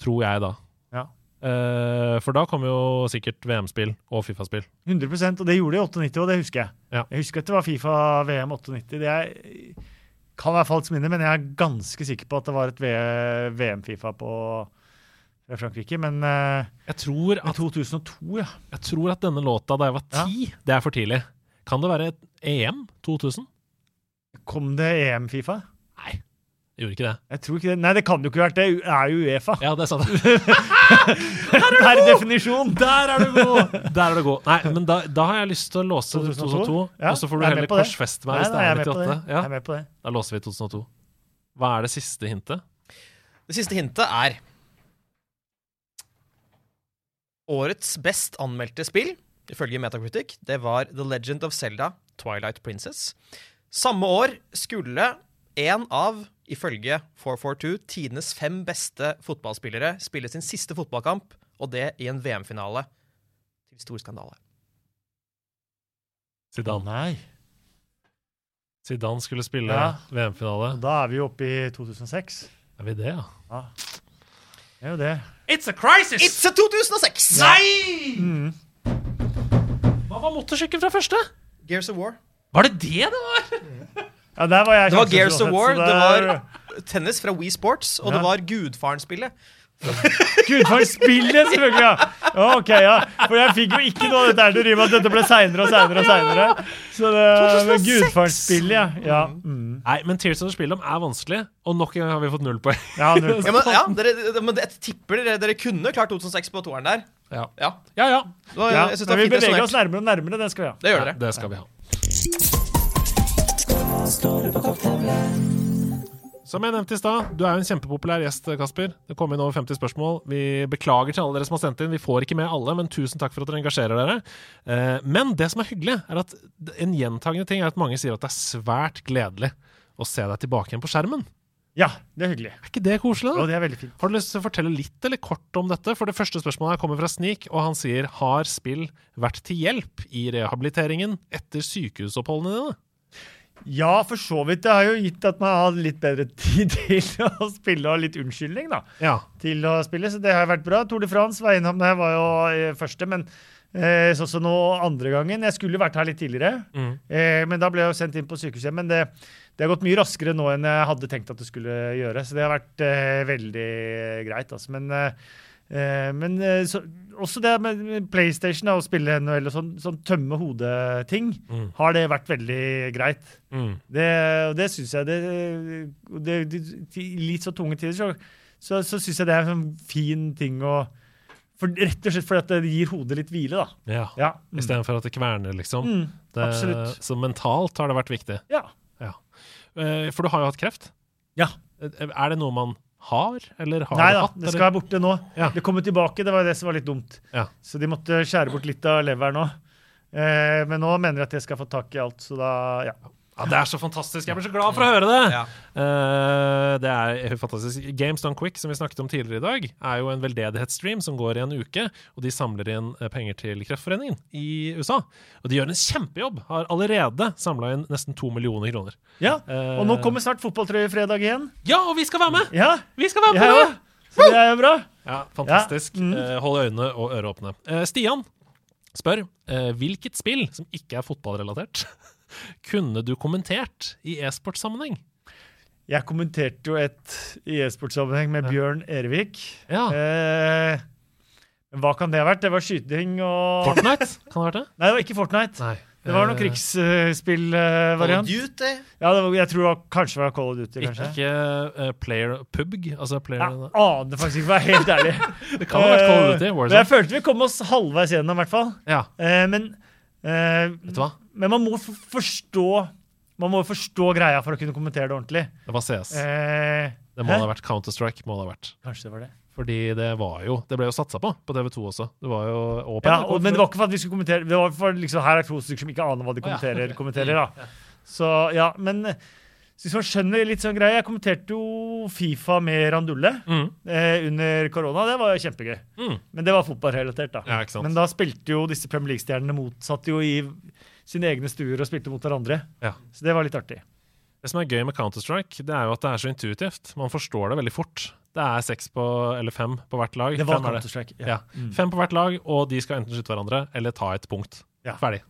Tror jeg, da. Ja. Eh, for da kom jo sikkert VM-spill og Fifa-spill. 100% og det gjorde de i 98, og det husker jeg. Jeg husker at det var Fifa VM 98. Det er, kan være falskt minne, men jeg er ganske sikker på at det var et VM-Fifa på fra Frankrike. Men eh, Jeg tror, at, 2002, ja. jeg tror at denne låta da jeg var Ja. ti, det er for tidlig. Kan det være et EM 2000? Kom det EM-Fifa? Nei, Jeg gjorde ikke det. Jeg tror ikke det. Nei, det kan jo ikke ha vært det. Det er jo Uefa. Ja, det sa det. Per definisjon. Der er du god! Der er du god. Nei, men da, da har jeg lyst til å låse 2002, 2002. Ja, og så får du jeg er heller med på det. korsfeste meg hvis nei, det jeg er er med på det. 98. Jeg Ja, er med på det. da låser vi 2002. Hva er det siste hintet? Det siste hintet er Årets best anmeldte spill, ifølge Metacritic, det var The Legend of Zelda Twilight Princess. Samme år skulle en av, ifølge 442, tidenes fem beste fotballspillere spille sin siste fotballkamp, og det i en VM-finale. Til stor skandale. Zidane. Nei. Zidane skulle spille Ja. VM-finale. Da er vi oppe i 2006. Er vi det, ja? Ja. Det er jo det. It's a crisis! It's a 2006! Nei! Mm. Hva var motorsykkelen fra første? Gears of War. Var det det det var? Ja, der var jeg Det var Gears of War, det var tennis fra Wii Sports, og Ja. det var Gudfaren-spillet. Gudfaren spillet, selvfølgelig! ja. Ok, ja. For jeg fikk jo ikke noe av dette her til å drive at dette ble seinere og seinere og senere. Så det men 2006. Gudfaren spillet, ja. ja. Mm. Nei, men Tears of the Spillom er vanskelig, og nok en gang har vi fått null poeng. ja null. Ja, men, ja, dere, men jeg tipper dere, dere kunne klart 2006 på toeren der. Ja, Ja, ja. ja. var, ja. det Men vi beveger oss nærmere og nærmere. Det skal vi ha. Det gjør dere. Det skal vi ha. Som jeg nevnte i stad, du er jo en kjempepopulær gjest, Kasper. Det kom inn over 50 spørsmål. Vi beklager til alle dere som har sendt inn. Vi får ikke med alle, men tusen takk for at dere engasjerer dere. Eh, Men det som er hyggelig, er at en gjentagende ting er at mange sier at det er svært gledelig å se deg tilbake igjen på skjermen. Ja, det er hyggelig. Er ikke det koselig? da? Ja, det er veldig fint. Har du lyst til å fortelle litt eller kort om dette? For det første spørsmålet her kommer fra Snik, og han sier har spill vært til hjelp i rehabiliteringen etter sykehusoppholdene dine? Ja, for så vidt. Det har jo gitt at man har litt bedre tid til å spille, og litt unnskyldning, da. Ja. til å spille, så det har vært bra. Tour de France var innom det, var jo eh, første, men eh, sånn som nå andre gangen. Jeg skulle vært her litt tidligere, Mm. eh, men da ble jeg jo sendt inn på sykehuset. Men det, det har gått mye raskere nå enn jeg hadde tenkt at det skulle gjøre, så det har vært eh, veldig greit. Altså. Men, eh, eh, men så, også det med PlayStation og spille NHL og sånn, sånn tømme hodet-ting, Mm. har det vært veldig greit. Mm. Det, og det syns jeg det, det, det, litt så tunge tider så, så, så syns jeg det er en sånn fin ting å for, Rett og slett fordi at det gir hodet litt hvile, da. ja. Ja. Mm. Istedenfor at det kverner, liksom. Mm, Det. Så mentalt har det vært viktig. Ja. ja. For du har jo hatt kreft. ja. Eh, Er det noe man har, eller har Nei du da, hatt? det skal være borte nå. Ja. Det kommer tilbake, det var det som var litt dumt. Ja. Så de måtte skjære bort litt av leveren nå. Eh, men nå mener de at jeg skal få tak i alt, så da ja. Ja, det er så fantastisk! Jeg blir så glad for å høre det! Ja. Eh, det er fantastisk. Games Done Quick, som vi snakket om tidligere i dag, er jo en veldedighetsstream som går i en uke. Og de samler inn eh, penger til Kreftforeningen i USA. Og de gjør en kjempejobb! Har allerede samla inn nesten to millioner kroner. ja. Eh, Og nå kommer snart fotballtrøyefredag igjen. Ja, og vi skal være med! Ja, Vi skal være med! ja. Så det er jo bra. Ja, fantastisk. Ja, mm. Eh, hold øynene og ører åpne. Eh, Stian spør eh, hvilket spill som ikke er fotballrelatert kunne du kommentert i e-sportsammenheng? Jeg kommenterte jo et i e-sportsammenheng med Bjørn Erevik. Ja. Eh, hva kan det ha vært? Det var skyting og Fortnite, kan det ha vært det? Nei, det var ikke Fortnite. Nei. Det var noen Eh, Call krigsspillvariant. of Duty. ja, det var, jeg tror det var, kanskje det var Call of Duty, kanskje. Ikke uh, Player PUBG, altså player Jeg aner faktisk ikke, for å være helt ærlig. Det kan ha vært Call of Duty. Eh, Men jeg følte vi kom oss halvveis gjennom, i hvert fall. Ja. Uh, men Eh, Vet du hva? men man må forstå Man må forstå greia for å kunne kommentere det ordentlig. Det var CS. Eh, Det må hæ? ha vært Counter-Strike. må det ha vært. Kanskje det var det. Fordi det var jo Det ble jo satsa på på TV2 også. Det var jo åpen. Ja, og, men det var ikke for at vi skulle kommentere Det var for liksom, Her er to stykker som ikke aner hva de kommenterer. Kommenterer da. Så ja, men eh, hvis man skjønner litt sånn greie Jeg kommenterte jo Fifa med Randulle Mm. eh, under korona. Det var jo kjempegøy. Mm. Men det var fotballrelatert, da. Ja. Men da spilte jo disse Premier League-stjernene motsatt jo i sine egne stuer og spilte mot hverandre. Ja. Så det var litt artig. Det som er gøy med Counter-Strike, det er jo at det er så intuitivt. Man forstår det veldig fort. Det er seks på, eller fem på hvert lag. Det var er. Counter-Strike. Ja. Mm. Fem på hvert lag, og de skal enten skyte hverandre eller ta et punkt. Ja. Ferdig.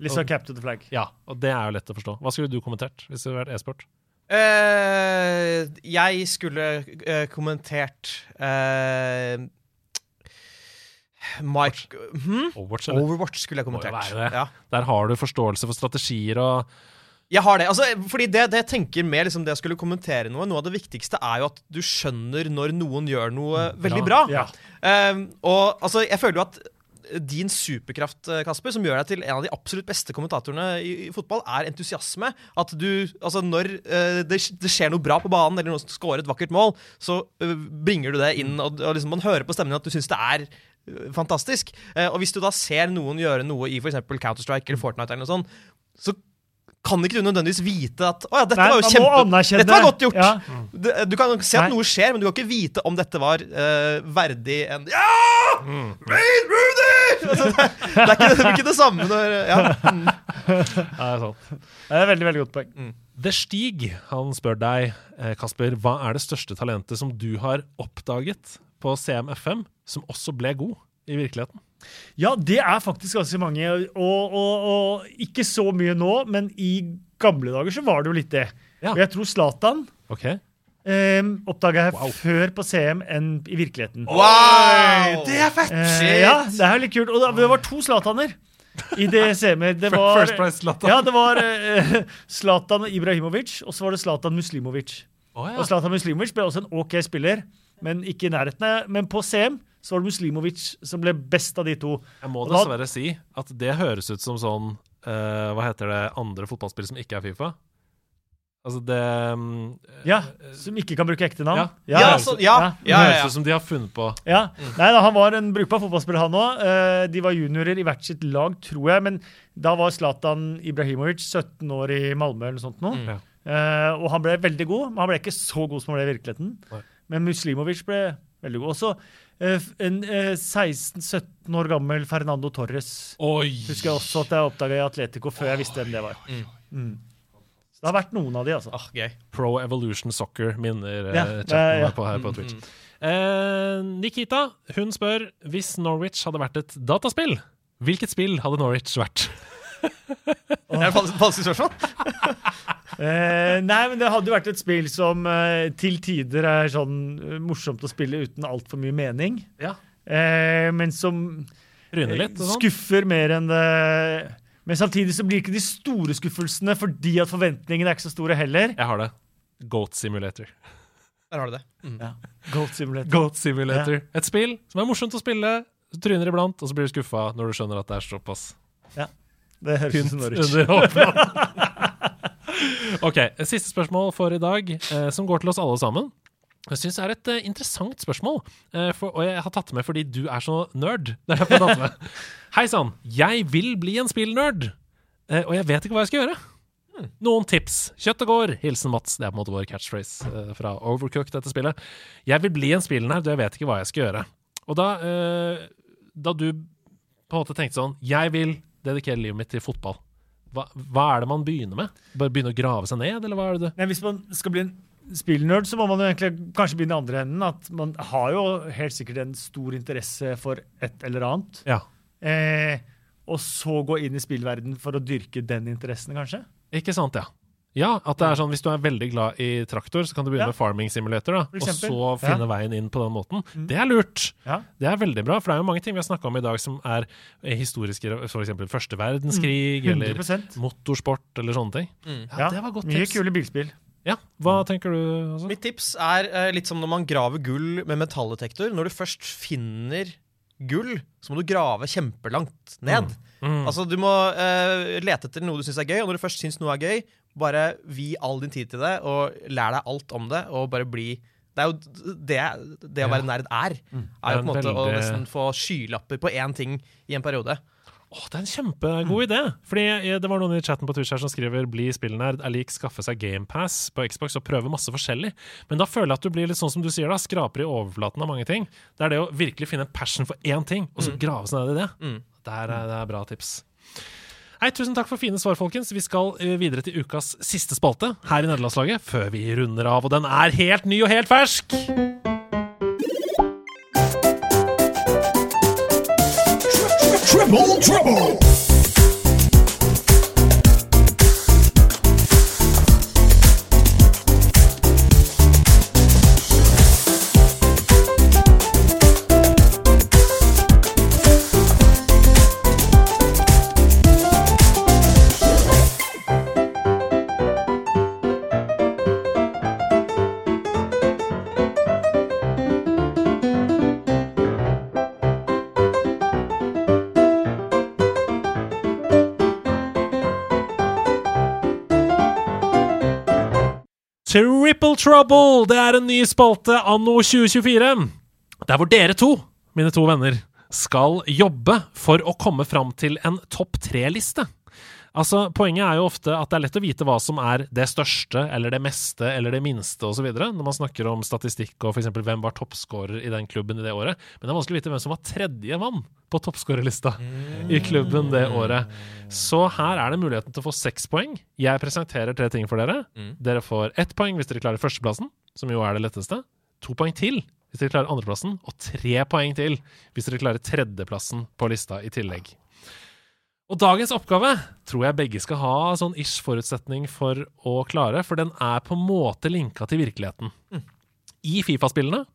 Litt sånn cap to the flag. Ja, og det er jo lett å forstå. Hva skulle du kommentert hvis det hadde vært e-sport? Uh, jeg skulle uh, kommentert uh, Mike hm? Overwatch, eller? Overwatch skulle jeg kommentert. det. Ja. Der har du forståelse for strategier og Jeg har det. altså, fordi det, det jeg tenker med liksom, det jeg skulle kommentere noe, noe av det viktigste er jo at du skjønner når noen gjør noe veldig bra. Ja. Um, og altså, jeg føler jo at din superkraft, eh, Kasper, som gjør deg til en av de absolutt beste kommentatorene i, fotball, er entusiasme. At du, altså Når uh, det, det skjer noe bra på banen, eller noen scorer et vakkert mål, så uh, bringer du det inn, og, og liksom man hører på stemmen at du syns det er eh, fantastisk. Og hvis du da ser noen gjøre noe i f.eks. Counter-Strike eller Fortnite, eller noe sånt, så kan ikke du nødvendigvis vite at Å ja, dette Nei, var jo kjempe... Dette var godt gjort! Ja. Du, Du kan se at Nei. noe skjer, men du kan ikke vite om dette var uh, verdig en Ja! Wayne Rooney! Altså, det, det, er ikke, det er ikke det samme når ja. mm. Det er sant. Det er et veldig, veldig godt poeng. The Stig han spør deg, eh, Kasper, hva er det største talentet som du har oppdaget på CMFM, som også ble god i virkeligheten? Ja, det er faktisk ganske mange. Og, og, og ikke så mye nå, men i gamle dager så var det jo litt det. Ja. Og jeg tror Zlatan okay. eh, oppdaga jeg Wow. før på CM enn i virkeligheten. Wow! Det er fett! Eh, ja, det er litt kult. Og det var to Zlataner i det CM-et. Det var, First Price Zlatan. Ja, det var eh, Zlatan Ibrahimovic, og så var det Zlatan Muslimovic. Oh, ja. Og Zlatan Muslimovic ble også en OK spiller, men ikke i nærheten. Men på CM så var det Muslimovic som ble best av de to. Jeg må da- dessverre si at det høres ut som sånn uh, Hva heter det andre fotballspill som ikke er Fifa? Altså det um, Ja, Som ikke kan bruke ekte navn. Ja. Ja, ja, så, ja. ja, Det høres ut som de har funnet på Ja. Nei da, han var en brukbar fotballspiller, han òg. de var juniorer i hvert sitt lag, tror jeg. Men da var Zlatan Ibrahimovic 17 år i Malmö eller noe sånt. Nå. Mm. Uh, og han ble veldig god, men han ble ikke så god som han ble i virkeligheten. Nei. Men Muslimovic ble veldig god. Også eh, en eh, 16-17 år gammel Fernando Torres Oi! husker jeg også at jeg oppdaga i Atletico før jeg visste hvem det var. Mm. Så det har vært noen av de, altså. Ah, gøy. Pro Evolution Soccer minner eh, Ja, chatten ja, ja. på her på Twitch. Eh, Nikita hun spør hvis Norwich hadde vært et dataspill, hvilket spill hadde Norwich vært? Er det et vanskelig spørsmål? Eh, nei, men det hadde jo vært et spill som eh, til tider er sånn eh, morsomt å spille uten altfor mye mening. Ja. Eh, men som Ryne eh, litt og sånn? skuffer mer enn det Men samtidig så blir ikke de store skuffelsene fordi at forventningene er ikke så store heller. Jeg har det. Goat Simulator. Der har du det. Mm. Goat Simulator. Goat Simulator. Et spill som er morsomt å spille. Du tryner iblant, og så blir du skuffa når du skjønner at det er såpass Ja. Det høres ut som Norwich. ok, siste spørsmål for i dag, eh, som går til oss alle sammen. Jeg syns det er et eh, interessant spørsmål, eh, for, og jeg har tatt det med fordi du er så nerd. Er. Hei sann, jeg vil bli en spillnerd, eh, og jeg vet ikke hva jeg skal gjøre. Noen tips. Kjøtt og går. Hilsen Mats. Det er på en måte vår catchphrase eh, fra Overcooked, dette spillet. Jeg vil bli en spillnerd, og jeg vet ikke hva jeg skal gjøre. Og da, eh, da du på en måte tenkte sånn Jeg vil dedikere livet mitt til fotball. Hva, hva er det man begynner med? Bare begynne å grave seg ned, eller hva er det du hvis man skal bli en spillnerd, så må man jo egentlig kanskje begynne i andre enden. At man har jo helt sikkert en stor interesse for et eller annet. Ja. Eh, og så gå inn i spillverden for å dyrke den interessen, kanskje? Ikke sant, ja. Ja, at det er sånn hvis du er veldig glad i traktor, så kan du begynne Ja. med farming simulator, da. Og så finne Ja. veien inn på den måten. Mm. Det er lurt. Ja. Det er veldig bra, for det er jo mange ting vi har snakka om i dag som er eh, historiske, f.eks. første verdenskrig, eller motorsport, eller sånne ting. Mm. Ja, det var godt Mye tips. kule bilspill. Ja, Hva tenker du? Altså? Mitt tips er uh, litt som når man graver gull med metalldetektor. Når du først finner gull, så må du grave kjempelangt ned. Mm. Altså, du må uh, lete etter noe du syns er gøy, og når du først syns noe er gøy, bare vi all din tid til det, og lær deg alt om det, og bare bli Det er jo det, det å være nerd er. Er jo Mm. Er på en måte veldig... å nesten få skylapper på én ting i en periode. Åh, det er en kjempegod idé! Fordi Det var noen i chatten på Twitch her som skriver Bli spillnerd er lik skaffe seg GamePass på Xbox og prøve masse forskjellig. Men da føler jeg at du blir litt sånn som du sier da, skraper i overflaten av mange ting. Det er det å virkelig finne en passion for én ting, og så grave seg ned i det. Mm. Det, er, det er bra tips. Hei, Tusen takk for fine svar, folkens. Vi skal eh, videre til ukas siste spalte her i Nederlandslaget, før vi runder av, og den er helt ny og helt fersk! Trouble, trouble! Triple Trouble! Det er en ny spalte anno 2024. Der hvor dere to, mine to venner, skal jobbe for å komme fram til en topp tre-liste. Altså, Poenget er jo ofte at det er lett å vite hva som er det største eller det meste eller det minste osv. når man snakker om statistikk og f.eks. hvem var toppskårer i den klubben i det året. Men det er vanskelig å vite hvem som var tredjemann på toppskårerlista i klubben det året. Så her er det muligheten til å få seks poeng. Jeg presenterer tre ting for dere. Dere får ett poeng hvis dere klarer førsteplassen, som jo er det letteste. To poeng til hvis dere klarer andreplassen, og tre poeng til hvis dere klarer tredjeplassen på lista i tillegg. Og dagens oppgave tror jeg begge skal ha sånn ish forutsetning for å klare, for den er på en måte linka til virkeligheten. I Fifa-spillene,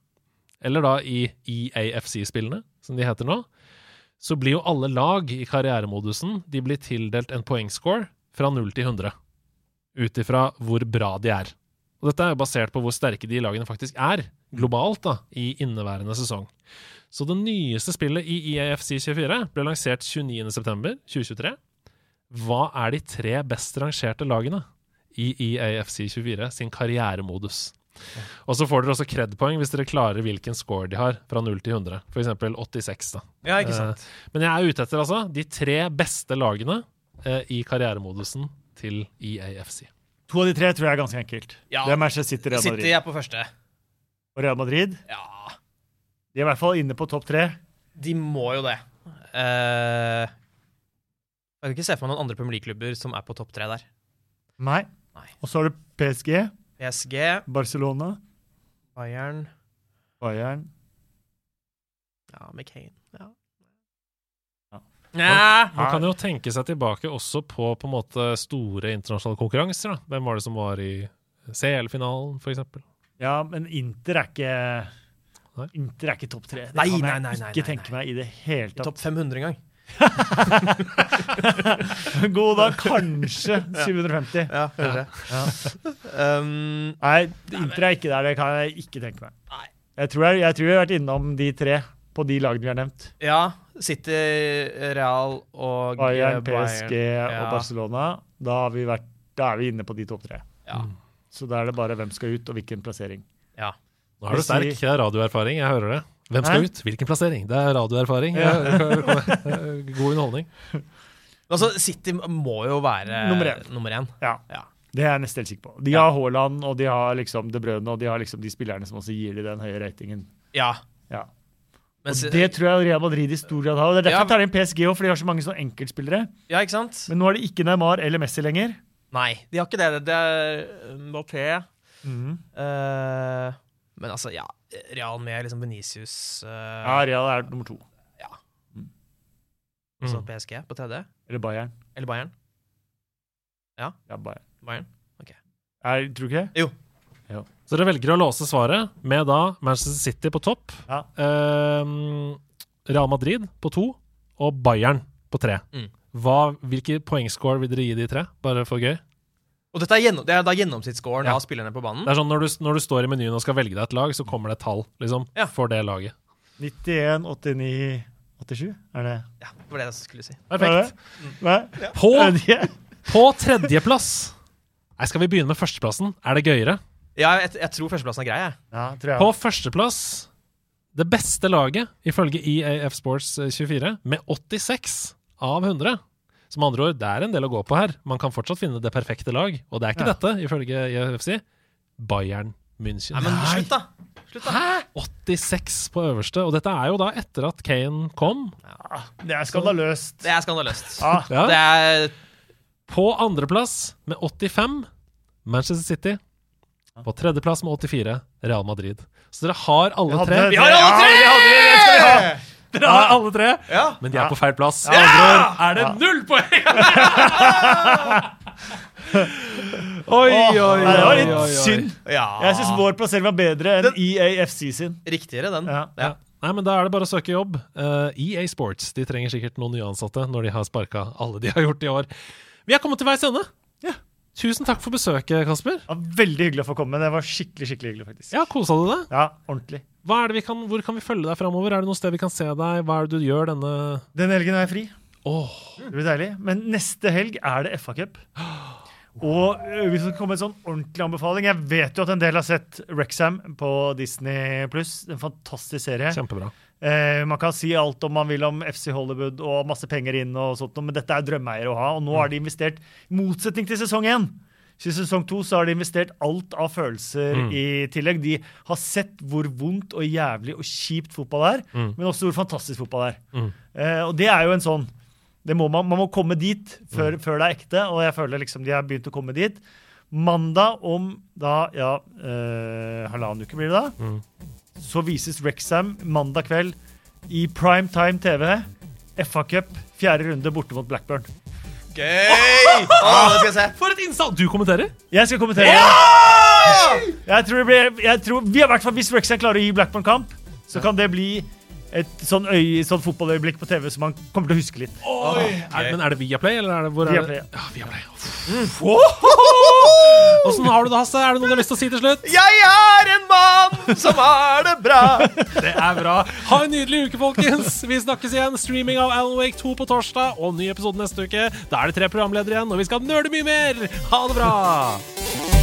eller da i EAFC-spillene, som de heter nå, så blir jo alle lag i karrieremodusen de blir tildelt en poengscore fra 0 til 100. Ut ifra hvor bra de er. Og dette er jo basert på hvor sterke de lagene faktisk er, globalt, da, i inneværende sesong. Så det nyeste spillet i IAFC24 ble lansert 29.9.2023. Hva er de tre best rangerte lagene i IAFC24 sin karrieremodus? Og så får dere også kred-poeng hvis dere klarer hvilken score de har fra 0 til 100. For eksempel 86, da. Ja, ikke sant? Eh, Men jeg er ute etter altså de tre beste lagene eh, i karrieremodusen til IAFC. EAFC. To av de tre tror jeg er ganske enkelt. Ja. Det er Manchester City, Real City Madrid. er på første. Og Real Madrid Ja, de er i hvert fall inne på topp tre. de må jo det. Uh, jeg kan ikke se for meg noen andre Premier League-klubber som er på topp tre der. Nei. Nei. Og så har du PSG, PSG, Barcelona, Bayern Bayern Ja, McCain. Ja. Man, Man kan jo tenke seg tilbake også på på en måte store internasjonale konkurranser. da. Hvem var det som var i CL-finalen, for eksempel? Ja, men Inter er ikke Nei. Inter er ikke topp tre. Det Nei, kan jeg nei, nei, ikke tenke meg i det hele tatt. Topp 500 engang. God dag, kanskje 750. Ja, ja um, Nei, Inter er ikke der. Det kan jeg ikke tenke meg. Nei. Jeg tror jeg, jeg tror jeg har vært innom de tre på de lagene vi har nevnt. ja, City, Real og Bayern, PSG Ja. og Barcelona. Da, har vi vært, da er vi inne på de topp tre. Ja. Så da er det bare hvem skal ut, og hvilken plassering. ja. Nå er du sterk. Det er radioerfaring. Jeg hører det. Hvem skal Hæ? ut? Hvilken plassering? Det er radioerfaring. Ja. God underholdning. Altså, City må jo være Nummer én. Nummer én. Ja, Ja. Det er jeg nesten helt sikker på. De har Haaland, og de har liksom De Brønne, og de har liksom de spillerne som også gir dem den høye ratingen. ja. Ja. Mens, Og det tror jeg Real Madrid i stor grad har. og Det er derfor Ja. jeg tar inn PSG òg, for de har så mange sånne enkeltspillere. ja, ikke sant? Men nå er det ikke Neymar eller Messi lenger. Nei, de har ikke det. Det er Mbappé. Mm. Eh, men altså, ja. Real med liksom Venicius uh, Ja, Real er nummer to. Så Mm. PSG på tredje. Eller Bayern. Eller Bayern. Ja, ja Bayern. Bayern. Ok. Er, tror du ikke det? Jo Så dere velger å låse svaret med da Manchester City på topp, Ja. ehm, Real Madrid på to og Bayern på tre. Mm. Hva, hvilke poengscore vil dere gi de tre, bare for gøy? Og dette er, gjennom, det er da gjennomsnittsscoren Ja. av spillerne på banen? Det er sånn når du, når du står i menyen og skal velge deg et lag, så kommer det et tall liksom, Ja. for det laget. 91, 89, 87? Er det Ja, det var det jeg skulle si. Perfekt. Nei? På, på tredjeplass Nei, Skal vi begynne med førsteplassen? Er det gøyere? Ja, jeg, jeg tror førsteplassen er grei, jeg. Ja, tror jeg. På førsteplass det beste laget, ifølge EAF Sports 24, med 86 av 100. Som andre ord, det er en del å gå på her. Man kan fortsatt finne det perfekte lag, og det er ikke Ja. dette, ifølge IFC. Bayern München. Nei, men slutt, da. Slutt da. 86 på øverste, og dette er jo da etter at Kane kom. Det er skandaløst. Det er skandaløst. Ah. Ja. Det er På andreplass med 85 Manchester City. På tredjeplass med 84 Real Madrid. Så dere har alle tre. Vi har alle tre! Ja, vi hadde det skal vi ha! Dere har alle tre, Ja. men de er Ja. på feil plass. Ja. Er det null poeng? oi, oi, oi, det var litt synd. ja. Jeg syns vår plassering var bedre enn E EAFC sin. Riktigere, den. Ja. Ja. Nei, men Da er det bare å søke jobb. Uh, EA Sports de trenger sikkert noen nye ansatte når de har sparka alle de har gjort i år. Vi er kommet til veis ende. Tusen takk for besøket, Kasper. Ja, veldig hyggelig å få komme. Det var skikkelig skikkelig hyggelig, faktisk. Ja, Kosa du deg? Ja, ordentlig. Hva er det vi kan, hvor kan vi følge deg framover? Er det noe sted vi kan se deg? Hva er det du gjør denne Den helgen er jeg fri. Oh. Det blir deilig. Men neste helg er det FA-cup. Og hvis det kommer en sånn ordentlig anbefaling Jeg vet jo at en del har sett Rexham på Disney pluss. En fantastisk serie. Kjempebra. Eh, man kan si alt om man vil om FC Hollywood og masse penger inn, og sånt, men dette er drømmeeiere å ha. Og nå har de investert, i motsetning til sesong én. I sesong to så har de investert alt av følelser i tillegg. De har sett hvor vondt og jævlig og kjipt fotball er, men også hvor fantastisk fotball er. Eh, og det er jo en sånn det må man, man må komme dit før, før det er ekte, og jeg føler liksom de har begynt å komme dit. Mandag om da, ja, eh, halvannen uke blir det da, så vises Rexham mandag kveld i prime time TV. FA-cup, fjerde runde borte mot Blackburn. Gøy! Okay. det skal. For et innsalg! Du kommenterer? Jeg skal kommentere. Jeg tror blir, jeg tror, vi har hvert Hvis Rexham klarer å gi Blackburn kamp, så kan det bli et sånn, øye, sånn fotballøyeblikk på TV som man kommer til å huske litt. Er, men er det Viaplay, eller er det hvor er Viaplay, det? Ja, Viaplay. Åssen har du det, Hasse? Er det noe du har lyst til å si til slutt? Jeg er en mann som har det bra. Det er bra. Ha en nydelig uke, folkens. Vi snakkes igjen. Streaming av Alan Wake 2 på torsdag og ny episode neste uke. Da er det tre programledere igjen, og vi skal nøle mye mer. Ha det bra!